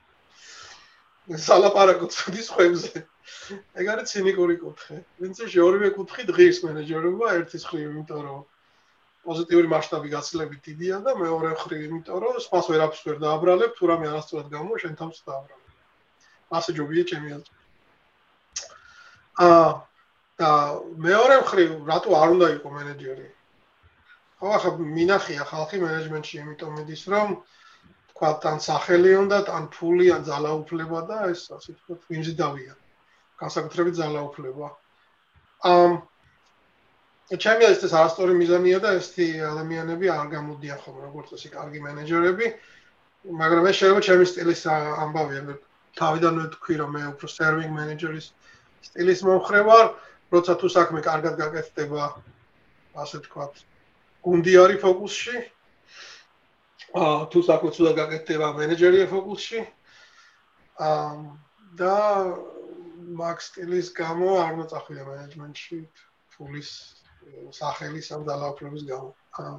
სალაპარაკო ცუდი ხებზე ეგ არის ცინიკური კუთხე. ვინც ორივე კუთხით ღირს მენეჯერობა ერთის ხრი იმიტომ რომ პოზიტიური მასშტაბი გაცილებით დიდია და მეორე მხრივ იმიტომ რომ სპას ვერაფერს ვერ დააბრალებ თუ რამე არასწორად გამო შენ თავს დააბრალებ. ასე ჯობია ჩემი აზრით. აა და მეორე მხრივ რატო არ უნდა იყო მენეჯერი? ხო ახლა მინახია ხალხი მენეჯმენტში იმიტომ მიდის რომ თქვა თან სახელი უნდა თან ფული ან ძალაუფლება და ეს ასე ვთქვათ ვიმზიდავია. განსაკუთრებით ძალაუფლება. აა ჩემი ეს ეს არასწორი მიზანია და ესეთი ადამიანები არ გამოდიან ხოლმე როგორც ესე კარგი მენეჯერები. მაგრამ ეს შეიძლება ჩემი სტილის ამბავია მე თავიდანვე თქვი რომ მე უფრო სერვინგ მენეჯერის სტილის მომხრე ვარ როცა თუ საქმე კარგად გაკეთდება ასე თქვა გუნდი არის ფოკუსში. აა თუ საქმე ცუდად გაკეთდება მენეჯერია ფოკუსში. აა და მაქ სტილის გამო არ მოწახვია მენეჯმენტში ფულის სახელის ამ ძალაუფლების გამო. აა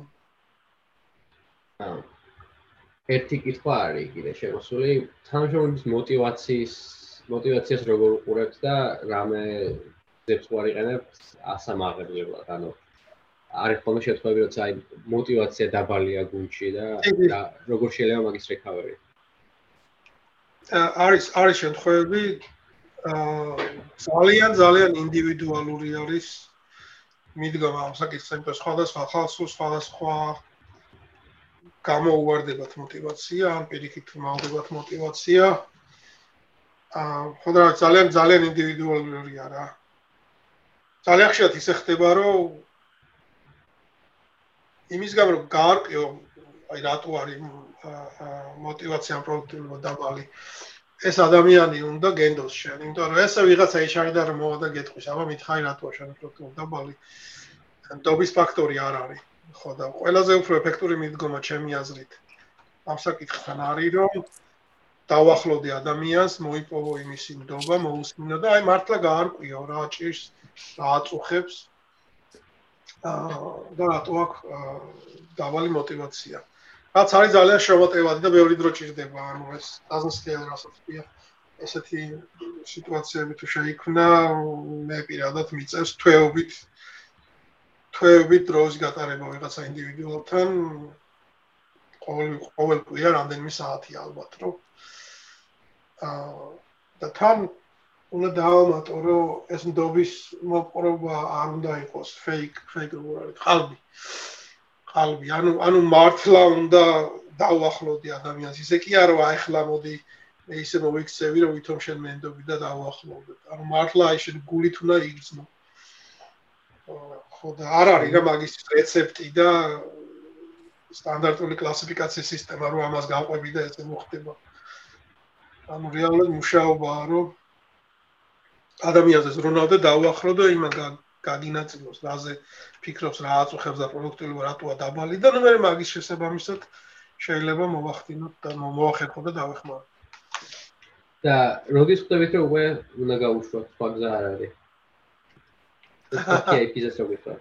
ერთი კითხვა არის კიდე შემოსული. თანამშრომლების мотиваციის мотиваციას როგორ უყურებთ და რამე ზებს უარ იყენებთ ასამაღებლად ანუ არის ხოლმე შემთხვევები როცა აი мотиваცია დაბალია გუნდში და როგორ შეიძლება მაგის რეკავერი არის არის შემთხვევები ძალიან ძალიან ინდივიდუალური არის მიდგომა ამ საკითხზე, იმიტომ სხვადასხვა ხალხს სხვადასხვა გამოუواردებათ мотиваცია, ან პირიქით მოუვარდებათ мотиваცია. აა ხოდა ძალიან ძალიან ინდივიდუალურია რა. ძალიან ხშირად ისე ხდება, რომ იმის გამო გაარყიო, აი რატო არის мотиваცია ან პროდუქტიულობა დაბალი. აა ეს ადამიანი უნდა გენდოს შენ, იმიტომ რომ ესე ვიღაცა ეშარიდა რომ მოვა და გეტყვის, აბა მითხარი რატოა შენ უფრო დაბალი. დობის ფაქტორი არ არის. ხო და ყველაზე უფრო ეფექტური მიდგომა ჩემი აზრით ამ საკითხთან არის რომ დავახლოდე ადამიანს, მოიპოვო იმისი ნდობა, მოусმინო და აი მართლა გაარკვიო რა ჭირს, რა აწუხებს. აა და რატო აქვს დაბალი мотиваცია. აა რაც არის ძალიან შემოტევადი და ბევრი დრო ჭირდება, ანუ ეს დაზნსკეილ რასაც ქვია. ესეთი სიტუაციები თუ შეიქმნა, მე პირადად მიწევს თვეობით თვეობით დროს გატარება ვიღაცა ინდივიდუალთან. ყოველ ყოველ კვირა რამდენიმე საათი ალბათ რომ. აა და თან უნდა დავამატო რომ ეს ნდობის მოპყრობა არ უნდა იყოს fake fake როგორ ყალბი ყალბი ანუ ანუ მართლა უნდა დავახლოდი ადამიანს. ისე კი არა აიხლა მოდი მე ისე მოვიქცევი რომ ვითომ შენ მენდობი და დავახლოვდეთ ანუ მართლა აი შენ გულით უნდა იგრძნო. ხო და არ არის რა მაგის რეცეპტი და სტანდარტული კლასიფიკაციის სისტემა რო ამას გავყვები და ესე მოხდება. ანუ რეალურად მუშაობაა რომ ადამიანზე ზრუნავდა დაუახლო და იმან გაგინაწილოს რაზე ფიქრობს რა აწუხებს და პროდუქტიულობა რატოა დაბალი და მე მაგის შესაბამისად შეიძლება მოვახდინოთ და მოვახერხო და დავეხმარო. და როდის ხვდებით რომ უკვე უნდა გაუშვათ სხვა გზა არ არის? ოკეი, პიზას როგორ ხარ?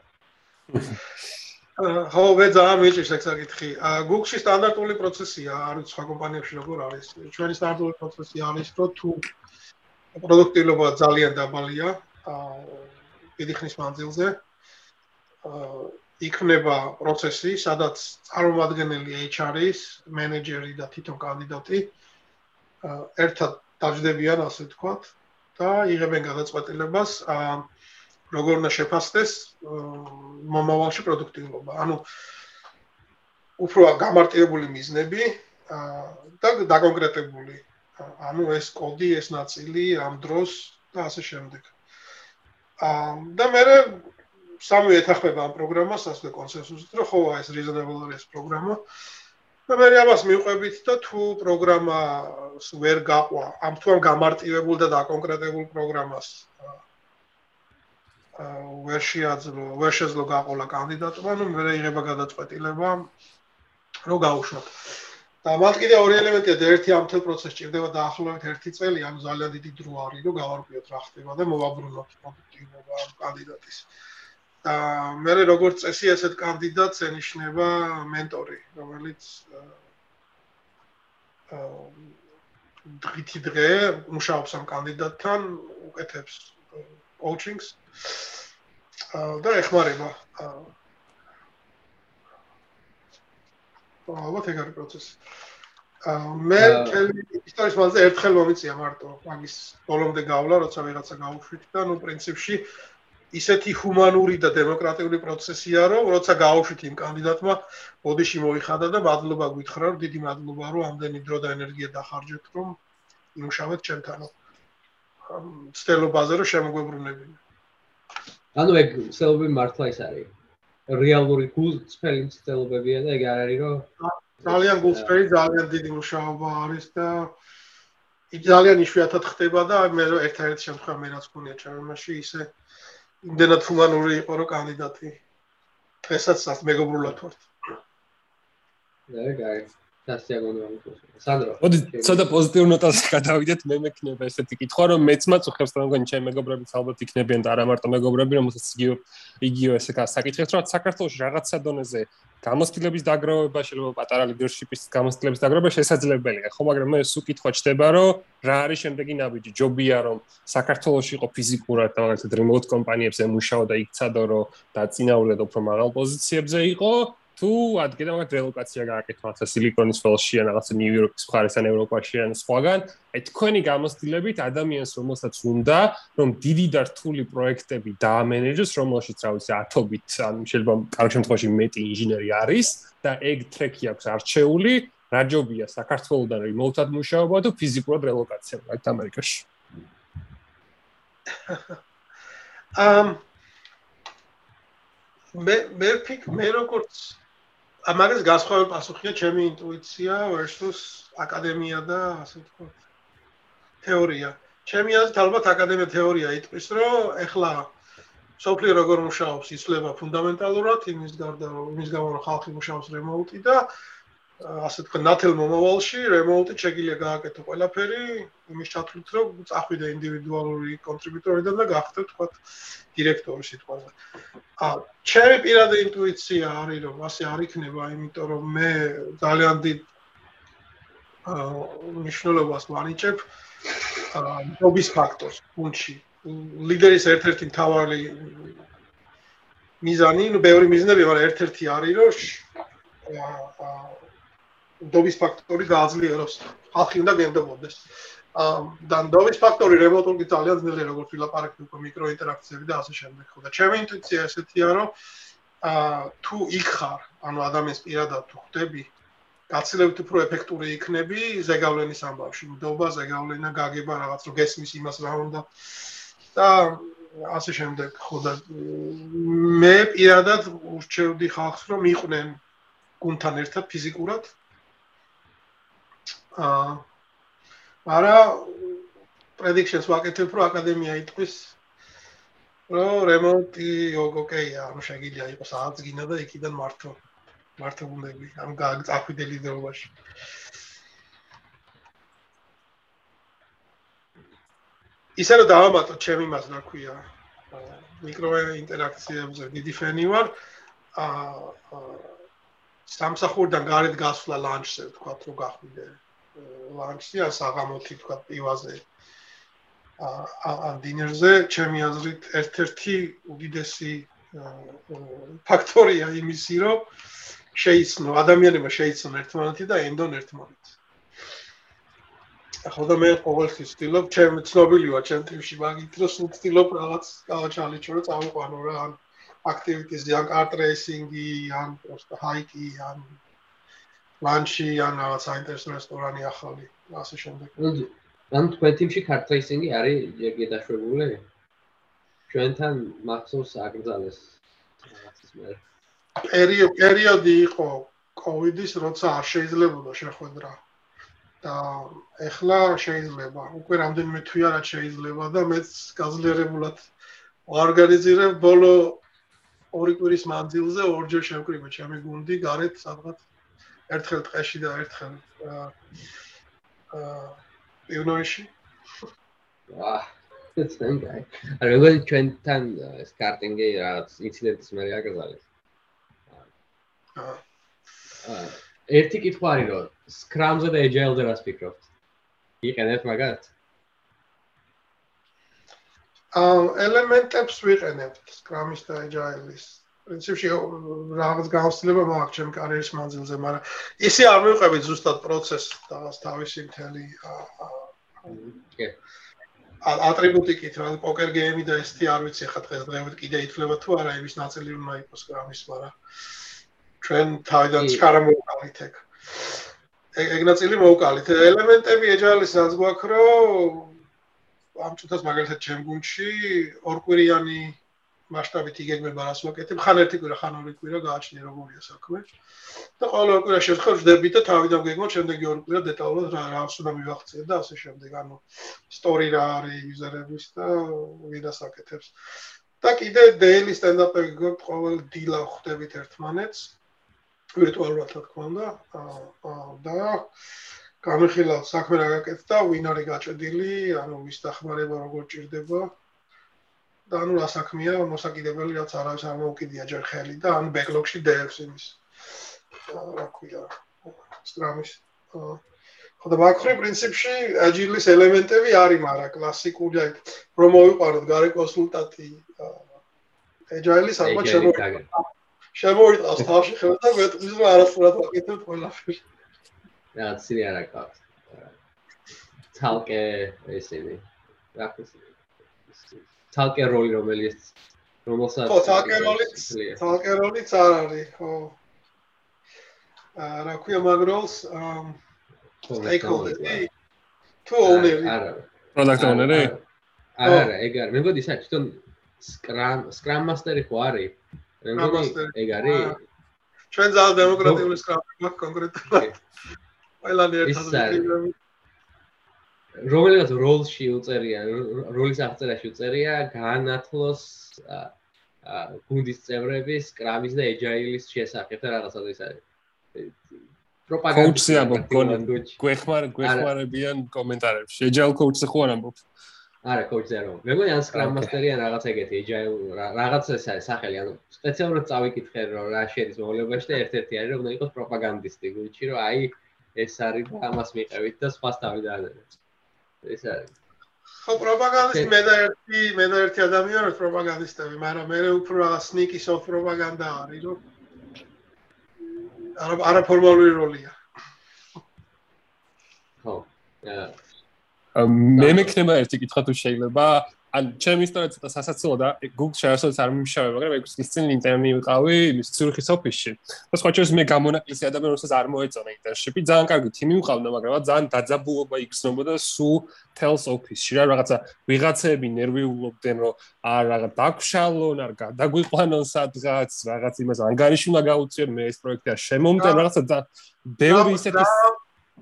ხო, მე ძალიან მიჭირს ეს საკითხი. Google-ში სტანდარტული პროცესია, არის სხვა კომპანიებში როგორ არის. ჩვენი სტანდარტული პროცესი არის, რომ თუ პროდუქტიულობა ძალიან დაბალია, აა დიდი ხნის მანძილზე, იქნება პროცესი, სადაც წარმომადგენელი HR-ის, მენეჯერი და თვითონ კანდიდატი ერთად დაждდებიან, ასე ვთქვათ, და იღებენ გადაწყვეტილებას როგორ უნდა შეფასდეს მომავალში პროდუქტიულობა. ანუ უფრო გამარტივებული მიზნები და დაკონკრეტებული. ანუ ეს კოდი, ეს ნაწილი ამ დროს და ასე შემდეგ. აა და მე სამი ეთახმება ამ პროგრამას, ასე კონსენსუსით, რომ ხო ეს reasonable არის პროგრამა. და მე ამას მიყვებით და თუ პროგრამა ვერ გაყვა, ამ თუ ამ გამარტივებულ და დაკონკრეტებულ პროგრამას ვერ შეაძლო, ვერ შეძლო გაყოლა კანდიდატობა, ну მე იღება გადაწყვეტილება რომ გაუშვათ. და მათ კიდე ორი ელემენტია, ერთი ამ თელ პროცესს ჭირდება დაახლოებით 1 წელი, ანუ ძალიან დიდი დრო არის, რომ გავარკვიოთ რა ხდება და მოვაბრუნოთ პროდუქტიულობა ამ კანდიდატის. და მე როგორც წესი ასეთ კანდიდატს ენიშნება მენტორი, რომელიც აა დღითი დღე მუშაობს ამ კანდიდატთან, უკეთებს coachings და ეხმარება ალბათ ეგ არის პროცესი. მე ისტორიის მასზე ერთხელ მომიწია მარტო მაგის ბოლომდე გავლა, როცა ვიღაცა გაუშვით და ნუ პრინციპში ისეთი ჰუმანური და დემოკრატიული პროცესია, რომ როცა გაუშვით იმ კანდიდატმა, ბოდიში მოიხადა და მადლობა გითხრა, რომ დიდი მადლობა, რომ ამდენი დრო და ენერგია დახარჯეთ, რომ იმუშავეთ ჩემთანო. ცდელობაზე რომ შემოგვებრუნებინა. ანუ ეგ ცდელობები მართლა ის არის. რეალური გულწრფელი ცდელობებია და ეგ არ არის რომ ძალიან გულწრფელი, ძალიან დიდი მუშაობა არის და ძალიან იშვიათად ხდება და მე ერთ-ერთი შემთხვევა მე რაც გქონია ჩემში ისე იმდენად ჰუმანური იყო რომ კანდიდატი დღესაც მეგობრულად ვართ. და გაი სანდრო. მოდი, ცოტა პოზიტიურ ნოტაზე გადავიდეთ, მე მექნება ესეთი კითხვა, რომ მეც მაწუხებს, რომ გონი ჩემი მეგობრებიც ალბათ იქნებიან და არა მარტო მეგობრები, რომელსაც იგივე იგივე ესე გასაკითხებს, რომ საქართველოს რაღაცა დონეზე გამოსtildeების დაგროვება, შეიძლება პატარა ლიდერშიპის გამოსtildeების დაგროვება შესაძლებელია, ხო, მაგრამ მე სულ კითხვა ჩდება, რომ რა არის შემდეგი ნაბიჯი? ჯობია რომ საქართველოს იყო ფიზიკურად და მაგალითად remote კომპანიებზე მუშაო და იქცადო, რომ დაწინაურდეთ უფრო მაღალ პოზიციებზე იყო, თუ ადგილ მაგ რელოკაცია გააკეთო ახლა სილიკონის ველში ან რაღაცა ნიუ-იორკის მხარეს ან ევროპაში ან სხვაგან, აი თქვენი გამოცდილებით ადამიანს რომელსაც უნდა რომ დიდი და რთული პროექტები დაამენეჯოს, რომელშიც რა ვიცი ათობით ან შეიძლება კარგ შემთხვევაში მეტი ინჟინერი არის და ეგ ტრეკი აქვს არჩეული, რა ჯობია საქართველოსთან რემოუტად მუშაობა თუ ფიზიკურად რელოკაცია აი ამერიკაში. ამ მე მე ფიქ მე როგორც ამაგეს გასხოვენ პასუხია ჩემი ინტუიცია versus აკადემია და ასე ვთქვათ თეორია. ჩემი აზრით ალბათ აკადემია თეორია იტყვის, რომ ეხლა სოფლიო როგორ მუშაობს, იცლება ფუნდამენტალურად იმის გარდა, იმის გამო რომ ხალხი მუშაობს რემოუტი და ასე თქვა ნათელ მომავალში რემოუტი შეიძლება გააკეთო ყველაფერი იმის ჩათვლით რომ წახვიდე ინდივიდუალური კონტრიბუტორიდან და გახდე თქვა დირექტორი სიტყვაზე. ა ჩემი პირადი ინტუიცია არის რომ ასე არ იქნება, იმიტომ რომ მე ძალიან დიდ აა მნიშვნელობას ვანიჭებ აა ნობის ფაქტორს გუნდში. ლიდერის ერთ-ერთი მთავარი მიზანი, ну, ბევრი მიზნები, მაგრამ ერთ-ერთი არის რომ აა ნდობის ფაქტორი გააძლიეროს ხალხი უნდა გენდობოდეს. აა და ნდობის ფაქტორი რემოტული ძალიან ძნელია როგორც ვილაპარაკეთ უკვე მიკროინტერაქციები და ასე შემდეგ. ხო და ჩემი ინტუიცია ესეთია რომ აა თუ იქ ხარ, ანუ ადამიანს პირადად თუ ხვდები, გაცილებით უფრო ეფექტური იქნები ზეგავლენის ამბავში. ნდობა, ზეგავლენა, გაგება რაღაც რო გესმის იმას რა უნდა და ასე შემდეგ. ხო და მე პირადად ურჩევდი ხალხს რომ იყვნენ გუნთან ერთად ფიზიკურად არა პრედიქშენს ვაკეთებ რო აკადემია იტყვის რომ რემონტი ოკეია ანუ შეგიძლია იყოს რაღაც გინა და იქიდან მართო გუნდები ამ გაწახვიდელი დროებაში ისე რომ დავამატო ჩემი მას რა ქვია მიკრო ინტერაქციებზე დიდი ფენი ვარ. აა სამსახურიდან გარეთ გასვლა ლანჩზე თქვა რომ გახვიდე ლანჩი ან საღამოთი თქვა პივაზე. ან დინერზე ჩემი აზრით ერთ-ერთი უდიდესი ფაქტორია იმისი რომ შეიცნო ადამიანებმა შეიცნო ერთმანეთი და ენდონ ერთმანეთს ახლა და მე ყოველთვის ვცდილობ ჩემ ცნობილი ვარ ჩემ ტიმში მაგით რომ სულ ვცდილობ რაღაც გავაჩალიჩო რომ წავიყვანო რა ან აქტივიტიზი ან კარტ რეისინგი ან პროსტა ჰაიკი ან ლანჩი ან რაღაც საინტერესო რესტორანი ახალი ასე შემდეგ. ან თქვენ თიმში კარტრეისინგი არის იერი დაშვებული? ჩვენთან მახსოვს აკრძალეს რაღაცის მე. პერიოდი პერიოდი იყო კოვიდის, როცა არ შეიძლებოდა შეხვედრა. და ეხლა შეიძლება. უკვე რამდენიმე თვეა რა შეიძლება და მეც გაძლიერებულად ორგანიზირებ ბოლო ორი კვირის მანძილზე ორჯერ შევკრიბე ჩემი გუნდი გარეთ სადღაც ერთხელ ტყეში და ერთხელ აა ვაა, ცენ გაი. არა, როგორ ჩვენთან სკარტინგი რაღაც ინციდენტის მე აკრძალეს. აა ერთი კითხვა არის რომ სკრამზე და ეჯაილზე რას ფიქრობთ? იყენებთ მაგათ? აა ელემენტებს ვიყენებთ სკრამის და ეჯაილის. პრინციპში რაღაც გამოცდილება მაქვს ჩემ კარიერის მანძილზე, მაგრამ ისე არ მივყვებით ზუსტად პროცესს და თავისი მთელი კი ატრიბუტიკით, რა პოკერ გეიმი და ესეთი არ ვიცი ხა დღესდღეობით კიდე ითვლება თუ არა იმის ნაწილი უნდა იყოს გრამის, მაგრამ ჩვენ თავიდან ჩქარა მოვყავით ეგ. ეგ ნაწილი მოვყავით. ელემენტები ეჯალის რაც გვაქვს, რომ ამ წუთას მაგალითად ჩემ გუნდში ორკვირიანი მასშტაბით იგეგმება რას ვაკეთებ, ხან ერთი კვირა, ხან ორი კვირა გააჩნია როგორია საქმე. და ყოველ კვირა შეთხარ ვждები და თავიდან გეგმოთ შემდეგი ორი კვირა დეტალურად რა რა უნდა მივახციე და ასე შემდეგ. ანუ სტორი რა არის იუზერების და ვიდას აკეთებს. და კიდე daily stand-up-ები გვაქვს ყოველ დილა ხვდებით ერთმანეთს ვირტუალურად რა თქმა უნდა. და გამიხილავთ საქმე რა გაკეთდა, ვინ არის გაჭედილი, ანუ ვის დახმარება როგორ ჭირდება. და ანუ რა საქმეა მოსაკიდებელი რაც არავის არ მოუკიდია ჯერ ხელი და ან ბეკლოგში დევს იმის. რა ქვია სტრამის ხო და მაგხრი პრინციპში აჯილის ელემენტები არის მაგრამ კლასიკური აი რომ მოვიყვანოთ გარე კონსულტანტი აჯილის ალბათ შემოვიდა შემოვიდა თავში ხელა და მეტყვის რომ არასწორად ვაკეთებ ყველაფერს. რა ცილი არა ყავს თალკე ესენი რა ქვია თალკე როლი რომელიც რომელსაც ხო თალკე როლი თალკე როლიც არ არის ხო. აა რა ქვია მაგროლს სტეიკჰოლდერი თუ ოუნერი არა პროდუქტ ოუნერი არა. ეგ არის. მე მგონი საერთოდ სკრამ სკრამ მასტერი ხო არის? ეგ არის. ჩვენ ძალ დემოკრატიული სკრამი მაქვს კონკრეტულად. ყველანი ერთად რომელიც როლში უწერია, როლის აღწერაში უწერია განათლოს გუნდის წევრების კრამის და ეჯაილის შესახებ და რაღაცა ის არის. პროპაგანდა. კოუჩი ამბობ, გვეხმარ გვეხმარებიან კომენტარებში. ეჯაილ კოუჩი ხო არ ამბობ? არა, კოუჩი ზერო. მეგონი ან სკრამ მასტერი ან რაღაც ეგეთი ეჯაილ რაღაც ეს არის სახელი, ანუ სპეციალურად წავიკითხე რომ რა შედის მოვლენაში და ერთ-ერთი არის რომ უნდა იყოს პროპაგანდისტი გუნდში, რომ აი ეს არის და ამას მიყევით და სხვას თავი დაადენეთ. ეს არის ხო პროპაგანდისტი მე და ერთი მე და ერთი ადამიანი ვარ პროპაგანდისტები, მაგრამ მე უფრო რაღაც სნიკი სოფ პროპაგანდა არის, რომ არა არა ფორმალური როლია. ხო. მე მექნება ერთი კითხვა თუ შეიძლება ან ჩემი ისტორია ცოტა სასაცილო და Google შეასრულებს არ მიმშავე, მაგრამ ეგ ის წინ ინტერნეტი ვიყავი მის ცურიხის ოფისში. და სხვა შეიძლება მე გამონაკლისი ადამიანი როცა არ მოეწონა ინტერნეტში, ძალიან კარგი თიმი ვიყავდა, მაგრამ ძალიან დაძაბულობა იგრძნობოდა სუ tells office-ში რა რაღაცა ვიღაცები ნერვიულობდნენ რომ არ რაღაც დაგშალონ, არ გადაგვიყვანონ სადღაც, რაღაც იმას ანგარიშულა გაუწიონ მე ეს პროექტი არ შემომდენ რაღაცა და ბევრი ისეთი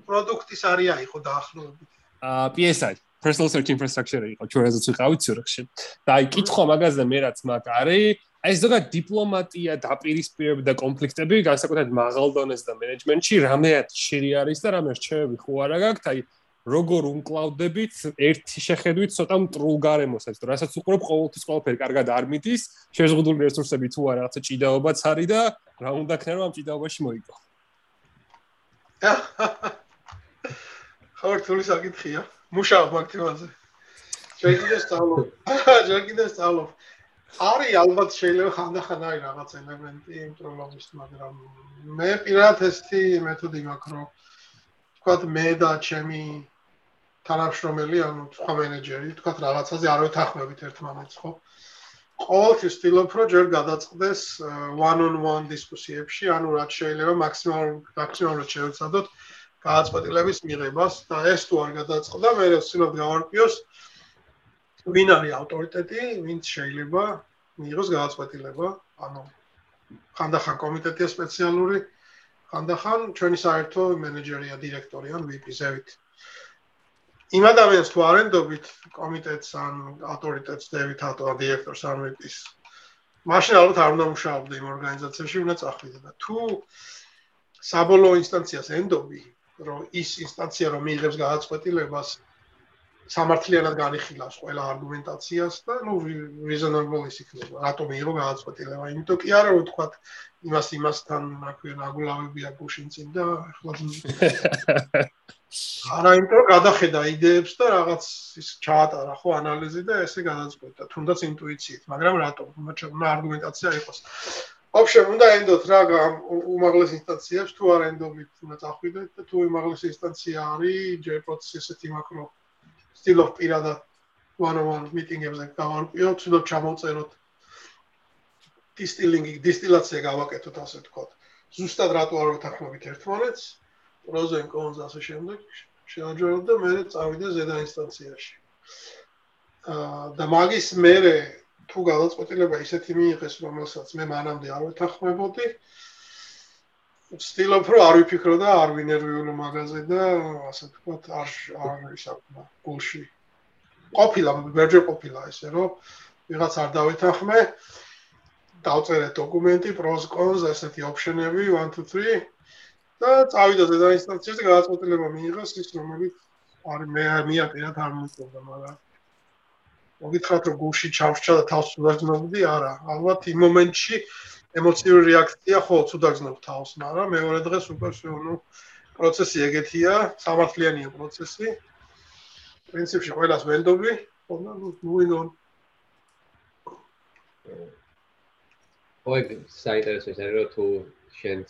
პროდუქტის არეა იყო დაახლოებით. აა PSI personal search infrastructure იყო ჩვენ რაზეც ვიყავით ცურხში. და აი კითხვა მაგაზე მე რაც მაგ არის, აი ზოგადად დიპლომატია, დაპირისპირება და კონფლიქტები განსაკუთრებით მაღალ დონეზე და მენეჯმენტში რამეათ შირი არის და რამე რჩევები ხო არა გაქვთ, აი როგორ უმკლავდებით ერთი შეხედვით ცოტა მტრულ გარემოსაც, რასაც უყურებ ყოველთვის ყველაფერი კარგად არ მიდის, შეზღუდული რესურსები თუ არა რაღაცა ჭიდაობაც არის და რა უნდა ქნა რომ ამ ჭიდაობაში მოიგო. ხო, რთული საკითხია. მუშაობ მაქტივაზე. შეიძლება სწავლობ. შეიძლება სწავლობ. არის ალბათ შეიძლება ხანდახან არის რაღაც ელემენტი ინტროლოგის, მაგრამ მე პირადად ესეთი მეთოდი მაქვს, რომ თქვათ მე და ჩემი თანამშრომელი, ანუ სხვა მენეჯერი, თქვათ რაღაცაზე არ ვეთანხმებით ერთმანეთს, ხო? ყოველთვის ვთილობ, რომ ჯერ გადაწყდეს one on one დისკუსიებში, ანუ რაც შეიძლება მაქსიმალურად მაქსიმალურად შევეცადოთ გააცპატილების მიღებას და ეს თუ არ გადაწყდა, მე ვცდილობ გავარკვიოს ვინ არის ავტორიტეტი, ვინც შეიძლება მიიღოს გააცპატილება, ანუ ხანდახან კომიტეტია სპეციალური, ხანდახან ჩვენი საერთო მენეჯერია, დირექტორი ან VP ზევით. იმ ადამიანს თუ არენდობით კომიტეტს ან ავტორიტეტს დევით ატო დირექტორს ან VP-ს. მაშინ ალბათ არ უნდა მუშაობდე იმ ორგანიზაციაში, უნდა წახვიდე და თუ საბოლოო ინსტანციას ენდობი, რომ ის ინსტანცია რომ მიიღებს გადაწყვეტილებას სამართლიანად განიხილავს ყველა არგუმენტაციას და ნუ reasonable ის იქნება. რატომ მიიღო გადაწყვეტილება იმიტომ კი არა რომ თქვა იმას იმასთან აქვე ნაგულავებია გუშინ წინ და ახლა არა იმიტომ გადახედა იდეებს და რაღაც ის ჩაატარა ხო ანალიზი და ესე გადაწყვეტა თუნდაც ინტუიციით მაგრამ რატომ? უნდა არგუმენტაცია იყოს ოფშენ უნდა ენდოთ რა უმაღლეს ინსტანციებს თუ არ ენდობით უნდა წახვიდეთ და თუ უმაღლეს ინსტანცია არის ჯერ პროცესი ესეთი მაკრო სტილ ოფ პირადად one on one meeting-ებზე გავარკვიო, თუნდაც ჩამოვწეროთ distilling distilation გავაკეთოთ ასე ვთქვათ. ზუსტად რატო არ ვთანხმებით ერთმანეთს? პროზენ კონს ასე შემდეგ შეაჯეროთ და მე წავიდე ზედა ინსტანციაში. აა და მაგის მერე თუ გადაწყვეტილება ისეთი მიიღეს, რომელსაც მე მანამდე არ ვეთანხმებოდი, ვცდილობ რომ არ ვიფიქრო და არ ვინერვიულო მაგაზე და ასე ვთქვათ, არ არ ისაკმა გულში. ყოფილა, ვერჯერ ყოფილა ესე, რომ ვიღაც არ დავეთანხმე, დავწერე დოკუმენტი, pros cons, ესეთი ოპშენები 1 2 3 და წავიდა ზედა ინსტანციაში გადაწყვეტილება მიიღეს ის რომელიც არის მე მე აკეთებ არ მომწონდა მაგრამ მოგითხრათ რომ გულში ჩავშჩა და თავს ვაგზნობდი არა. ალბათ იმ მომენტში ემოციური რეაქცია ხო ცუდაგზნობ თავს მაგრამ მეორე დღეს უკვე ნუ პროცესი ეგეთია სამართლიანია პროცესი. პრინციპში ყველას ვენდობი. ხო ნუ moving on ой საინტერესოა ის რომ თუ შენ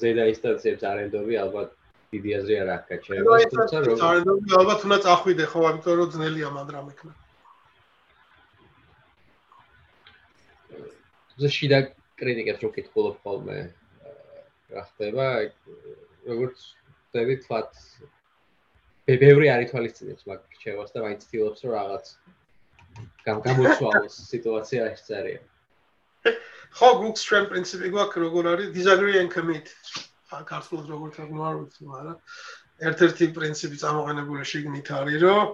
ზედა ინსტანციებს არენდობი ალბათ დიდი აზრი არ აქვს გაჩერება თუმცა რომ არენდობი ალბათ უნდა წახვიდე ხო ამიტომ რომ ძნელია მაგრამ ეკნა ზე შიდა კრიტიკებს რო კითხულობ ხოლმე რა ხდება როგორც დები თვათ ბევრი არის თვალისწინებს მაგ რჩევას და მაინც თილობს რომ რაღაც გამოცვალოს სიტუაცია ეს წერია ხო, Google ჩვენ პრინციპი გვაქვს როგორ არის disagree and commit. ქართულად როგორ თარგმნა არ ვიცი, მაგრამ ერთ-ერთი პრინციპი წარმოყენებული შიგნით არის, რომ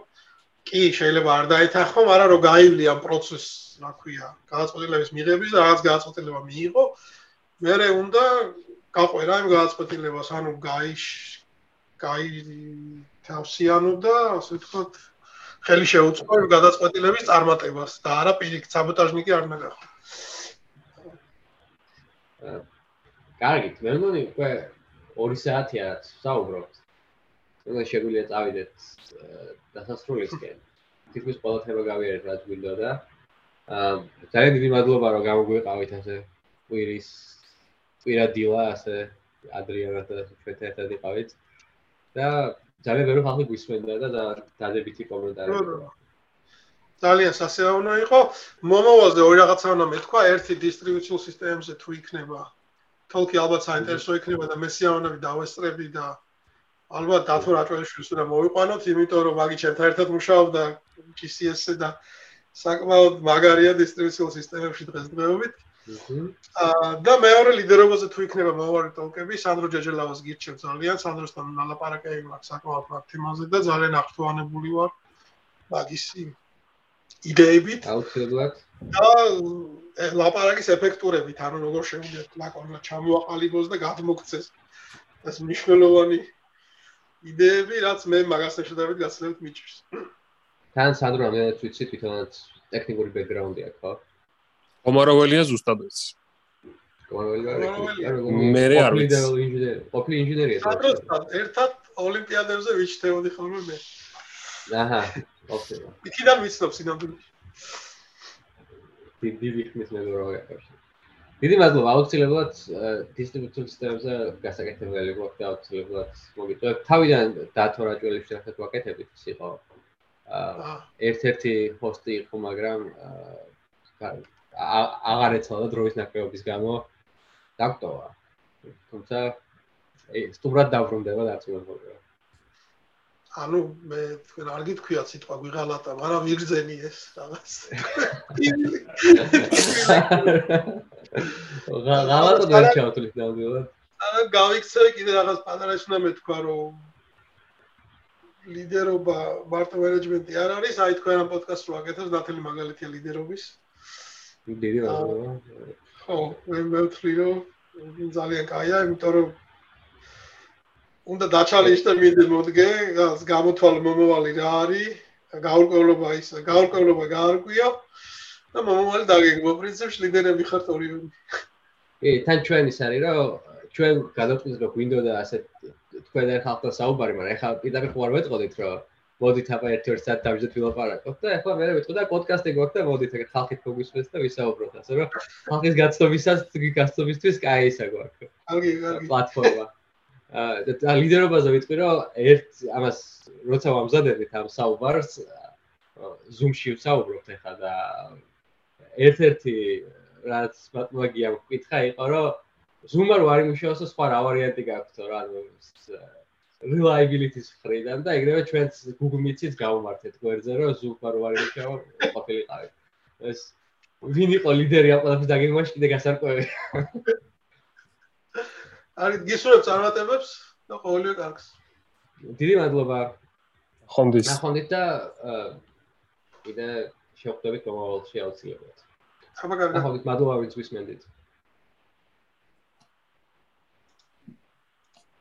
კი შეიძლება არ დაეთანხმო, მაგრამ რომ გაივლი ამ პროცესს, რა ქვია, გადაწყვეტილების მიღების და რაღაც გადაწყვეტილება მიიღო, მერე უნდა გაყვერა იმ გადაწყვეტილებას, ანუ გაიშ გაი თავსიანო და ასე ვთქვათ, ხელი შეუწყო იმ გადაწყვეტილების წარმატებას და არა პირიქით საბოტაჟნიკი არ უნდა გახო. კარგი, მე მგონი უკვე 2 საათია საუბრობთ. უნდა შეგვიძლია წავიდეთ დასასრულისკენ. თითქოს ყველაფერმა გავიარეთ რაც გვინდა და აა ძალიან დიდი მადლობა რომ გამოგვიყავით ასე კვირის კვირადილა ასე ადრიანა და ჩვენთან ერთად იყავით. და ძალიან ბევრი ხალხი გვისმენდა და დადებითი კომენტარები. ძალიან სასიაოვნო იყო. მომავალზე ორი რაღაცა უნდა მეთქვა, ერთი დისტრიბუციულ სისტემებზე თუ იქნება თოლკი ალბათ საინტერესო იქნება და მე სიამოვნები დავესწრები და ალბათ დათო რაჭველიშვილს უნდა მოვიყვანოთ, იმიტომ რომ მაგი ჩემთან ერთად მუშაობდა GCS-ზე და საკმაოდ მაგარია დისტრიბუციულ სისტემებში დღესდღეობით. აა და მეორე ლიდერობაზე თუ იქნება მომავალი ტოლკები, სანდრო ჯეჯელავას გირჩევ ძალიან, სანდროსთან ნალაპარაკები მაქვს საკმაოდ მაგ თემაზე და ძალიან აქტუალებული ვარ მაგის იდეებით. აუცილებლად. და ლაპარაკის ეფექტურებით, ანუ როგორ შეუძლიათ ლაკონმა ჩამოაყალიბოს და გადმოგცეს ეს მნიშვნელოვანი იდეები, რაც მე მაგასთან შედარებით გაცილებით მიჭირს. თან სანდრო მე ვიცი თვითონაც ტექნიკური ბექგრაუნდი აქვს, ხო? კომაროველია ზუსტად ეს. კომაროველია. მე არ ვიცი. ყოფილი ინჟინერია. სანდროსთან ერთად ოლიმპიადებზე ვიჩნდებოდი ხოლმე მე. აჰა, ოკეი. იქიდან ვიცნობ სინამდვილეში. დიდი ხმის მეგობრობა. დიდი მადლობა აუცილებლად დისტრიბუციულ სისტემებზე გასაკეთებელი გვაქვს და აუცილებლად მოგიწევთ. თავიდან დათორაჭველი შეხედეთ ვაკეთებით ის იყო. აა ერთ-ერთი ჰოსტი იყო, მაგრამ აღარ ეცალა დროის ნაკლებობის გამო დაკტოვა. თუმცა სტუმრად დავრუნდება და აწუხებია. ანუ მე თქვენ არ გითქვია სიტყვა გვიღალატა, მაგრამ ვიგრძენი ეს რაღაც. ღალატა ვერ ჩავთვლით ნამდვილად. ანუ გავიქცევი კიდე რაღაც პანარაში უნდა მეთქვა რომ ლიდერობა მარტო მენეჯმენტი არ არის, აი თქვენ ამ პოდკასტს რო აკეთებს ნათელი მაგალითია ლიდერობის. დიდი მადლობა. ხო, მე მეთქი რომ ძალიან კაია, იმიტომ რომ უნდა დაჩალიშტა მინდა მოდგე, გამოთვალო მომავალი რა არის, გაურკვევლობა ის, გაურკვევლობა გაარკვია და მომავალი დაგეგმო პრინციპში ლიდერები ხართ ორივე. კი, თან ჩვენ ის არის რომ ჩვენ გადაწყვეტილება გვინდოდა ასეთ თქვენ არ ხალხთან საუბარი, მაგრამ ეხლა პირდაპირ ხო არ ვეტყოდით რომ მოდით აბა ერთ-ერთ საათს დავიწყოთ ვილაპარაკოთ და ეხლა მე ვიტყოდა პოდკასტი გვაქვს და მოდით ეგ ხალხით მოგვისმეს და ვისაუბროთ ასე რომ ხალხის გაცნობისას გაცნობისთვის კაი ისა გვაქვს. კარგი, კარგი. პლატფორმა. აა ლიდერობაზე ვიტყვი რომ ერთ ამას როცა ვამზადებით ამ საუბარს ზუმში ვსაუბრობთ ეხლა და ერთ-ერთი რაც მაგია ვკითხა იყო რომ Zoom-ը რო არის მუშაობს სხვა რა ვარიანტი გაქვთ რა reliability-ის ხრიდან და ეგრევე ჩვენც Google Meet-იც გავუმართეთ გვერდზე რომ რო არის მუშაობს ყოფილიყავით ეს ვინ იყო ლიდერი ამ ყველაფერს დაგეგმაში კიდე გასარკვევია არის გისურვებ წარმატებებს და ყოველივე კარგს. დიდი მადლობა. ხონდის. ნახონდით და კიდე შევხვდებით მომავალში აუცილებლად. აბა კარგი. ნახონდით მადლობა ვინც ვისმენდით.